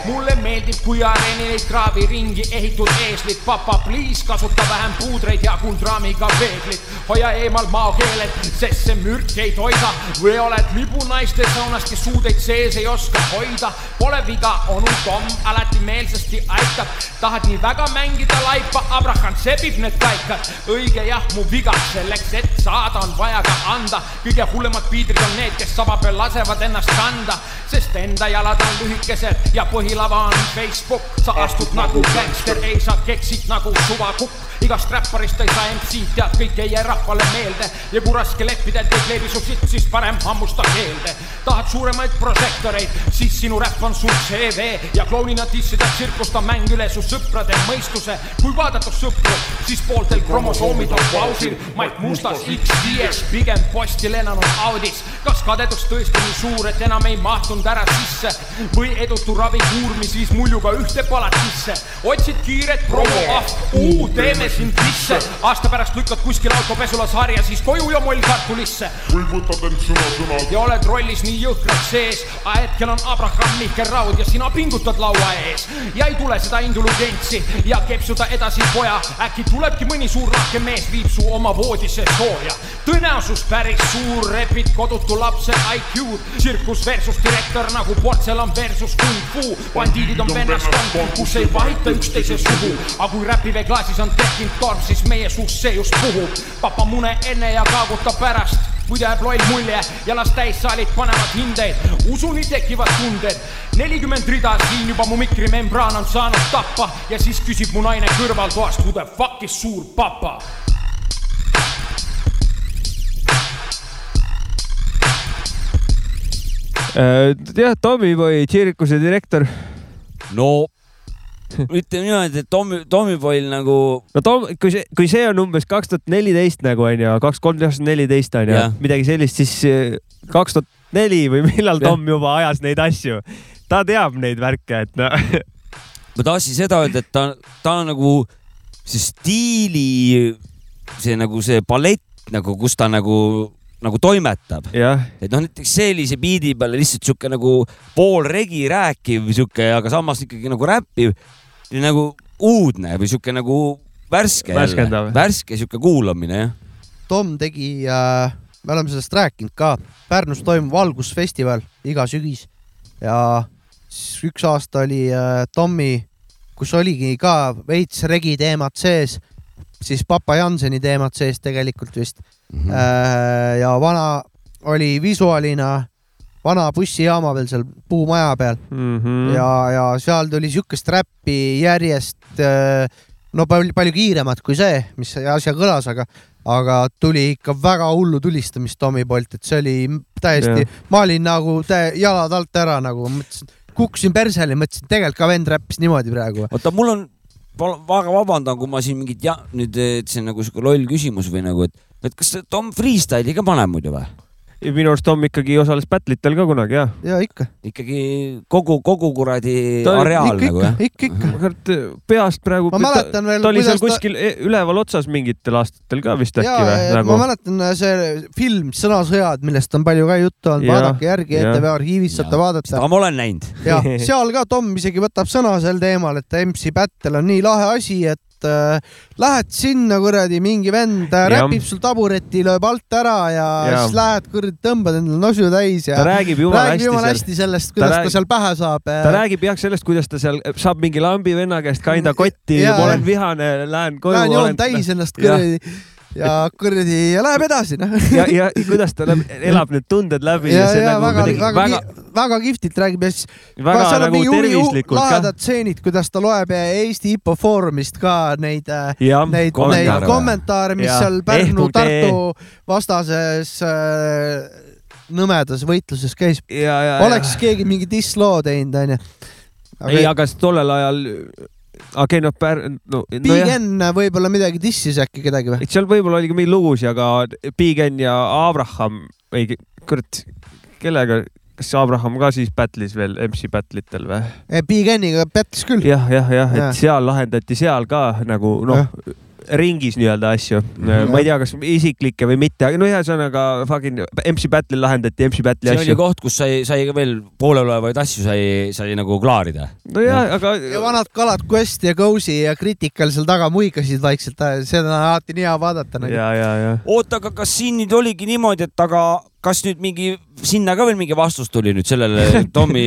S5: mulle meeldib, kui areenil ei kraavi ringi ehitud eeslid, papa, please kasuta vähem puudreid ja kuldraamiga peeglit. hoia eemal maokeeled, sest see mürk ei toida või oled libunaiste saunas, kes suudeid sees ei oska hoida. Pole viga, onu Tom alati meelsasti aitab, tahad nii väga mängida laipa, Abraham sebib need kaikad. õige jah, mu viga, selleks et saada on vaja ka anda. kõige hullemad piidrid on need, kes saba peal lasevad ennast kanda, sest enda jalad on lühikesed ja põhilava on Facebook. sa astud nagu gängster, ei saa keksid nagu suvakukk. Igast räpparist ei saa MC-d, tead, kõik ei jää rahvale meelde ja kui raske leppida, et ei kleebi su sitt, siis parem hammusta keelde. tahad suuremaid prožektoreid, siis sinu räpp on sul CV ja klounina dissida tsirkust on mäng üle su sõprade mõistuse. kui vaadata sõpru, siis pooltel kromosoomid on pausil, Mait Mustas X5-s, pigem posti lennanud Audis. kas kadedus tõesti nii suur, et enam ei mahtunud ära sisse või edutu ravikuur, mis viis muljuga ühte palatisse. otsid kiiret promo, ah, uu, teeme sind sisse. aasta pärast lükkad kuskil autopesulas harja, siis koju ja moll kartulisse.
S12: või võtad end sõna-sõnalt
S5: ja oled rollis nii jõhkralt sees, hetkel on Abraham Mihkel Raud ja sina pingutad laua ees. Ja ei tule seda indulgentsi ja kepsuda edasi poja, äkki tulebki mõni suur lahke mees, viib su oma voodisse sooja. tõenäosus päris suur, repid kodutu lapse IQ-d, tsirkus versus direktor nagu portselan versus kung fu, bandiidid on vennaskond, kus ei vahita üksteise suhu, aga kui räpiveeklaasis on tekkinud torm, siis meie suust see just puhub. papa mune enne ja kaaguta pärast muidu jääb loll mulje ja las täissaalid panevad hindeid, usuni tekivad tunded. nelikümmend rida siin juba mu mikrimembraan on saanud tappa ja siis küsib mu naine kõrvaltoast, who the fuck is suur papa
S3: Äh, jah, Tommyboy, tsirkuse direktor.
S2: no ütleme niimoodi, et Tommy, Tommyboy'l nagu.
S3: no Tom, kui see, kui see on umbes kaks tuhat neliteist nagu onju, kaks, kolm tuhat neliteist onju midagi sellist, siis eh, kaks tuhat neli või millal Tom juba ajas neid asju. ta teab neid värke, et noh.
S2: ma tahtsin seda öelda, et ta, ta on nagu see stiili, see nagu see palett nagu, kus ta nagu, nagu toimetab. et noh, näiteks sellise biidi peale lihtsalt sihuke nagu pool regi rääkiv sihuke, aga samas ikkagi nagu räppiv, nagu uudne või sihuke nagu värske. Värske sihuke kuulamine jah.
S1: Tom tegi äh,, me oleme sellest rääkinud ka, Pärnus toimub valgusfestival iga sügis ja siis üks aasta oli äh, Tommi, kus oligi ka veits regi teemad sees, siis Papa Janseni teemad sees tegelikult vist mm. -hmm. Äh, ja vana oli visuaalina vana bussijaama peal seal puumaja peal
S3: mm. -hmm.
S1: ja, ja seal tuli siukest räppi järjest äh, no palju, palju kiiremat kui see, mis asja kõlas, aga, aga tuli ikka väga hullu tulistamist Tommy poolt, et see oli täiesti ma olin nagu tä- jalad alt ära nagu mõtlesin, kukkusin persele, mõtlesin, tegelikult ka vend räppis niimoodi praegu.
S2: oota, mul on, väga vabandan, kui ma siin mingit ja nüüd, et see on nagu sihuke loll küsimus või nagu, et, et kas Tom Freestyle'i ka paneb muidu või?
S3: Minu arust Tom ikkagi osales battle'itel ka kunagi jah.
S1: ja ikka.
S2: ikkagi kogu, kogu kuradi
S3: Ta-
S2: areaal
S3: ikka,
S2: nagu jah?
S1: ikka, ikka.
S3: kurat, peast praegu.
S1: Ma mäletan veel,
S3: ta oli seal
S1: ta-
S3: kuskil e- üleval otsas mingitel aastatel ka vist äkki või,
S1: nagu... ma. mäletan äh, see film Sõnasõjad, millest on palju ka juttu olnud,
S3: Jah,
S1: vaadake järgi,
S3: jah.
S1: ETV arhiivis saate vaadata.
S2: seda ma olen näinud.
S1: ja seal ka Tom isegi võtab sõna sel teemal, et MC Battle on nii lahe asi, et et äh, lähed sinna kuradi, mingi vend äh,
S3: Jah.
S1: räpib sul tabureti, lööb alt ära ja, ja. Siis lähed kuradi, tõmbad endale nosu täis ja
S3: ta räägib jumala hästi
S1: jumala
S3: seal.
S1: hästi sellest,
S3: Ta
S1: kuidas ta,
S3: räägib-
S1: seal pähe saab.
S3: ta räägib jah sellest, kuidas ta seal saab mingi lambi venna käest kinda kotti, ma olen vihane, lähen koju.
S1: Lähen joon täis ennast kuradi ja kuradi ja läheb edasi noh.
S3: ja, ja kuidas ta läbi, elab need tunded läbi
S1: ja,
S3: see
S1: ja
S3: nagu
S1: väga, väga,
S3: väga
S1: väga, kihvtilt räägib ja siis
S3: Väga nagu tervislikult
S1: lahedad stseenid, kuidas ta loeb Eesti IPO Foorumist ka neid,
S3: Jah,
S1: neid, neid kommentaare, mis
S3: Jah,
S1: seal Pärnu,
S3: ehk.ee.
S1: Tartu vastases äh, nõmedas võitluses käis.
S3: ja, ja,
S1: oleks keegi mingi dissloo teinud, onju.
S3: ei, aga tollel ajal, okei, noh, Pär-, no,
S1: Big
S3: nojah,
S1: N võib-olla midagi dissis äkki kedagi või?
S3: seal võib-olla oli ka mingeid lugusid, aga Big N ja Abraham, ei, kurat, kellega, kas Abraham ka siis battle'is veel MC battle'itel või?
S1: Big N-iga pättis küll.
S3: jah, jah, jah,
S1: Jah.
S3: et seal lahendati seal ka nagu noh, ringis nii-öelda asju.
S2: Mhm.
S3: ma ei tea, kas isiklikke või mitte, aga no ühesõnaga fucking MC Battle'il lahendati MC Battle'i
S2: see oli
S3: asju.
S2: koht, kus sai, sai veel pooleolevaid asju sai, sai nagu klaarida.
S3: nojah, aga
S1: ja vanad kalad Quest ja Cozy ja Critical seal taga muigasid vaikselt, seda on alati nii hea vaadata nagu..
S3: ja, ja, ja.
S2: oota, aga kas siin nüüd oligi niimoodi, et aga kas nüüd mingi, sinna ka veel mingi vastus tuli nüüd sellele Tommy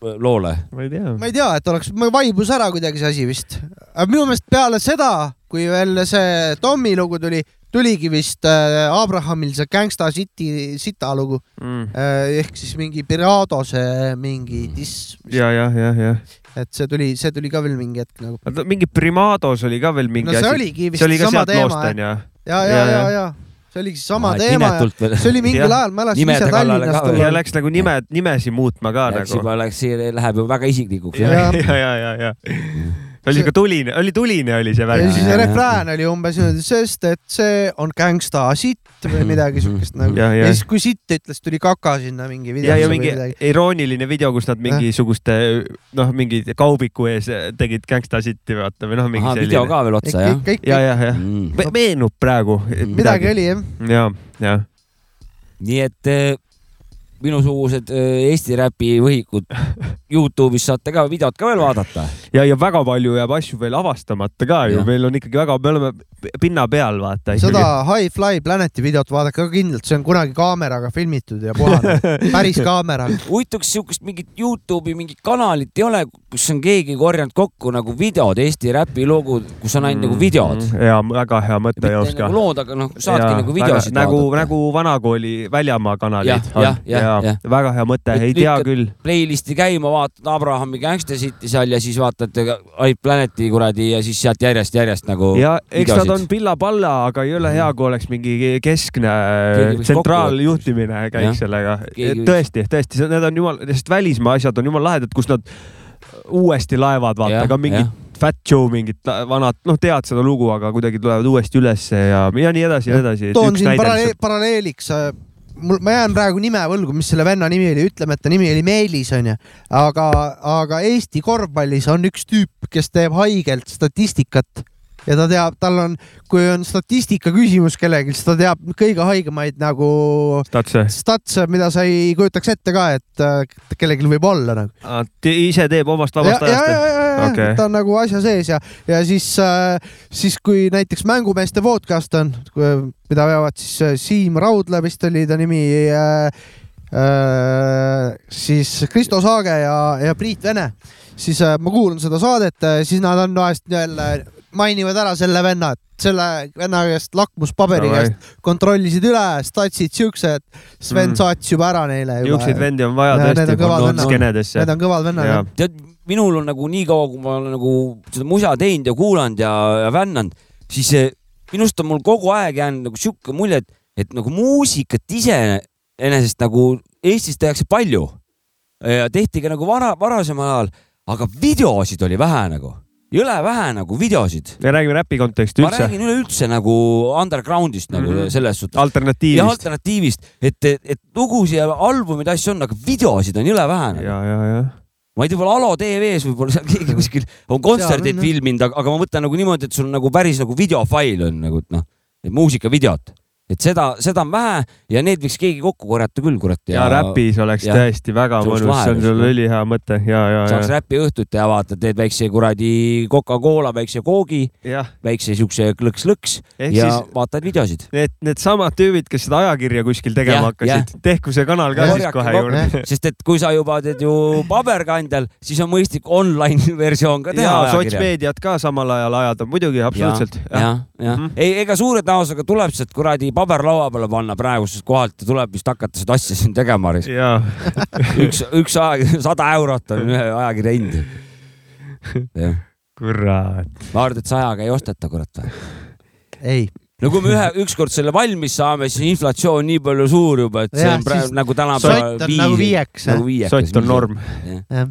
S2: loole?
S3: ma ei tea.
S1: ma ei tea, et oleks, vaibus ära kuidagi see asi vist. aga minu meelest peale seda, kui veel see Tommy lugu tuli, tuligi vist äh, Abrahamil see Gangsta City sita lugu
S3: mm..
S1: ehk siis mingi Pirado see mingi diss,
S3: ja, ja, ja, ja.
S1: et see tuli, see tuli ka veel mingi hetk nagu.
S3: mingi Primados oli ka veel mingi
S1: no see
S3: asi.
S1: oligi vist
S3: see oli
S1: sama teema
S3: loost onju.
S1: ja, ja, ja, ja see oligi siis sama
S2: et
S1: teema ja see oli mingil
S3: Jah.
S1: ajal, ma elasin ise Tallinnas tol
S2: veel.
S3: ja
S1: ajal.
S3: läks nagu nime, nimesi muutma ka
S2: Läks
S3: nagu.
S2: juba, läks, läheb juba väga isiklikuks.
S3: ja, ja, ja, ja, ja. Oli siuke tuline, oli tuline oli see
S1: ja
S3: värk.
S1: siis see refrään oli umbes niimoodi, sest et see on gangsta sitt või midagi siukest nagu.
S3: Ja, ja.
S1: ja siis, kui sitt ütles, tuli kaka sinna mingi
S3: ja,
S1: videosse
S3: ja
S1: või
S3: mingi irooniline video, kus nad mingisuguste noh, mingi kaubiku ees tegid gangsta sitti vaata või noh, mingi
S2: ahah, video ka veel otsa, jah?
S3: ja, ja, ja
S2: Mm.
S3: meenub praegu
S1: midagi oli jah.
S3: ja, ja
S2: nii et eh, minusugused eh, Eesti räpi võhikud Youtube'is saate ka videot ka veel vaadata.
S3: ja, ja väga palju jääb asju veel avastamata ka ju,
S2: Jah.
S3: meil on ikkagi väga, me oleme pinna peal vaata.
S1: seda High Fly Planeti videot vaadake ka kindlalt, see on kunagi kaameraga filmitud ja puhane, päris kaameraga.
S2: huvitav, kas siukest mingit Youtube'i mingit kanalit ei ole, kus on keegi korjanud kokku nagu videod, Eesti räpi logud, kus on ainult nagu videod.
S3: ja väga hea mõte, Joops ka
S2: nagu. lood, aga noh, saadki
S3: Jaa,
S2: nagu videosid
S3: väga, nagu,
S2: vaadata.
S3: nagu vanakooli väljamaa kanalid
S2: Jah,
S3: on
S2: jah, jah,
S3: ja, väga hea mõte, ei tea küll.
S2: Playlist'i käima, vaatad Abrahami Gangsta City seal ja siis vaatad Hype Planeti kuradi ja siis sealt järjest-järjest nagu.
S3: ja eks nad on pilla-palla, aga ei ole hea, kui oleks mingi keskne tsentraaljuhtimine käiks sellega. Tõesti, tõesti, need on jumal, sest välismaa asjad on jumala lahedad, kus nad uuesti laevad, vaata,
S2: Jah,
S3: aga mingid
S2: jah.
S3: Fat Joe mingid la- vanad, noh, tead seda lugu, aga kuidagi tulevad uuesti ülesse ja, ja nii edasi ja nii edasi.
S1: toon siin paralleel, paralleeliks, mul, ma jään praegu nime võlgu, mis selle venna nimi oli, ütleme, et ta nimi oli Meelis onju, aga, aga Eesti korvpallis on üks tüüp, kes teeb haigelt statistikat ja ta teab, tal on, kui on statistika küsimus kellelgi, siis ta teab kõige haigemaid nagu
S3: statse,
S1: statse, mida sa ei kujutaks ette ka, et kellelgi võib olla nagu.
S3: ise teeb omast vabast
S1: ja, ja, ja,
S3: ajast.
S1: ja,
S3: Okei.
S1: ta on nagu asja sees ja, ja siis äh,, siis kui näiteks mängumeeste podcast on, mida veavad siis äh, Siim Raudla vist oli ta nimi äh,, äh, siis Kristo Saage ja, ja Priit Vene, siis äh, ma kuulan seda saadet, siis nad on vahest jälle mainivad ära selle venna, et selle venna käest lakmuspaberi
S3: Davai.
S1: käest kontrollisid üle, statsid siuksed, Sven
S3: Mm.
S1: saats juba ära neile.
S3: niisuguseid vendi on vaja
S1: Ja
S3: tõesti
S1: on
S3: panna
S1: vennad.
S3: skeenedesse.
S1: Need on kõvad vennad
S2: tead, minul on nagu niikaua, kui ma olen nagu seda musa teinud ja kuulanud ja, ja vännanud, siis minust on mul kogu aeg jäänud nagu sihuke mulje, et, et nagu muusikat iseenesest nagu Eestis tehakse palju. ja tehti ka nagu vara, varasemal ajal, aga videosid oli vähe nagu, jõle vähe nagu videosid.
S3: me räägime räpi konteksti
S2: ma
S3: üldse.
S2: räägin üleüldse nagu underground'ist nagu mm
S3: Mhm.
S2: -hmm. selles suhtes. ja
S3: alternatiivist.
S2: alternatiivist, et, et, et lugusid ja albumeid, asju on, aga videosid on jõle vähe nagu..
S3: ja, ja, ja.
S2: ma ei tea, võib-olla Alo TV-s võib-olla seal keegi kuskil on kontserteid filminud, aga, ma mõtlen nagu niimoodi, et sul nagu päris nagu videofail on nagu, et noh, muusikavideot. Et seda, seda on vähe ja need võiks keegi kokku korjata küll, kurat.
S3: ja räpis oleks
S2: ja-
S3: tõesti väga mõnus, see on sul ülihea mõte ja, ja,
S2: saaks
S3: ja,
S2: räpi õhtut teha, vaata, teed väikse kuradi Coca-Cola väikse koogi, väikse siukse klõks-lõks ja
S3: siis-
S2: vaatad videosid.
S3: Need, needsamad tüübid, kes seda ajakirja kuskil tegema
S2: Jah,
S3: hakkasid, tehku see kanal ka siis kohe juurde.
S2: sest et kui sa juba teed ju paberkandjal, siis on mõistlik online versioon ka teha
S3: ja sotsmeediat ka samal ajal ajada, muidugi, absoluutselt.
S2: jah, jah, ei, ega suure tõenäosusega tuleb sealt kuradi paberlaua peale panna praegusest kohalt ja tuleb vist hakata seda asja siin tegema.
S3: jaa.
S2: üks, üks aeg, sada eurot on ühe ajakirja hind.
S3: kurat.
S2: ma arvan, et sajaga ei osteta, kurat või?
S1: ei,
S2: no kui me ühe, ükskord selle valmis saame, siis inflatsioon nii palju suur juba, et see
S1: Jah,
S2: on praegu nagu tänapäeval
S1: sott on nagu viieks,
S2: nagu viieks.
S3: sott on norm.
S1: jah.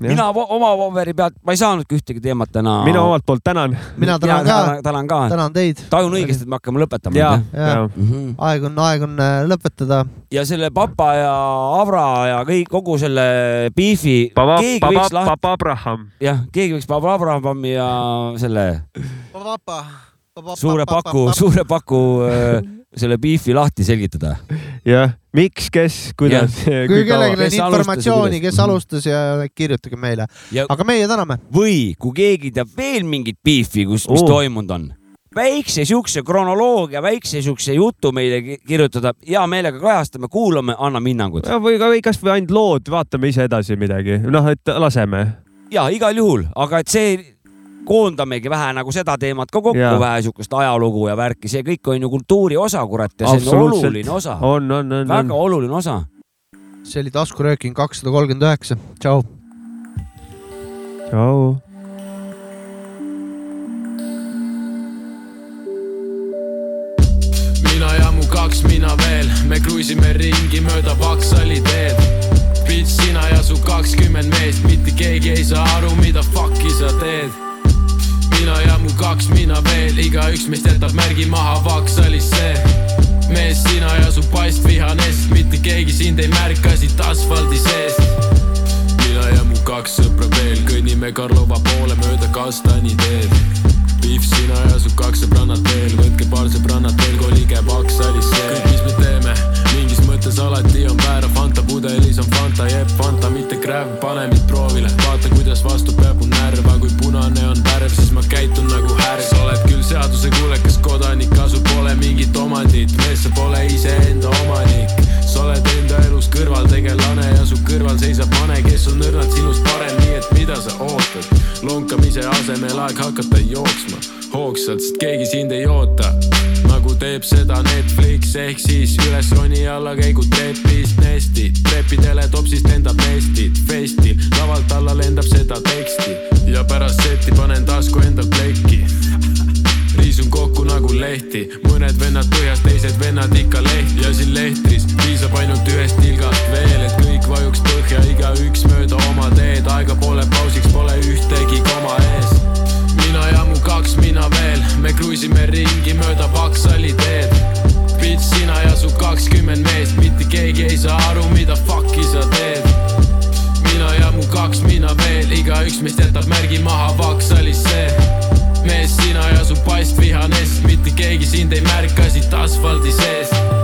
S2: Mina oma paberi pealt, ma ei saanudki ühtegi teemat täna.
S3: mina omalt poolt tänan.
S1: mina tänan ka,
S2: tänan ka.
S1: tänan teid.
S2: tajun õigesti, et me hakkame lõpetama.
S3: ja, ja.
S2: Mhm.
S1: aeg on, aeg on äh, lõpetada.
S2: ja selle papa ja Avra ja kõik, kogu selle beefi,
S3: Papa Abraham.
S2: jah, keegi võiks Papa Abrahami ja selle suure paku, suure paku äh, selle beefi lahti selgitada.
S3: jah, miks, kes, kuidas.
S1: kui kellelgi on
S2: Kes alustas ja
S1: informatsiooni, kes alustas ja kirjutage meile. Aga meie täname.
S2: või kui keegi teab veel mingit beefi, kus, mis
S3: Oo.
S2: toimunud on, väikse siukse kronoloogia, väikse siukse jutu meile ki- kirjutada, hea meelega kajastame, kuulame, anname hinnangud.
S3: või ka, või kasvõi ainult lood, vaatame ise edasi midagi, noh, et laseme.
S2: ja igal juhul, aga et see koondamegi vähe nagu seda teemat ka kokku, vähe siukest ajalugu ja värki, see kõik on ju kultuuri osa, kurat, ja see on oluline osa,
S3: on, on, on,
S2: väga
S3: on.
S2: oluline osa.
S1: see oli taskurööking kakssada kolmkümmend üheksa, tšau.
S3: tšau.
S13: mina ja mu kaks mina veel, me kruiisime ringi mööda Vaksali teed. Bitch, sina ja su kakskümmend meest, mitte keegi ei saa aru, mida fuck'i sa teed. mina ja mu kaks mina veel, igaüks meist jätab märgi maha Vaksalisse. mees, sina ja su pastvihanest, mitte keegi sind ei märka siit asfaldi seest. mina ja mu kaks sõpra veel kõnnime Karlova poole mööda Kastani teed. Pihv, sina ja su kaks sõbrannat veel, võtke paar sõbrannat veel, kolige Vaksalisse. kõik, mis me teeme, mingis mõttes alati on väära, Fanta pudelis on Fanta, jääb Fanta, mitte Kräv, pane mind proovile, vaata kuidas vastu peab mu närv, aga kui punane on värv, siis ma käitun nagu härg. sa oled küll seadusekuulekas kodanik, kasu pole mingit omandit, mees, sa pole iseenda omanik. sa oled enda elus kõrvaltegelane ja su kõrval seisab mane, kes on õrnalt sinust parem, nii et mida sa ootad? lonkamise asemel aeg hakata jooksma hoogsalt, sest keegi sind ei oota. Nagu teeb seda Netflix ehk siis üles roni alla käigu trepist nesti, trepidele topsist lendab nestid, festil lavalt alla lendab seda teksti. Ja pärast seti panen tasku endal plekki. Riisun kokku nagu lehti, mõned vennad põhjas, teised vennad ikka lehti ja siin lehtris piisab ainult ühest tilgast veel, et kõik vajuks põhja, igaüks mööda oma teed, aega pole pausiks, pole ühtegi koma ees. Mina veel, me kruiisime ringi mööda Vaksali teed. Bitch, sina ja su kakskümmend meest, mitte keegi ei saa aru, mida fuck'i sa teed. mina ja mu kaks mina veel, igaüks meist jätab märgi maha Vaksalisse mees, sina ja su pastvihanest, mitte keegi sind ei märka siit asfaldi seest